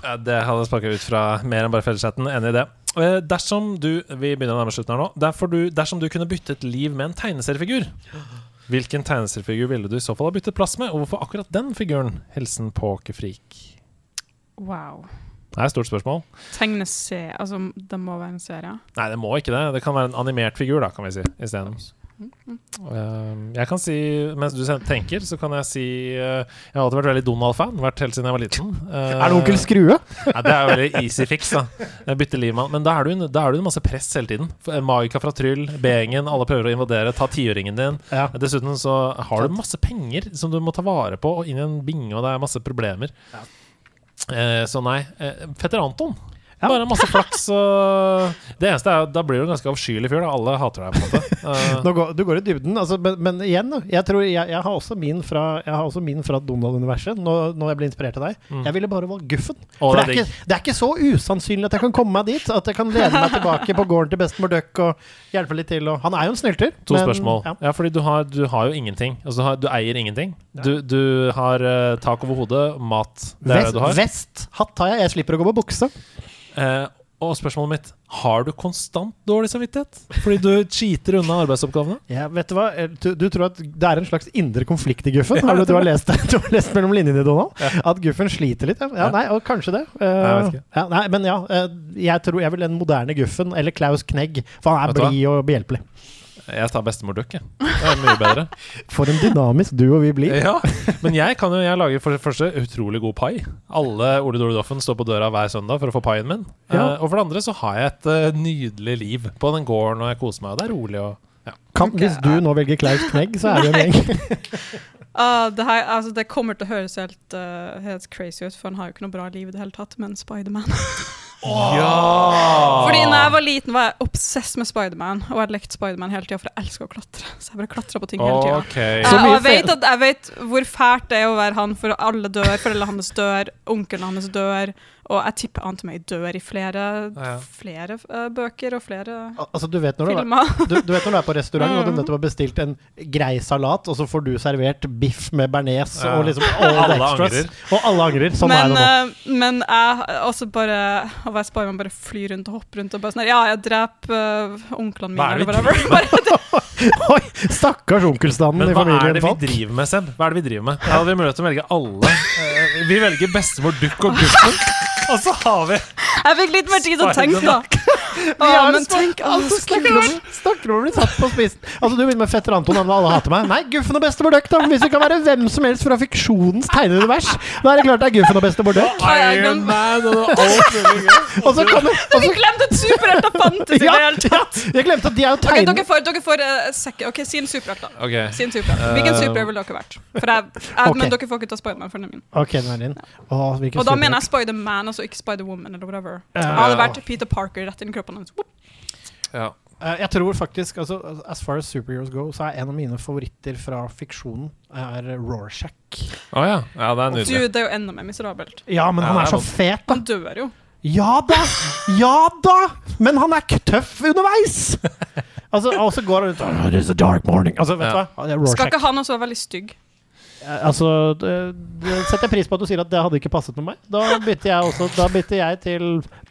Ja, det hadde sparka ut fra mer enn bare felleschatten. Enig i det. Eh, Dersom du Vi begynner å nærme slutten her nå. Du, dersom du kunne byttet liv med en tegneseriefigur, hvilken tegneseriefigur ville du i så fall ha byttet plass med, og hvorfor akkurat den figuren? Hilsen Pokerfreak. Wow. Det er et stort spørsmål. Tegneserie Altså, det må være en serie. Nei, det må ikke det. Det kan være en animert figur, da, kan vi si, isteden. Uh, jeg kan si, mens du tenker, så kan jeg si uh, Jeg har alltid vært veldig Donald-fan. Vært helt siden jeg var liten. Er det onkel Skrue? Nei, det er veldig easy fix, da. Jeg bytter liv med han. Men da er du da er du masse press hele tiden. Eh, Magika fra Tryll, B-gjengen, alle prøver å invadere. Ta tiåringen din. Ja. Dessuten så har du masse penger som du må ta vare på, og inn i en binge, og det er masse problemer. Ja. så nei. Eh, Fetter Anton. Ja. Bare masse flaks og Det eneste er Da blir du en ganske avskyelig fyr. Da. Alle hater deg, på en måte. Går, du går i dybden, altså, men, men igjen. Jeg, tror jeg, jeg, har også min fra, jeg har også min fra Donald-universet, når, når jeg ble inspirert av deg. Mm. Jeg ville bare valgt Guffen. For det det er, ikke, det er ikke så usannsynlig at jeg kan komme meg dit. At jeg kan lede meg tilbake på gården til bestemor Duck og hjelpe litt til. Og, han er jo en snylter. To men- spørsmål. Ja. Ja, fordi du har, du har jo ingenting. Altså, du, har, du eier ingenting. Du, du har uh, tak over hodet, mat. Det er Vest, det du har. vest, hatt har jeg. Jeg slipper å gå på bukse. Eh, og spørsmålet mitt Har du konstant dårlig samvittighet? Fordi du cheater unna arbeidsoppgavene? Ja, vet Du hva? Eh, Du, du tror at det er en slags indre konflikt i Guffen? Har du, du, har lest, du har lest mellom linjene, Donald? At Guffen sliter litt? Ja, ja Ja. nei, og kanskje det. Uh, ja, nei, men ja, jeg tror jeg vil en moderne Guffen, eller Klaus Knegg, for han er blid og behjelpelig. Jeg tar bestemor Duck, jeg. Det er mye bedre. For en dynamisk duo vi blir. Ja, Men jeg kan jo Jeg lager for det første utrolig god pai. Alle Ole Dole Doffen står på døra hver søndag for å få paien min. Ja. Eh, og for det andre så har jeg et uh, nydelig liv på den gården, og jeg koser meg, og det er rolig og Kan, hvis du nå velger Klaus Knegg, så er det en gjeng. Uh, det, her, altså, det kommer til å høres helt, uh, helt crazy ut, for han har jo ikke noe bra liv i det hele tatt, men Spiderman. Ja! Fordi når jeg var liten, var jeg obsess med Spiderman, og jeg hadde lekt Spiderman hele tida, for jeg elsker å klatre. Så jeg bare klatra på ting hele tida. Okay. Eh, og jeg vet, at, jeg vet hvor fælt det er å være han, for alle dør, foreldrene hans dør, onkelen hans dør, og jeg tipper Aunt May dør i flere, Ja. flere uh, bøker og flere Al- Altså, du vet, når du, er, filmer. du, du vet når du er på restaurant og du Mm. nettopp har bestilt en grei salat, og så får du servert biff med bearnés Ja. og liksom all the extras. angrer. Og alle angrer. Sånn men, er det nå. Uh, men jeg også bare av jeg sparer, Spiderman bare flyr rundt og hopper rundt og bare sånn Ja, jeg dreper uh, onklene mine, er eller whatever. Bare Oi, stakkars onkelstanden Men i hva er det vi driver med, Seb? Hva er det vi driver med? Her hadde vi mulighet til å velge alle. Vi velger bestemor Dukk og Guffen. Og så har vi Jeg fikk litt mer tid til å tenke, da. Har men tenk Altså, snakker om, å bli satt på spissen. Altså, du begynner med fetter Anton, og alle hater meg. Nei, Guffen og bestemor Duck, da. Hvis det kan være hvem som helst fra fiksjonens tegneunivers, da er det klart det er Guffen og bestemor Duck. Ai, ai, Iron Man og alt mulig. Og så kommer og Vi så, glemte at superhelter fantes i det hele tatt! Jeg glemte at de er jo Ok, tegnet dere får, dere får eh, Ok, Si en superhelt, da. Si en superhelt. Hvilken Eh, superhelt ville dere vært? For jeg. Men dere får ikke ta Spiderman for den min. Ok, den er din. Og da superhelt. mener jeg Spiderman, altså ikke Spiderwoman eller whatever. Ja. Jeg hadde vært Peter Parker rett inn i kroppen hans. Whoop. Ja. Eh, Jeg tror faktisk, altså, as far as superheroes go, så er en av mine favoritter fra fiksjonen er Rorschach. Å ja. ja. Det er Du, det er jo enda mer miserabelt. Ja, men Ja, han er er så fet, da. Han dør jo. Ja da! Ja da! Men han er tøff underveis! altså, og så går han ut oh, It is a dark morning. Altså, vet du Ja. hva? Skal ikke han også være veldig stygg? Altså, det, det setter jeg pris på at du sier at det hadde ikke passet med meg. Da bytter jeg også Da bytter jeg til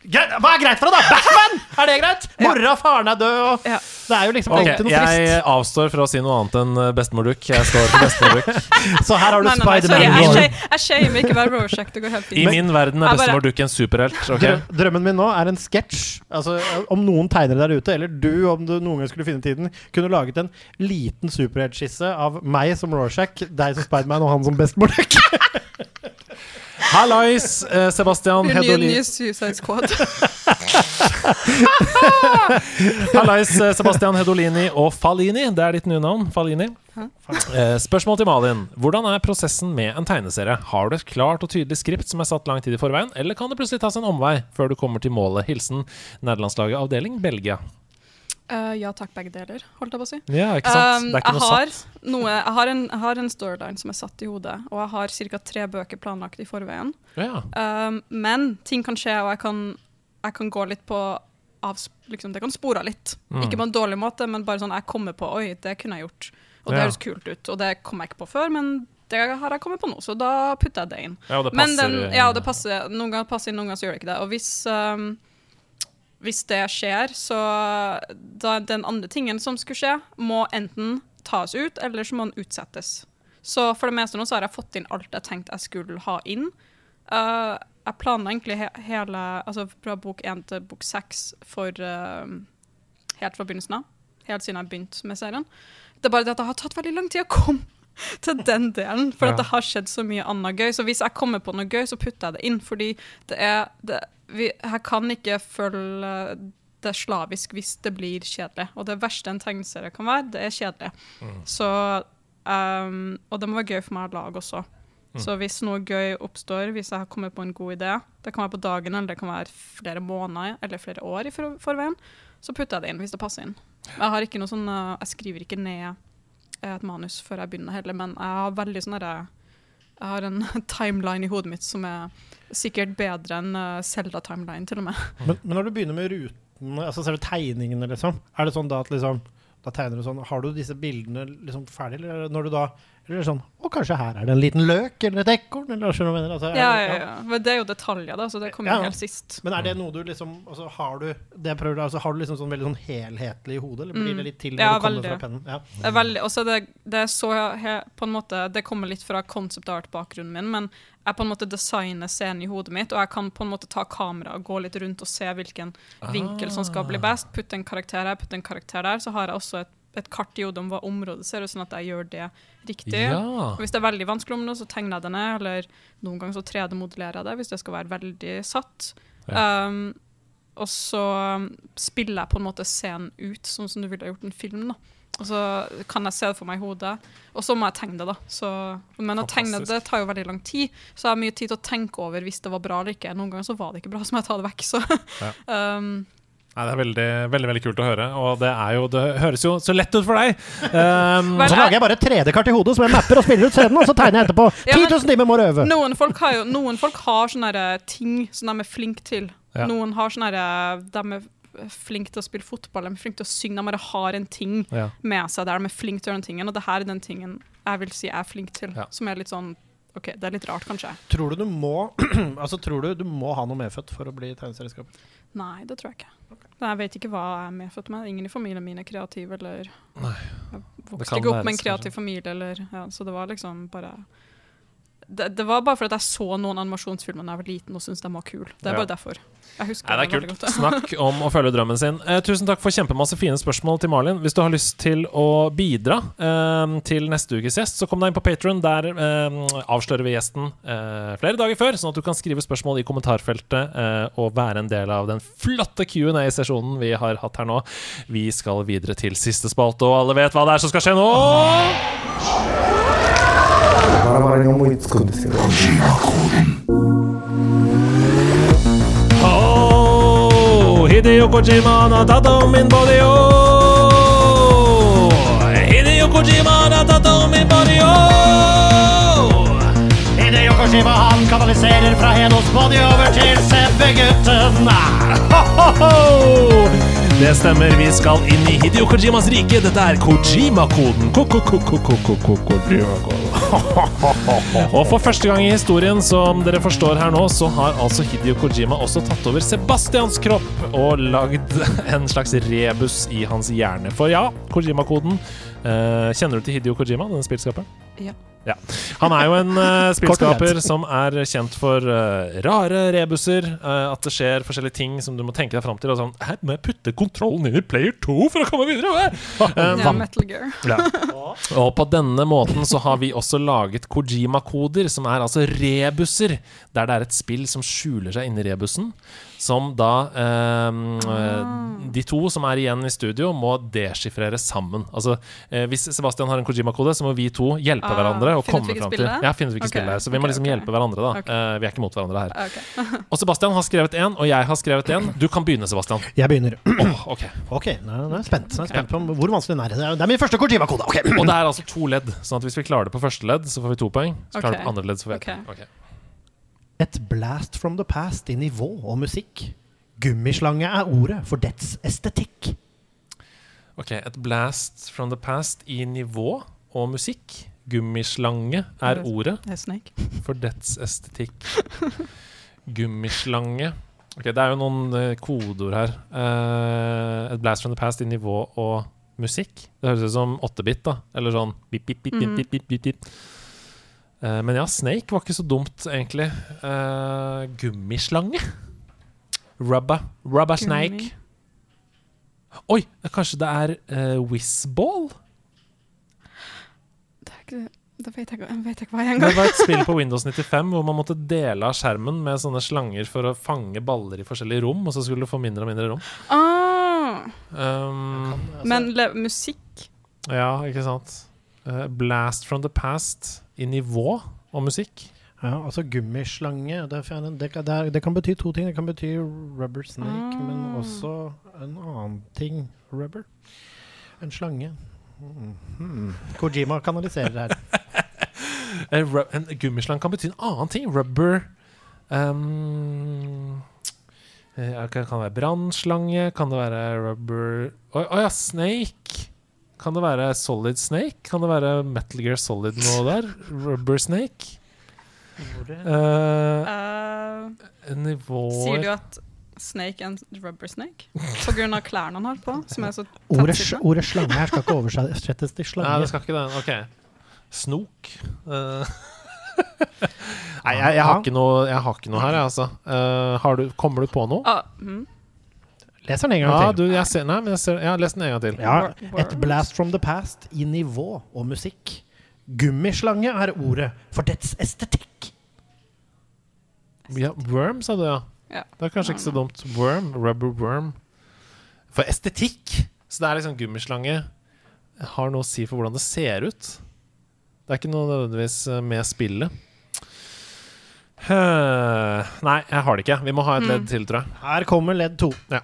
hva er greit for deg, da? Batman! Er det greit? Mora og faren er død, og Ja. Det er jo liksom alltid noe jeg avstår fra å si noe annet enn eh, bestemor-Duck. Jeg står for bestemor-Duck. Så her har du Spiderman. jeg, shamer ikke hver Rorschach. Det går helt I min verden er Jeg bestemor-Duck en superhelt. Okay? Drømmen min nå er en sketsj. Altså, om noen tegnere der ute, eller du, om du noen gang skulle finne tiden, kunne laget en liten superheltskisse av meg som Rorschach, deg som Spiderman og han som bestemor Duck. Hallais, eh, Sebastian Nye, nye Hedolini. Suicide Squad. Hallais, eh, Sebastian Hedolini og Falini. Det er ditt nye navn. Falini. Eh, Spørsmål til Malin. Hvordan er prosessen med en tegneserie? Har du et klart og tydelig skript som er satt lang tid i forveien, eller kan det plutselig tas en omvei før du kommer til målet? Hilsen nederlandslaget avdeling Belgia. Eh, ja takk, begge deler, holdt jeg på å si. Ja, ikke sant? Um, det er ikke jeg, har satt. noe, jeg, har en, jeg har en storyline som er satt i hodet, og jeg har ca. tre bøker planlagt i forveien. Ja. Um, men ting kan skje, og jeg kan, jeg kan gå litt på av, liksom, Det kan spore av litt. Mm. Ikke på en dårlig måte, men bare sånn jeg kommer på Oi, det kunne jeg gjort. Og det Ja. høres kult ut. Og det kom jeg ikke på før, men det har jeg kommet på nå, så da putter jeg det inn. ja, og det Men passer. den, ja, det passer. Noen ganger passer inn, noen ganger så gjør det ikke det. Og hvis, um, hvis det skjer, så da den andre tingen som skulle skje, må enten tas ut, eller så må den utsettes. Så for det meste nå så har jeg fått inn alt jeg tenkte jeg skulle ha inn. Uh, jeg planla egentlig he hele, altså fra bok én til bok seks for uh, helt fra begynnelsen av. Helt siden jeg begynte med serien. Det er bare det at det har tatt veldig lang tid å komme til den delen, for Ja. at det har skjedd så mye annet gøy. Så hvis jeg kommer på noe gøy, så putter jeg det inn, fordi det er det, vi, Jeg kan ikke følge det slavisk hvis det blir kjedelig. Og det verste en tegneserie kan være, det er kjedelig. Så um, Og det må være gøy for meg å lage også. Så hvis noe gøy oppstår, hvis jeg har kommet på en god idé, det kan være på dagen, eller det kan være flere måneder eller flere år i for forveien, så putter jeg det inn hvis det passer inn. Jeg har ikke noe sånn, uh, jeg skriver ikke ned eh, et manus før jeg begynner heller, men jeg har veldig sånn derre Jeg har en timeline i hodet mitt som er sikkert bedre enn uh, Zelda-timeline, til og med. Men, men når du begynner med rutene, altså ser du tegningene, liksom, er det sånn da at liksom da tegner du sånn, Har du disse bildene liksom ferdig, eller er når du da eller er sånn Og kanskje her er det en liten løk eller et ekorn? Eller, hva mener? Altså, Ja, ja, ja. Men det er jo detaljer, da, så det kommer Ja, helt sist. Men er det noe du liksom altså, Har du det jeg prøver, altså, har du liksom sånn veldig sånn helhetlig i hodet, eller blir Mm. det litt til når Ja, du kommer veldig. fra pennen? Ja. Det er veldig, også det, det er så he, på en måte, det kommer litt fra concept art-bakgrunnen min, men jeg på en måte designer scenen i hodet mitt, og jeg kan på en måte ta kamera og gå litt rundt og se hvilken vinkel som skal bli best. Putte en karakter her, putte en karakter der. Så har jeg også et, et kart i hodet om hva området ser ut, sånn at jeg gjør det riktig. Ja. Hvis det er veldig vanskelig om noe, så tegner jeg det ned, eller noen ganger så 3D-modellerer jeg det, hvis det skal være veldig satt. Um, og så um, spiller jeg på en måte scenen ut, sånn som du ville gjort en film. da. Og så kan jeg se det for meg i hodet, og så må jeg tegne det. da. Så, men å tegne det tar jo veldig lang tid, så jeg har mye tid til å tenke over hvis det var bra eller ikke. Noen ganger så var det ikke bra, så må jeg ta det vekk. Så. um, Nei, det er veldig, veldig veldig kult å høre, og det, er jo, det høres jo så lett ut for deg. Um, Så lager jeg bare et 3D-kart i hodet som jeg mapper og spiller ut scenen, og så tegner jeg etterpå. Ja, 10 000 timer må du øve! noen folk har jo noen folk har sånne der ting som de er flinke til. Ja. Noen har sånne der, de er flinke til å spille fotball, de er flinke til å synge. De bare har en ting ja. med seg der de er flinke til å gjøre den tingen, og det her er den tingen jeg vil si jeg er flink til. Ja. Som er litt sånn OK, det er litt rart, kanskje. Tror du du må Altså, tror du du må ha noe medfødt for å bli tegneserieskaper? Nei, det tror jeg ikke. Jeg vet ikke hva jeg er medfødt med. Ingen i familien min er kreativ, eller Jeg Det vokste ikke opp med en kreativ kreativ familie, eller ja, Så det var liksom bare det, det var bare fordi at jeg så noen animasjonsfilmer da jeg var liten og syntes de var kule. Det er Ja. bare derfor. Jeg husker Nei, det er kult. godt. Snakk om å følge drømmen sin. Eh, tusen takk for kjempemasse fine spørsmål til Malin. Hvis du har lyst til å bidra eh, til neste ukes gjest, så kom deg inn på Patron. Der eh, avslører vi gjesten eh, flere dager før, sånn at du kan skrive spørsmål i kommentarfeltet eh, og være en del av den flotte Q&A-sesjonen vi har hatt her nå. Vi skal videre til siste spalte, og alle vet hva det er som skal skje nå! バラバラに思いつくんですけど。秀横島のなたとメンバーでよ秀横島のなたとメンバーでよ Kojima han kanaliserer fra Henos body over til Sebbe-gutten. Det stemmer, vi skal inn i Hideo Kojimas rike. Dette er Kojima-koden. Og for første gang i historien, som dere forstår her nå, så har altså Hidio Kojima også tatt over Sebastians kropp og lagd en slags rebus i hans hjerne. For ja, Kojima-koden. Eh, kjenner du til Hidio Kojima, denne spillskaperen? Ja. Ja. Han er jo en uh, spillskaper som er kjent for uh, rare rebuser. Uh, at det skjer forskjellige ting som du må tenke deg fram til. Og sånn Her må jeg putte kontrollen inn i player 2 for å komme videre! Ja, Metal Gear. ja. Og på denne måten så har vi også laget Kojima-koder, som er altså rebuser. Der det er et spill som skjuler seg inni rebusen. Som da ehm, eh, De to som er igjen i studio, må deskifrere sammen. Altså eh, Hvis Sebastian har en Kojima-kode, så må vi to hjelpe Ah, hverandre. Og komme fram til? Ja, finne ut hvilket Ok, spill det er. Så vi må liksom okay. hjelpe hverandre, da. Eh, vi er ikke mot hverandre her. Og Sebastian har skrevet en, og jeg har skrevet en. Du kan begynne, Sebastian. Jeg begynner. Oh, ok okay nå nå er jeg spent. Nå er jeg spent på hvor vanskelig den er. Det er- Det er min første Kojima-kode. Og det er altså to ledd. Sånn at hvis vi klarer det på første ledd, så får vi to poeng. Så klarer vi Ok. på andre ledd, så får vi ett. Ok. Et blast from the past i nivå og musikk. Gummislange er ordet for dets estetikk. Ok, et blast from the past i nivå og musikk. Gummislange er ordet Det Snake. for dets estetikk. Gummislange Ok, det er jo noen eh, kodeord her. Uh, et blast from the past i nivå og musikk. Det høres ut som 8-bit, da. Eller sånn bip, bip, bip, bip, bip, bip, bip, Eh, men ja, Snake var ikke så dumt, egentlig. Uh, gummislange? Rubber. Rubber snake. Oi, kanskje det er uh, Whizball? Det, er ikke, det vet jeg, jeg vet ikke hva jeg Det var et spill på Windows 95 hvor man måtte dele av skjermen med sånne slanger for å fange baller i forskjellige rom, og så skulle du få mindre og mindre rom. Ah, Um, men le, musikk ja, ikke sant. Uh, blast from the past i nivå og musikk. Ja, altså gummislange det, det, kan- det, det kan bety to ting. Det kan bety rubber snake, men Ah. også en annen ting. Rubber. En slange. Mm. Kojima kanaliserer her. en, En gummislang kan bety en annen ting. Rubber um, eh, Kan det være brannslange? Kan det være rubber Å å ja, snake. Kan det være solid snake? Kan det være Metal Gear Solid noe der? Rubber snake? Uh, Eh, nivåer Sier du at Snake en rubber snake? På grunn av klærne han har på, som er så Ordet, ordet slange her skal ikke oversettes til Nei, slange. det skal ikke det. Ok. Snok. Uh. Nei, jeg, jeg, har ikke noe, jeg har ikke noe her, jeg, altså. Uh, har du, kommer du på noe? Uh, mhm. Les den en gang Ja, til. du, jeg ser, nei, men jeg ser, jeg har lest den en gang til. Ja, et blast from the past i nivå og musikk. Gummislange er ordet for dets estetikk. Ja, worm, sa du, ja. Ja. Det er kanskje ikke så dumt. Worm, rubber worm. For estetikk! Så det er liksom gummislange har noe å si for hvordan det ser ut. Det er ikke noe nødvendigvis eh, med spillet. Nei, jeg har det ikke. Vi må ha et Mm. ledd til, tror jeg. Her kommer ledd to. Ja.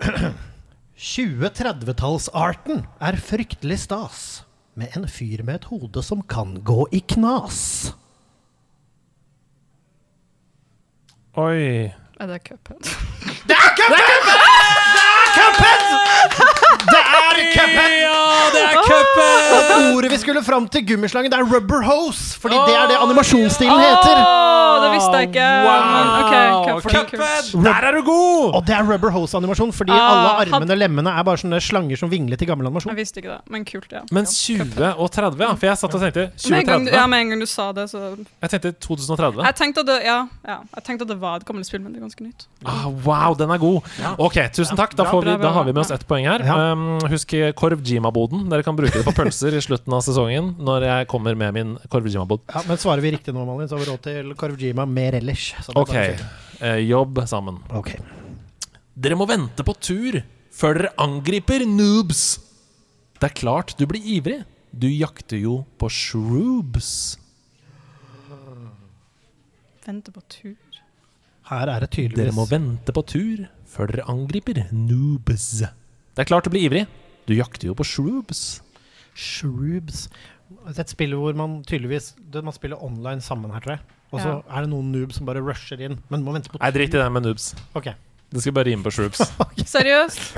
2030-tallsarten er fryktelig stas, med en fyr med et hode som kan gå i knas. Oi. Er det Cuphead? Det er Cuphead! Ja, det er cupen! Ordet vi skulle fram til gummislangen, det er rubber hose. Fordi det er det animasjonsstilen heter. Åh, det visste jeg ikke. Wow! Okay, ok, Cuphead. Der er du god! Og det er rubber hose-animasjon, fordi Ah, alle armene og lemmene er bare sånne slanger som vinglet i gammel animasjon. Jeg visste ikke det, men kult, ja. Men 20 og 30, ja. For jeg satt og tenkte Med en, gang, 2030. ja, med en gang du sa det, så Jeg tenkte 2030. Jeg tenkte at det, ja, ja, jeg tenkte at det var et gammelt spill, men det er ganske nytt. Ah, wow, den er god! Ok, tusen takk. Da, får vi, da har vi med oss ett poeng her. Ja. Um, husk Korv Jima-boden. Dere kan bruke det på pølser i slutten av sesongen når jeg kommer med min Korvjima-bod. Ja, men svarer vi riktig nå, Malin, så har vi råd til Korvjima mer er Ok, eh, jobb sammen. Ok. Dere må vente på tur før dere angriper noobs. Det er klart du blir ivrig. Du jakter jo på shroobs. Vente på tur. Her er det tydeligvis Dere må vente på tur før dere angriper noobs. Det er klart du blir ivrig. Du jakter jo på shroobs. Shroobs. Et spill hvor man tydeligvis det, Man spiller online sammen her, tror jeg. Og så Ja. er det noen noobs som bare rusher inn. Men må vente på Nei, drit i det med noobs. Okay. Det skal bare rime på shroobs. Seriøst?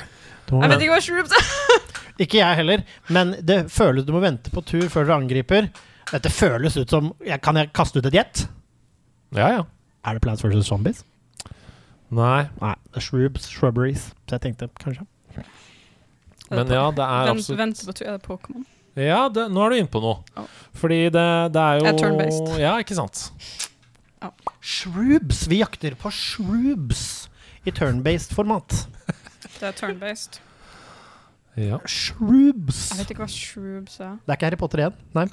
Jeg vet ikke hva shrooms er. Ikke jeg heller, men det føles du må vente på tur før dere angriper. Dette føles ut som jeg, Kan jeg kaste ut et gjett? Ja, ja. Er det Plants vs. Zombies? Nei, Nei. Det shrubs, shrubberies. Så jeg tenkte kanskje. Men ja, det er absolutt vent på er det Pokémon. Ja, det, nå er du inne på noe. Oh. Fordi det, det er jo Er turn-based. Ja, ikke sant. Shroobs Vi jakter på shroobs i turn-based format. Det er turn-based. Ja. Shroobs. Jeg vet ikke hva shroobs er. Det er ikke Harry Potter igjen. Nei.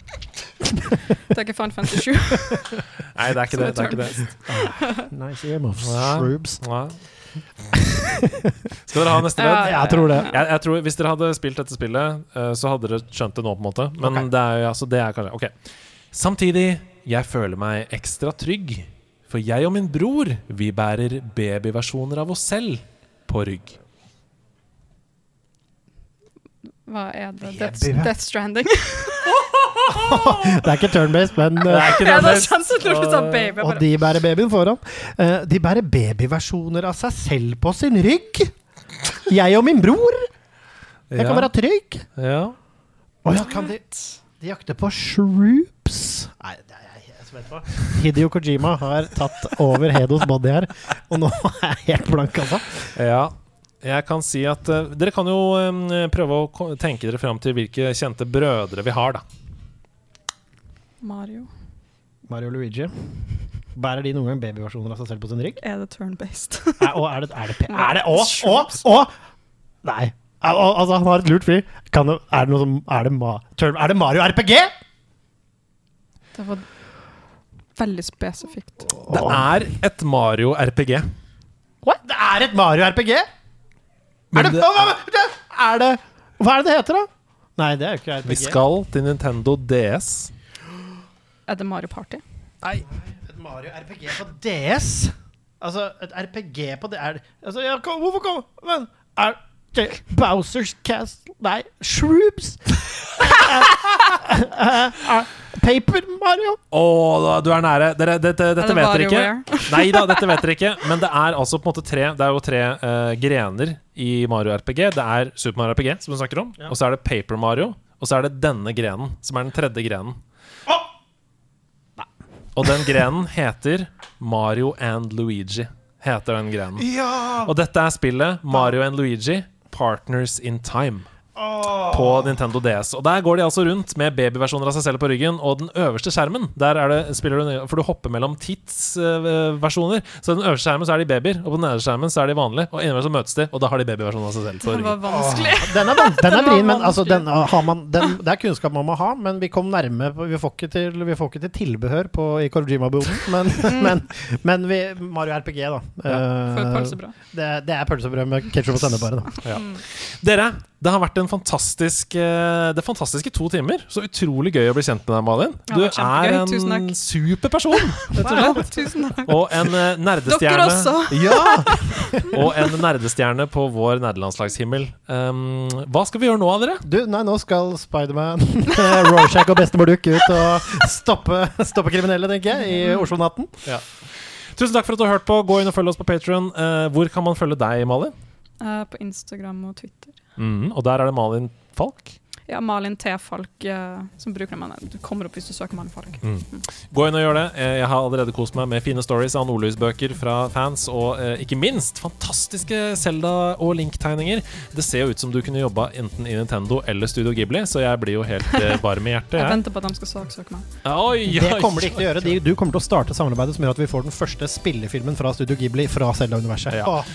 Det er ikke Fan 57. Nei, det er ikke det. det, er ikke det. Nice earmuffs. Ja. Skal dere ha neste Ja, ledd? ja, Jeg tror det. Jeg, jeg tror Hvis dere hadde spilt dette spillet, uh, så hadde dere skjønt det nå, på en måte. Men okay. det er altså, det er kanskje Ok. Samtidig, jeg føler meg ekstra trygg. For jeg og min bror, vi bærer babyversjoner av oss selv på rygg. Hva er det? Death. Death Stranding. Det er ikke turn-based, men Det uh, Ja, du sa baby. Og de bærer babyen foran. Uh, de bærer babyversjoner av seg selv på sin rygg. Jeg og min bror. Jeg kan være trygg. Ja. Og ja, kan de De jakter på shroops. Nei, det er jeg jeg vet hva. Hidio Kojima har tatt over Hedos body her, og nå er jeg helt blank, altså. ja. Jeg kan si at uh, Dere kan jo um, prøve å tenke dere fram til hvilke kjente brødre vi har, da. Mario. Mario Luigi. Bærer de noen gang babyversjoner av seg selv på sin rygg? Er det turn-based? Er, og er det Er det, er det Å! Å! Å! Nei. Al- Altså, han har et lurt fyr. Kan det, er det noe som Er det, ma, turn, er det Mario RPG? Det var veldig spesifikt. Det er et Mario RPG. What? Det er et Mario RPG? Men er det, det- er det Hva er det det heter, da? Nei, det er jo ikke RPG. Vi skal til Nintendo DS. Er det Mario Party? Nei. Et Mario RPG på DS? Altså, et RPG på det er Altså, ja, hvorfor kom Men er Bowsers Castle Nei, Shroobs Paper Mario? Å, da- du er nære. Dere, dette dette vet dere ikke. Nei da, dette vet dere ikke. Men det er altså på en måte tre Det er jo tre uh, grener i Mario RPG. Det er Super Mario RPG, som du snakker om. Og så er det Paper Mario. Og så er det denne grenen, som er den tredje grenen. Og den grenen heter Mario and Luigi. Heter den grenen. Ja! Og dette er spillet Mario and Luigi Partners in Time. På Nintendo DS. Og Der går de altså rundt med babyversjoner av seg selv på ryggen. Og den øverste skjermen, der er det, spiller du, for du hopper mellom tidsversjoner. så den øverste skjermen så er de babyer, og på den nederste skjermen så er de vanlige. Og innimellom så møtes de, og da har de babyversjoner av seg selv på Det var ryggen. vanskelig. Den er, van- den er Den vrien, men altså, den, har man, den, det er kunnskap man må ha. Men vi kom nærme Vi får ikke til, vi får ikke til tilbehør på, i Korojima-boden. Men, men, men vi, Mario RPG, da. Eh, pølsebrød. det, det er pølsebrød med ketsjup og sennep bare. Da. Dere, det har vært en fantastisk eh, Det er fantastiske to timer. Så utrolig gøy å bli kjent med deg, Malin. Ja, Du er en super person, rett og slett. Tusen takk. Og en eh, nerdestjerne. Dere også. Ja! Og en nerdestjerne på vår nerdelandslagshimmel. Um, hva skal vi gjøre nå, dere? Du, nei, nå skal Spiderman, Rorschach og bestemor Duck ut og stoppe, stoppe kriminelle, tenker jeg, i Oslo-natten. Tusen takk for at du har hørt på. Gå inn og følg oss på Patron. hvor kan man følge deg, Malin? Uh, på Instagram og Twitter. Mhm, og der er det Malin Falk. Ja, Malin T. Falk eh, som bruker den. men Du kommer opp hvis du søker Malin Falk. Gå inn og gjør det. Eh, Jeg har allerede kost meg med fine stories av nordlysbøker fra fans, og eh, ikke minst fantastiske Zelda- og Link-tegninger. Det ser jo ut som du kunne jobba enten i Nintendo eller Studio Ghibli, så jeg blir jo helt eh, varm i hjertet. Jeg Jeg. venter på at de skal saksøke meg. Oi, Det kommer de ikke til å gjøre. De, du kommer til å starte samarbeidet som gjør at vi får den første spillefilmen fra Studio Ghibli fra Zelda-universet. Ja. Oh.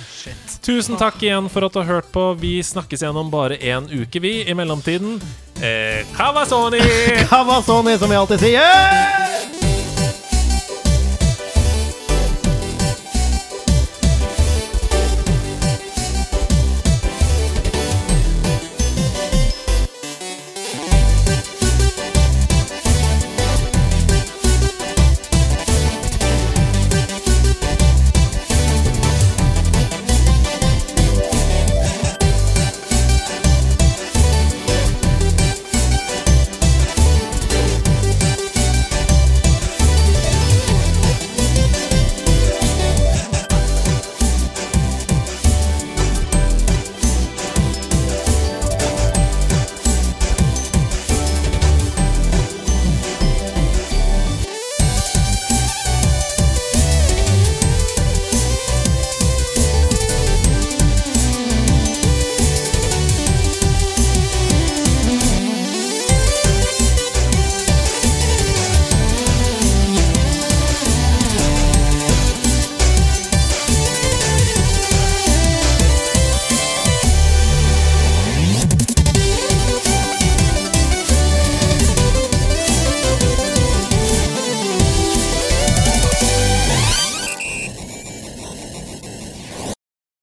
Tusen takk igjen for at du har hørt på. Vi snakkes igjen om bare én uke, vi. I mellomtiden eh, Kawasoni! Kawasoni, som vi alltid sier!